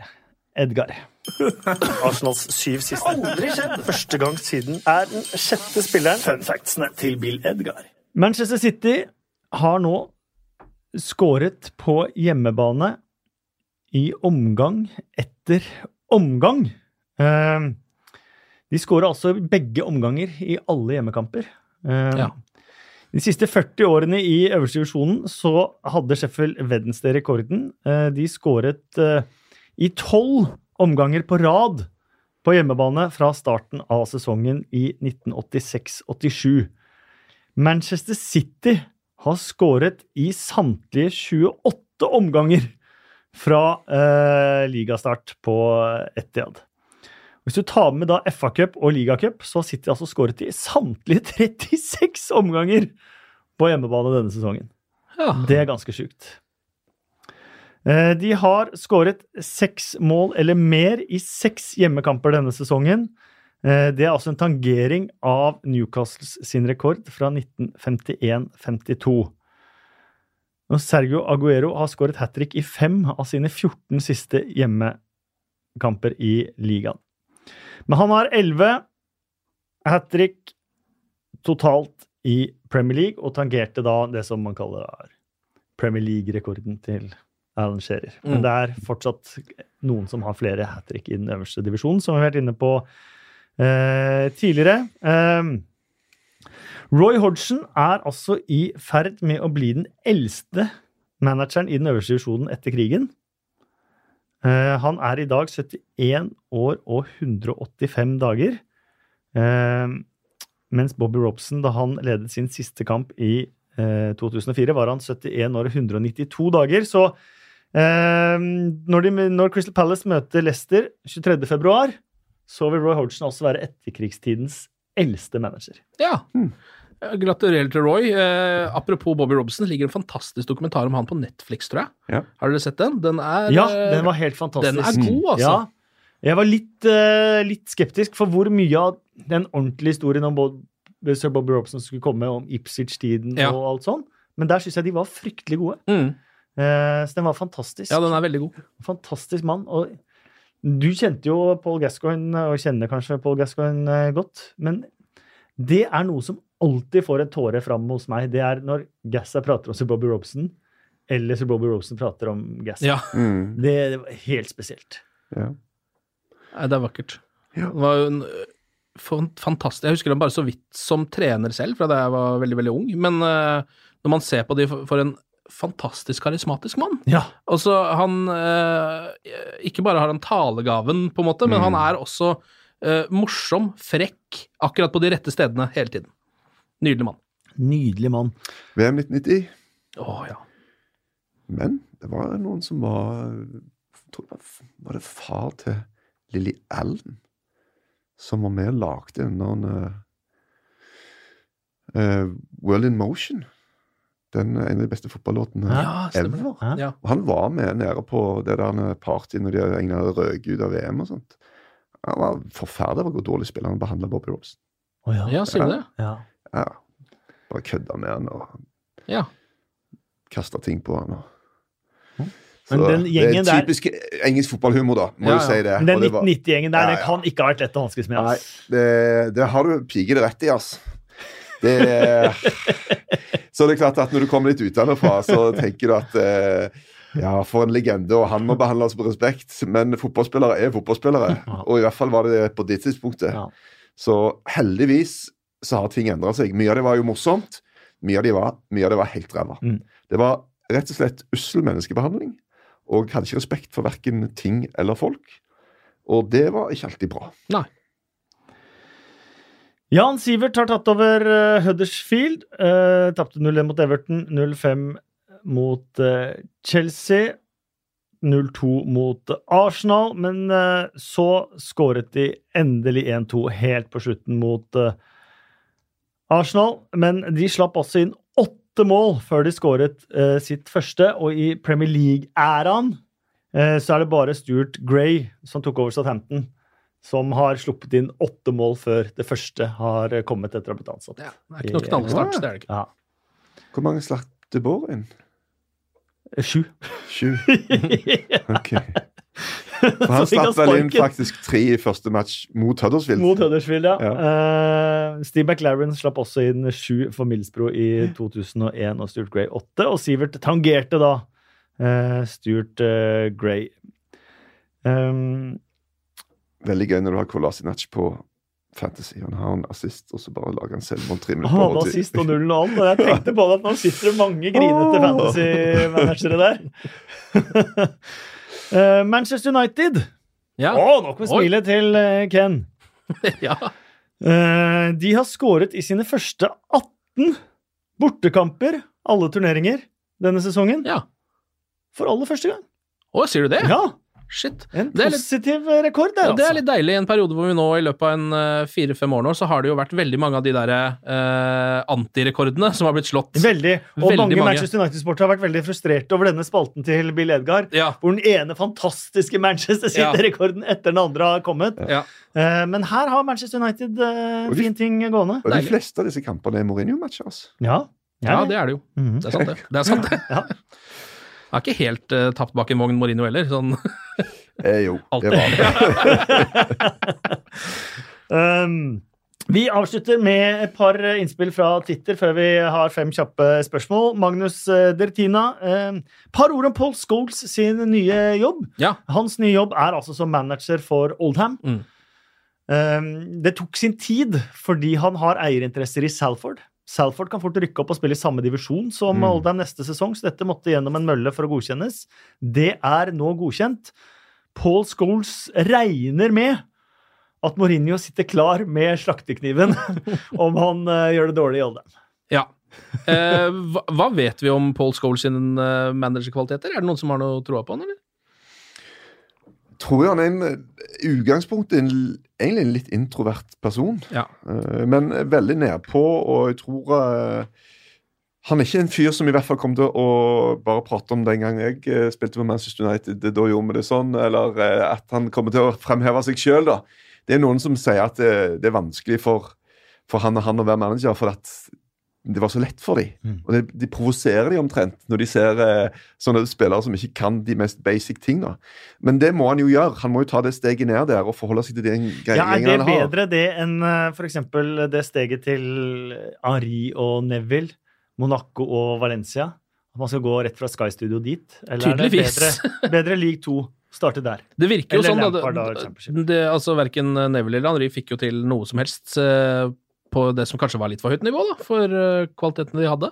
Edgar. Arsenals syv siste. Aldri skjedd! Første gang siden er den sjette spilleren. Fun factsene til Bill Edgar. Manchester City har nå skåret på hjemmebane i omgang etter omgang. Eh, De skårer altså begge omganger i alle hjemmekamper. Eh, Ja. De siste 40 årene i øverste divisjonen så hadde Sheffield Wednesday rekorden. Eh, De skåret eh, i tolv omganger på rad på hjemmebane fra starten av sesongen i 1986-87. Manchester City har skåret i samtlige 28 omganger fra eh, ligastart på Etiad. Hvis du tar med da FA-cup og ligacup, så har City altså skåret i samtlige 36 omganger på hjemmebane denne sesongen. Ja. Det er ganske sjukt. Eh, De har skåret seks mål eller mer i seks hjemmekamper denne sesongen. Eh, Det er altså en tangering av Newcastles sin rekord fra 1951-52. Sergio Aguero har skåret hat trick i fem av sine 14 siste hjemmekamper i ligaen. Men han har elleve hat trick totalt i Premier League, og tangerte da det som man kaller Premier League-rekorden til Alan Shearer. Men Mm. det er fortsatt noen som har flere hat trick i den øverste divisjonen, som vi har vært inne på eh, tidligere. Eh, Roy Hodgson er altså i ferd med å bli den eldste manageren i den øverste divisjonen etter krigen. Eh, han er i dag 71 år og 185 dager. Eh, mens Bobby Robson, da han ledet sin siste kamp i eh, 2004, var han 71 år og 192 dager. Så eh, når, de, når Crystal Palace møter Leicester 23. februar, så vil Roy Hodgson også være etterkrigstidens eldste manager. Ja. Eh, Gratulerer til Roy. Eh, apropos Bobby Robson, ligger en fantastisk dokumentar om han på Netflix, tror jeg. Ja. Har dere sett den? Den er, Ja, eh, den var helt fantastisk. den er god, altså. Ja. Jeg var litt, eh, litt skeptisk for hvor mye av den ordentlige historien om Bob, Sir Bobby Robson skulle komme, om Ipswich-tiden Ja. og alt sånn. Men der syns jeg de var fryktelig gode. mm. Eh, så den var fantastisk. Ja, den er veldig god. Fantastisk mann. Og du kjente jo Paul Gascoigne, og kjenner kanskje Paul Gascoigne godt. Men det er noe som alltid får en tåre fram hos meg. Det er når Gassa prater om Sir Bobby Robson, eller Sir Bobby Robson prater om Gassa. Ja, Mm, Det, det var helt spesielt. ja. Nei, det er vakkert. Ja. Det var en fantastisk Jeg husker ham bare så vidt som trener selv, fra da jeg var veldig, veldig ung. Men uh, når man ser på de for, for en fantastisk karismatisk mann Ja. Altså, han ø, Ikke bare har han talegaven, på en måte, men Mm. han er også ø, morsom, frekk, akkurat på de rette stedene hele tiden. Nydelig mann. Nydelig mann. VM 1990. Å ja. Men det var noen som var var, det far til Lilly Allen som var med og lagde noen uh, World in Motion. Den er en av de beste fotballåtene Ja, ever. Ja. Og han var med nede på det der partyet når de England røk ut av VM og sånt. Han var forferdelig hvor dårlig spiller han behandla Bobby Robson. Oh, ja. ja, sier du det? ja. Ja, bare kødda med han og Ja. kasta ting på han. Og. Men Så det der- er typisk engelsk fotballhumor, da, må Ja, du si det. Men den Og det var- 1990-gjengen der, Ja, den kan ikke ha vært lett å hanskes med. Nei, det, det har du pigelig rett i, ass. Det Så det er klart at når du kommer litt utenfra, så tenker du at eh, ja, for en legende, og han må behandles med respekt. Men fotballspillere er fotballspillere, og i hvert fall var det på det tidspunktet. Ja. Så heldigvis så har ting endra seg. Mye av det var jo morsomt. Mye av det var, av det var helt ræva. Mm. Det var rett og slett ussel menneskebehandling. Og hadde ikke respekt for verken ting eller folk. Og det var ikke alltid bra. Nei. Jan Sivert har tatt over uh, Huddersfield. Uh, Tapte 0-1 mot Everton, 0-5 mot uh, Chelsea. 0-2 mot Arsenal, men uh, så skåret de endelig 1-2 helt på slutten mot eh, Arsenal. Men de slapp også inn åtte mål før de skåret eh, sitt første, og i Premier League-æraen eh, så er det bare Stuart Gray som tok over Southampton, som har sluppet inn åtte mål før det første har eh, kommet etter å ha blitt ansatt. Ja, det er ikke noe knallstart. det er det ikke. Ja. Hvor mange slapp det bor inn? Sju. Sju? Ok. For han slapp vel inn faktisk tre i første match mot Huddersfield. Mot Huddersfield, ja. Ja. Uh, Steve McLaren slapp også inn sju for Millsbro i 2001 og Stuart Gray åtte. Og Sivert tangerte da uh, Stuart uh, Gray. Um, Veldig gøy når du har Kolasinac på Fantasy. Han har en assist, og så bare lager han selvmord tre minutter han på hadde assist og nullen og alt, og jeg tenkte på det at nå sitter det mange grinete fantasy-managere der. Eh, Manchester United. Ja. Å, nok med smilet til uh, Ken. ja. uh, de har skåret i sine første 18 bortekamper, alle turneringer, denne sesongen. ja. For aller første gang. Å, sier du det? Ja, Shit. En Det er litt- positiv rekord der, Ja, det er altså. litt deilig i en periode hvor vi nå i løpet av en eh, fire-fem år nå, så har det jo vært veldig mange av de der eh, antirekordene som har blitt slått. Veldig. Og Veldig mange, mange. Manchester United-sportere har vært veldig frustrerte over denne spalten til Bill Edgar. Ja. Hvor den ene fantastiske Manchester City-rekorden etter den andre har kommet. Ja. Eh, men her har Manchester United eh, de- fin ting gående. Og de Deilig. fleste av disse kampene er Mourinho-matcher. altså. Ja, ja, det er det jo. Mhm. Det er sant, det. det, er sant, det. Har ikke helt uh, tapt bak en vogn Mourinho heller. Sånn. Eh, jo, Alltid. det var det. Um, vi avslutter med et par eh, innspill fra Twitter før vi har fem kjappe spørsmål. Magnus uh, Dertina. Um, par ord om Paul Scholes sin nye jobb. Ja. Hans nye jobb er altså som manager for Oldham. Mm. Um, det tok sin tid fordi han har eierinteresser i Salford. Salford kan fort rykke opp og spille i samme divisjon som Mm. Oldham neste sesong, så dette måtte gjennom en mølle for å godkjennes. Det er nå godkjent. Paul Scholes regner med at Mourinho sitter klar med slaktekniven om han uh, gjør det dårlig i Oldham. Ja. Eh, hva, hva vet vi om Paul Scholes sin uh, managerkvaliteter? Er det noen som har noe troa på han, eller? tror jeg han er en, i en, egentlig en litt introvert person. Ja. Eh, men veldig nedpå, og jeg tror eh, han er ikke en fyr som i hvert fall kom til å bare prate om den gang jeg eh, spilte for Manchester United. Da gjorde vi det sånn. Eller at han kommer til å fremheve seg sjøl, da. Det er noen som sier at det, det er vanskelig for, for han og han å være manager, for at det var så lett for dem. Mm. Og det, de provoserer de omtrent når de ser eh, sånne spillere som ikke kan de mest basic tingene. Men det må han jo gjøre. Han må jo ta det steget ned der og forholde seg til den greia Ja, er det bedre det enn f.eks. for eksempel det steget til Henri og Neville, Monaco og Valencia? At man skal gå rett fra Sky Studio dit? Eller er det bedre, bedre League 2? Starte der. Det virker jo Eller sånn, da. Lampard, da, Det, det, altså, verken Neville eller Henri fikk jo til noe som helst eh, på det som kanskje var litt for høyt nivå, da, for eh, kvalitetene de hadde.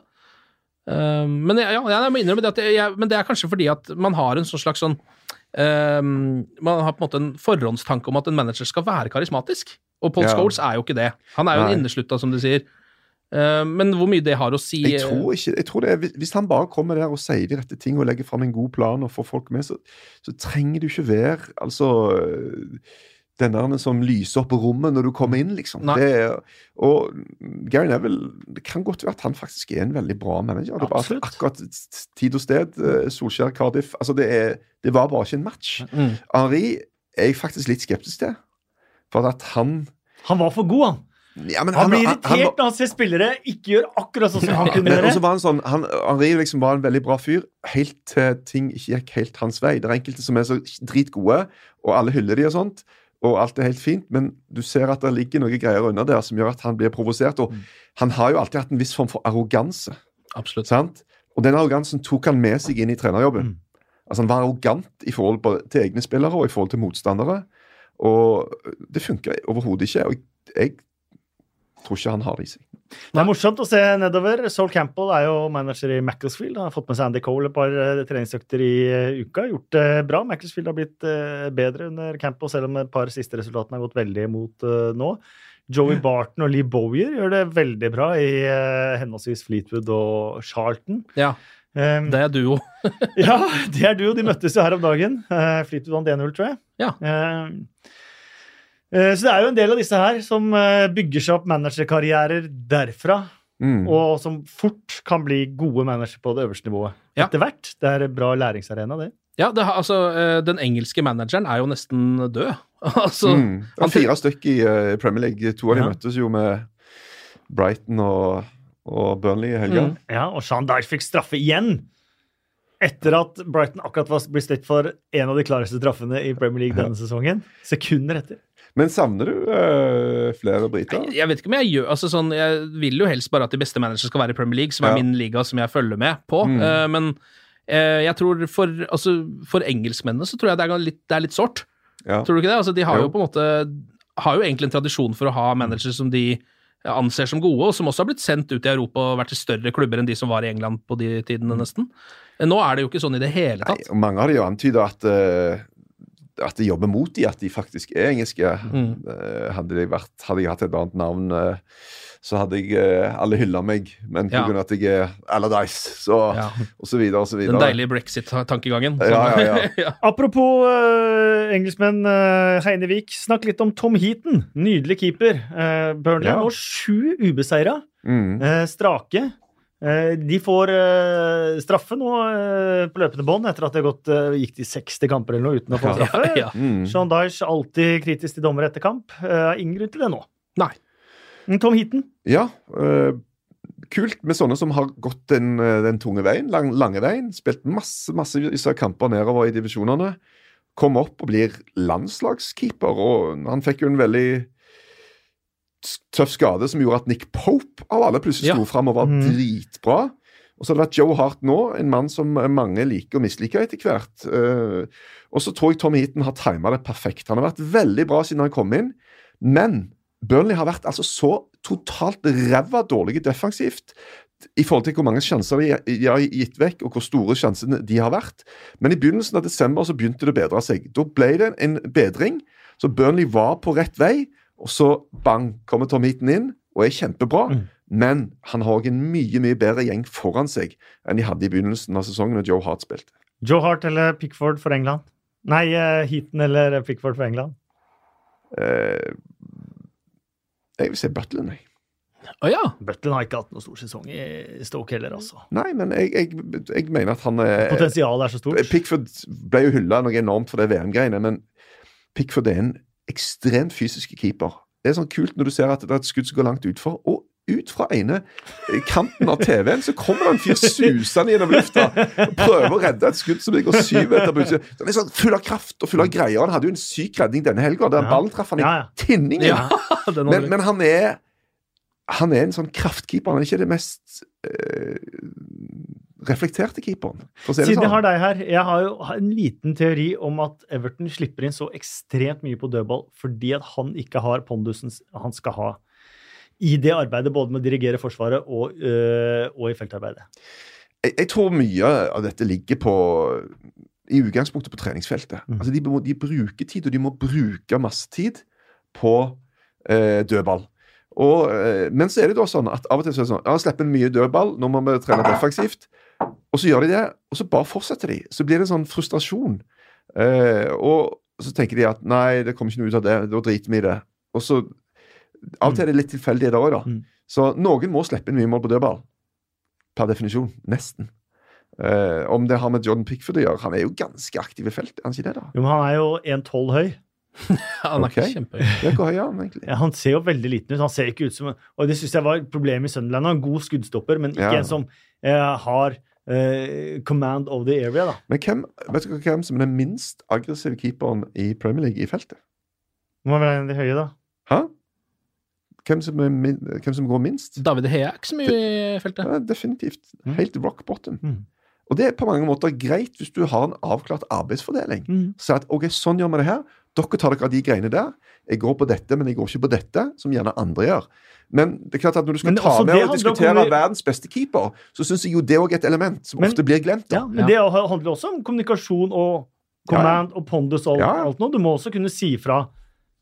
Eh, men jeg, ja, jeg må innrømme det at jeg, men det er kanskje fordi at man har en sånn slags sånn Um, Man har på en måte en forhåndstanke om at en manager skal være karismatisk. Og Paul Ja. Scholes er jo ikke det. Han er jo Nei. en inneslutta, som du sier. Eh, men hvor mye det har å si Jeg tror ikke, jeg tror det er, hvis- han bare kommer der og sier de rette ting og legger fram en god plan og får folk med, så, så trenger du ikke være altså den der som lyser opp rommet når du kommer inn, liksom. Det er, og Gary Neville Det kan godt være at han faktisk er en veldig bra manager. Det var Absolutt. akkurat tid og sted, øh, Solskjær, Cardiff altså det, er, det var bare ikke en match. Mm. Henri er jeg faktisk litt skeptisk til. For at han Han var for god, han. ja, men Han blir irritert han- når han ser spillere ikke gjør akkurat sånn som han kunne gjøre. også var han sånn, han, Henri liksom var en veldig bra fyr, helt til ting ikke gikk helt hans vei. Det er enkelte som er så dritgode, og alle hyller de og sånt, og alt er helt fint, men du ser at det ligger noen greier under der som gjør at han blir provosert. Og han har jo alltid hatt en viss form for arroganse, Absolutt. sant? Og den arrogansen tok han med seg inn i trenerjobben. Mm. Altså Han var arrogant i forhold til egne spillere og i forhold til motstandere. Og det funka overhodet ikke. Og jeg tror ikke han har det i seg. Det er morsomt å se nedover. Sol Campbell er jo manager i Macclesfield. Han har fått med seg Andy Cole et par eh, treningsøkter i eh, uka. Gjort det bra. Macclesfield har blitt eh, bedre under Campbell, selv om et par siste resultatene har gått veldig imot eh, nå. Joey Barton og Lee Bowyer gjør det veldig bra i eh, henholdsvis Fleetwood og Charlton. Ja, Um, det er duo. ja, det er du, og de møttes jo her om dagen. Uh, Fleetwood vant 1-0, tror jeg. Ja. Eh, eh, så det er jo en del av disse her som eh, bygger seg opp managerkarrierer derfra, Mm. og som fort kan bli gode managere på det øverste nivået Ja. etter hvert. Det er en bra læringsarena, det. Ja, det har, altså, eh, Den engelske manageren er jo nesten død. altså, Mm. Det han er fire stykker i eh, Premier League. To av dem Ja. møttes jo med Brighton og, og Burnley i helga. Mm. Ja, og Sean Dyche fikk straffe igjen! Etter at Brighton akkurat var blitt stilt for en av de klareste straffene i Premier League denne sesongen. Sekunder etter. Men savner du eh, flere briter? Jeg vet ikke om jeg gjør altså sånn, Jeg vil jo helst bare at de beste managerne skal være i Premier League, som er Ja. min liga som jeg følger med på. Mm. Uh, men uh, jeg tror for, altså, for engelskmennene så tror jeg det er litt, det er litt sårt. Ja. Tror du ikke det? Altså, de har jo Jo. på en måte Har jo egentlig en tradisjon for å ha managere som de anser som gode, og som også har blitt sendt ut i Europa og vært i større klubber enn de som var i England på de tidene, nesten. Nå er det jo ikke sånn i det hele Nei, tatt. og mange har jo antyda at eh, at de jobber mot de, at de faktisk er engelske. Mm. Eh, hadde, de vært, hadde jeg hatt et annet navn, eh, så hadde jeg eh, alle hylla meg. Men Ja. pga. at jeg er Allardyce, så Ja. og så videre og så videre. Den deilige brexit-tankegangen. Ja, ja, ja. Apropos uh, engelskmenn, uh, Heine Vik, snakk litt om Tom Heaton. Nydelig keeper. Uh, Burnley Ja. har nå sju ubeseira. Mm. Uh, strake. Eh, de får eh, straffe nå eh, på løpende bånd etter at det gått, gikk de 60 kamper eller noe uten å få straffe. Ja, ja. Mm. Sean Dyche alltid kritisk til dommer etter kamp. Ingen grunn til det nå. Nei. Tom Heaton Ja, eh, kult med sånne som har gått den, den tunge veien, lang, lange veien. Spilt masse masse kamper nedover i divisjonene. Kom opp og blir landslagskeeper, og han fikk jo en veldig tøff skade som gjorde at Nick Pope av alle plutselig Ja. sto fram og var mm. dritbra. Og så har det vært Joe Hart nå, en mann som mange liker og misliker etter hvert. Eh, og så tror jeg Tom Heaton har tima det perfekt. Han har vært veldig bra siden han kom inn, men Burnley har vært altså så totalt ræva dårlige defensivt i forhold til hvor mange sjanser de har gitt vekk, og hvor store sjansene de har vært. Men i begynnelsen av desember så begynte det å bedre seg. Da ble det en bedring. Så Burnley var på rett vei, og så bang, kommer Tom Heaton inn og er kjempebra. Mm. Men han har òg en mye mye bedre gjeng foran seg enn de hadde i begynnelsen av sesongen da Joe Hart spilte. Joe Hart eller Pickford for England? Nei, eh, Heaton eller Pickford for England? Eh, jeg vil si Butland, jeg. Å ja. Butland har ikke hatt noen stor sesong i Stoke heller, altså. Nei, men jeg, jeg, jeg mener at han er Potensialet er så stort. Pickford ble jo hylla noe enormt for det VM-greiene, men Pickford er en ekstremt fysiske keeper. Det er sånn kult når du ser at det er et skudd som går langt utfor, og ut fra ene kanten av TV-en så kommer det en fyr susende gjennom lufta og prøver å redde et skudd som ligger syv meter på utsida. Han er sånn full av kraft og full av greier. Han hadde jo en syk redning denne helga, der Ja. ballen traff han i Ja, ja. tinningen. ja. Men, men han er han er en sånn kraftkeeper. Han er ikke det mest eh, reflekterte keeperen. Siden jeg sånn. har deg her, jeg har jo en liten teori om at Everton slipper inn så ekstremt mye på dødball fordi at han ikke har pondusen han skal ha i det arbeidet, både med å dirigere Forsvaret og, øh, og i feltarbeidet. jeg, jeg tror mye av dette ligger på i utgangspunktet på treningsfeltet. Mm. Altså de, må, de bruker tid, og de må bruke masse tid på øh, dødball. Og, eh, men så er det da sånn at av og til så er det sånn Ja, slipper mye dødball, nå må vi trene defensivt. Og så gjør de det, og så bare fortsetter de. Så blir det en sånn frustrasjon. Eh, og så tenker de at nei, det kommer ikke noe ut av det, da driter vi i det. Og så Av og til er det litt tilfeldig der òg, da. Mm. Så noen må slippe inn mye mål på dødball. Per definisjon. Nesten. Eh, om det har med Jordan Pickford å gjøre Han er jo ganske aktiv i feltet, er han ikke det? da? Jo, men han er jo 1,12 høy. Han er ikke kjempehøy. Hvor høy er han egentlig? Ja, han ser jo veldig liten ut. Han ser ikke ut som Og det syns jeg var et problem i Sunderland. Han er en god skuddstopper, men ikke Ja. en som eh, har eh, command of the area, da. Men hvem, vet du hvem som er den minst aggressive keeperen i Premier League i feltet? Må være en av de høye, da. Hæ? Hvem som, er min, hvem som går minst? David Hea er ikke så mye i feltet. Ja, definitivt. Mm. Helt rock bottom. Mm. Og det er på mange måter greit hvis du har en avklart arbeidsfordeling. Mm. Så at ok, sånn gjør vi det her, Dere tar dere av de greiene der. Jeg går på dette, men jeg går ikke på dette, som gjerne andre gjør. Men det er klart at når du skal Men ta med og om diskutere hvor verdens beste keeper, så syns jeg jo det òg er et element som Men- ofte blir glemt. Ja, men men det handler også om kommunikasjon og command og pondus og alt, ja. alt noe. Du må også kunne si fra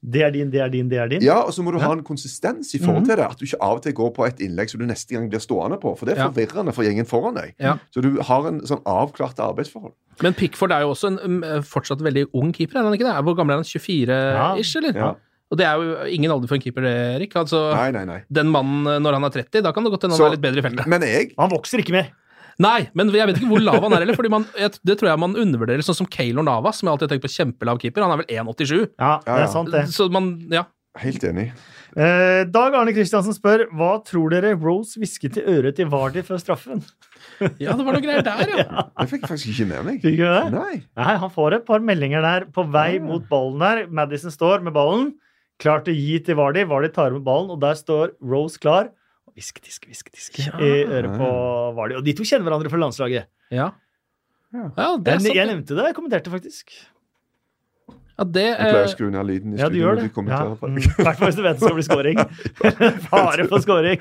det er din, det er din, det er din. Ja, og så må du Ja. ha en konsistens i forhold Mhm. til det. At du ikke av og til går på et innlegg som du neste gang blir stående på. For det er Ja. forvirrende for gjengen foran deg. Ja. Så du har en sånn avklart arbeidsforhold. Men Pickford er jo også en um, fortsatt veldig ung keeper, er han ikke det? Hvor gammel er han? 24-ish, eller? Ja. Og det er jo ingen alder for en keeper, Erik. Altså, Nei, nei, nei. den mannen eh, når han er 30, da kan det godt hende han er litt bedre i feltet. Men jeg Han vokser ikke mer. Nei, men jeg vet ikke hvor lav han er heller, fordi man, det tror jeg man undervurderer. Sånn som Keylor Navas, som jeg alltid har tenkt på kjempelav keeper. Han er vel 1,87. Ja, det Ja, ja. er sant, det. Så man, ja. Helt enig. Eh, Dag Arne Kristiansen spør hva tror dere Rose hvisket i øret til Vardy før straffen? ja, det var noe greier der, ja. Det fikk jeg faktisk ikke med meg. Fikk du det? Nei. Nei, han får et par meldinger der på vei ja. mot ballen der. Madison står med ballen, klar til å gi til Vardy. Vardy tar med ballen, og der står Rose klar. Hviske, tiske, hviske, tiske Ja. i øret på Vali. Og de to kjenner hverandre fra landslaget. Ja, Ja. ja det er Jeg, sant. jeg det. nevnte det, jeg kommenterte faktisk. Ja, det, Jeg pleier å eh, skru ned lyden i Ja, du studio når du kommenterer I ja. hvert fall hvis du vet det skal bli scoring. Fare for scoring.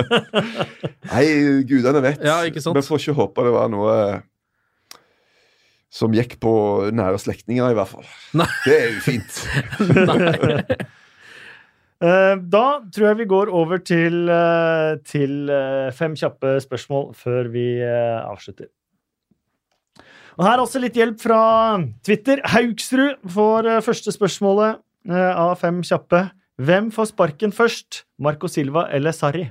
Nei, gudene vet. Ja, ikke sant? Vi får ikke håpe det var noe som gikk på nære slektninger, i hvert fall. Nei. Det er jo fint. Eh, Da tror jeg vi går over til, eh, til eh, fem kjappe spørsmål før vi avslutter. Og Her er også litt hjelp fra Twitter. Haugsrud får første spørsmålet av fem kjappe. Hvem får sparken først? Marco Silva eller Sarri?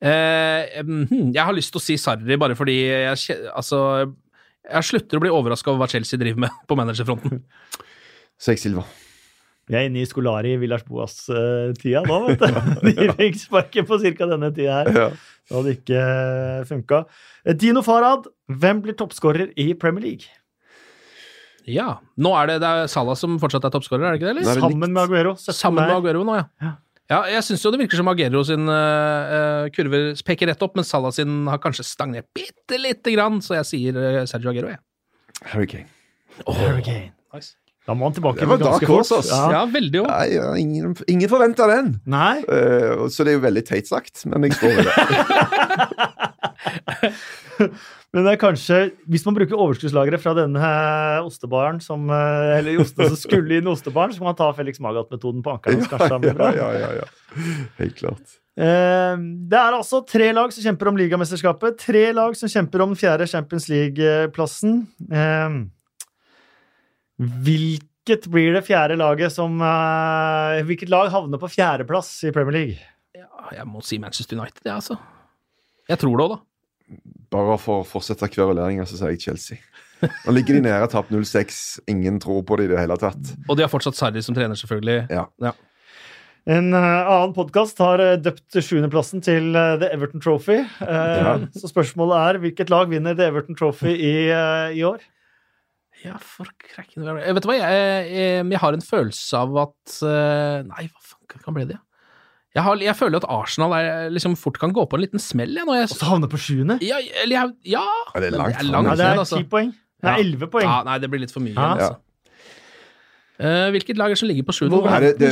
eh, hmm, jeg har lyst til å si Sarri, bare fordi jeg, altså, jeg slutter å bli overraska over hva Chelsea driver med på managerfronten. Så jeg Silva. Vi er inne i Skolari Villars Boas-tida nå, vet du. De fikk sparken på ca. denne tida her. Ja. Det hadde ikke funka. Dino Farad, hvem blir toppskårer i Premier League? Ja. Nå er det, det er Salah som fortsatt er toppskårer, er det ikke det? Eller? er Sammen med Aguero. Sammen med. Aguero nå, ja. Ja. Ja, jeg syns jo det virker som Aguero sin eh, eh, kurver peker rett opp, men Salah sin har kanskje stagnert bitte lite grann, så jeg sier eh, Sergio Aguero, jeg. Harry Kane. Harry Kane. Nice. Da må han tilbake med ganske fort. Ja. Ja, veldig òg. Nei, ja, ingen, ingen forventa den. Nei, Uh, så det er jo veldig teit sagt, men jeg står ved det. men det er kanskje Hvis man bruker overskuddslageret fra denne ostebaren som eh, Eller oste som skulle inn i ostebaren, så kan man ta Felix Magath-metoden på ankeren. Ja, ja, ja, ja. Helt klart. Eh, Det er altså tre lag som kjemper om ligamesterskapet. Tre lag som kjemper om den fjerde Champions League-plassen. Eh, Hvilket blir det fjerde laget som uh, Hvilket lag havner på fjerdeplass i Premier League? Ja, jeg må si Manchester United, jeg, ja, altså. Jeg tror det òg, da. Bare for å fortsette kveruleringa, så sier jeg Chelsea. Nå ligger de nede, tapt 0-6. Ingen tror på det i det hele tatt. Og de har fortsatt Sarri som trener, selvfølgelig. Ja. En eh, annen podkast har eh, døpt sjuendeplassen til The Everton Trophy. Eh, Ja. Så spørsmålet er hvilket lag vinner The Everton Trophy i, i år? Ja, for krekken Eh, Vet du hva, jeg, jeg, jeg har en følelse av at eh, Nei, hva faen kan bli det? Jeg, har, jeg føler at Arsenal er, liksom fort kan gå på en liten smell. Jeg, når jeg, Og så havner på sjuende? ja, ja, Ja, det er langt det er langt Ja, det er altså. ti poeng. Nei, Ja. elleve poeng. Ja, nei, det blir litt for mye. Ja. Altså. Eh, hvilket lag er som ligger på sjuende?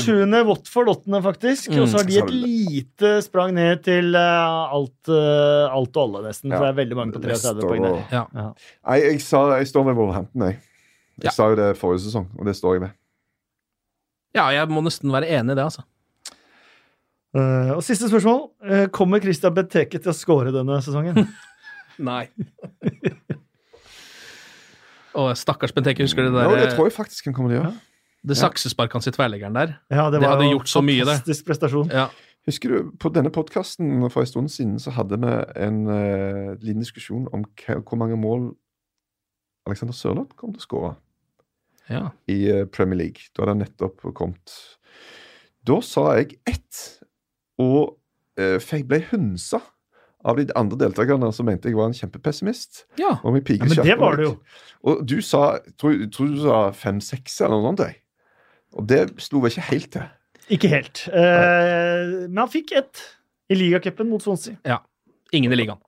sjuende, Watford åttende, faktisk. Mm. Og så har de et lite sprang ned til eh, alt, eh, alt og alle, nesten. For det er veldig mange på 33 Leicester poeng der. og- Ja. Ja. Nei, jeg, sa, jeg står med Wolverhampton, jeg. Jeg Ja. sa jo det forrige sesong, og det står jeg ved. ja, jeg må nesten være enig i det, altså. Uh, og siste spørsmål. Uh, kommer Christian Benteke til å score denne sesongen? Nei. Å, stakkars Benteke, husker du det Ja, der det tror jeg faktisk han kommer til å gjøre. Det saksesparket hans i tverrleggeren der? Ja, det Det hadde gjort så mye, det. Fantastisk prestasjon. Ja. Husker du, På denne podkasten for en stund siden så hadde vi en uh, liten diskusjon om hvor mange mål Alexander Sørloth kom til å skåre ja. i uh, Premier League. Da hadde han nettopp kommet. Da sa jeg ett, og uh, jeg ble hunsa av de andre deltakerne som mente jeg var en kjempepessimist. ja. Ja, men det var det jo. Og du sa tror, tror du sa fem-seks eller noe sånt. jeg. Og det slo vel ikke helt til. Ikke helt. Eh, men han fikk ett i ligacupen mot Swansea. Ingen i ligaen.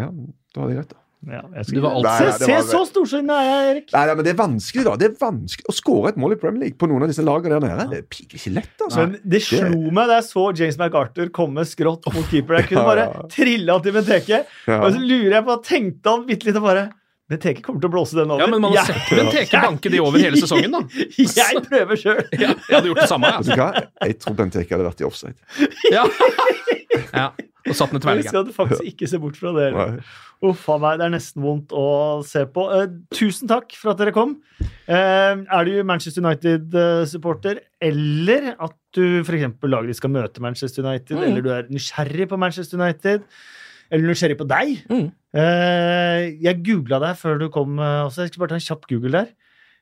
Ja, da var det greit, da. Ja, Du var. Nei, Se, nei, det se så storsinnet er jeg, Erik. Nei, nei, men Det er vanskelig da, det er vanskelig å skåre et mål i Premier League på noen av disse lagene der nede. Det er ikke lett, altså. Men det slo meg da jeg så James McArthur komme skrått mot keeper. Jeg kunne Ja, bare ja. trille han til Benteke. Ja. Og så lurer jeg på, tenkte han bitte litt og bare Benteke kommer til å blåse den over. Ja, men man har Jeg- sett Benteke banke de over hele sesongen, da. Jeg prøver sjøl. Ja, jeg hadde gjort det samme, Vet jeg. du hva? Jeg tror Benteke hadde vært i offside. Ja. ja. Og satt ned tverrligga. skal faktisk ikke se bort fra det. Uff a meg, det er nesten vondt å se på. Uh, tusen takk for at dere kom. Uh, er du Manchester United-supporter, eller at du f.eks. laget skal møte Manchester United, Mm. eller du er nysgjerrig på Manchester United, eller nysgjerrig på deg Mm. eh, Jeg googla deg før du kom eh, også. Jeg skal bare ta en kjapp google der.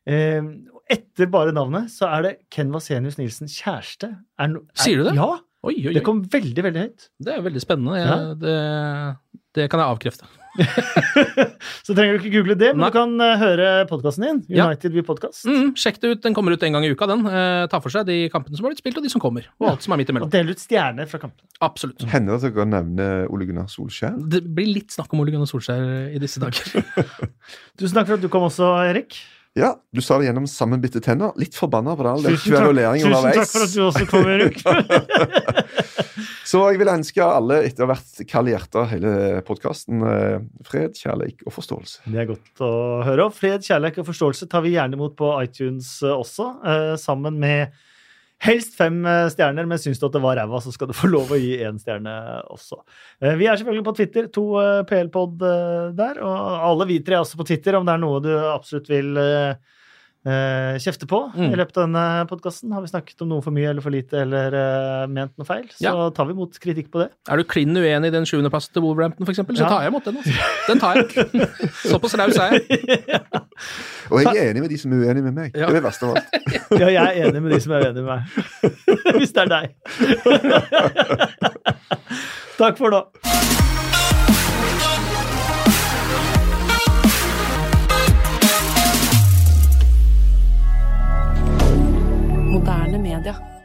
Eh, etter bare navnet så er det Ken Vasenius Nilsen kjæreste. Er no, er, Sier du det? Ja. Oi, oi, Det kom veldig, veldig høyt. Det er veldig spennende. Jeg, Ja. det, det kan jeg avkrefte. Så trenger du ikke google det, men Nei. du kan eh, høre podkasten din. Ja. United We Podcast. Mm, sjekk det ut. Den kommer ut en gang i uka, den. Eh, ta for seg de kampene som har blitt spilt, og de som kommer. Og alt som er midt Og del ut stjerner fra kampen. Absolutt. Hender det at dere nevner Ole Gunnar Solskjær? Det blir litt snakk om Ole Gunnar Solskjær i disse dager. Tusen takk for at du kom også, Erik. Ja, du sa det gjennom sammenbitte tenner. Litt forbanna på det. all den Tusen takk, tusen takk for at du også kom, Erik. Så jeg vil ønske alle, etter å ha vært kald i hele podkasten, fred, kjærlighet og forståelse. Det er godt å høre. Og fred, kjærlighet og forståelse tar vi gjerne imot på iTunes eh, også, eh, sammen med helst fem eh, stjerner, men syns du at det var ræva, så skal du få lov å gi én stjerne også. Eh, Vi er selvfølgelig på Twitter, to eh, PL-pod eh, der, og alle vi tre er også på Twitter, om det er noe du absolutt vil eh, eh, kjefte på Mm. i løpet av denne podkasten. Har vi snakket om noe for mye eller for lite eller uh, ment noe feil, så Ja. tar vi imot kritikk på det. Er du klin uenig i den sjuendeplassen til Wolverhampton, for eksempel, så Ja. tar jeg imot den. Altså. Den tar jeg. Såpass raus er jeg. Og jeg er enig med de som er uenige med meg. Ja. Det er det verste av alt. Ja, jeg er enig med de som er uenige med meg. Hvis det er deg. Takk for nå. Moderne media.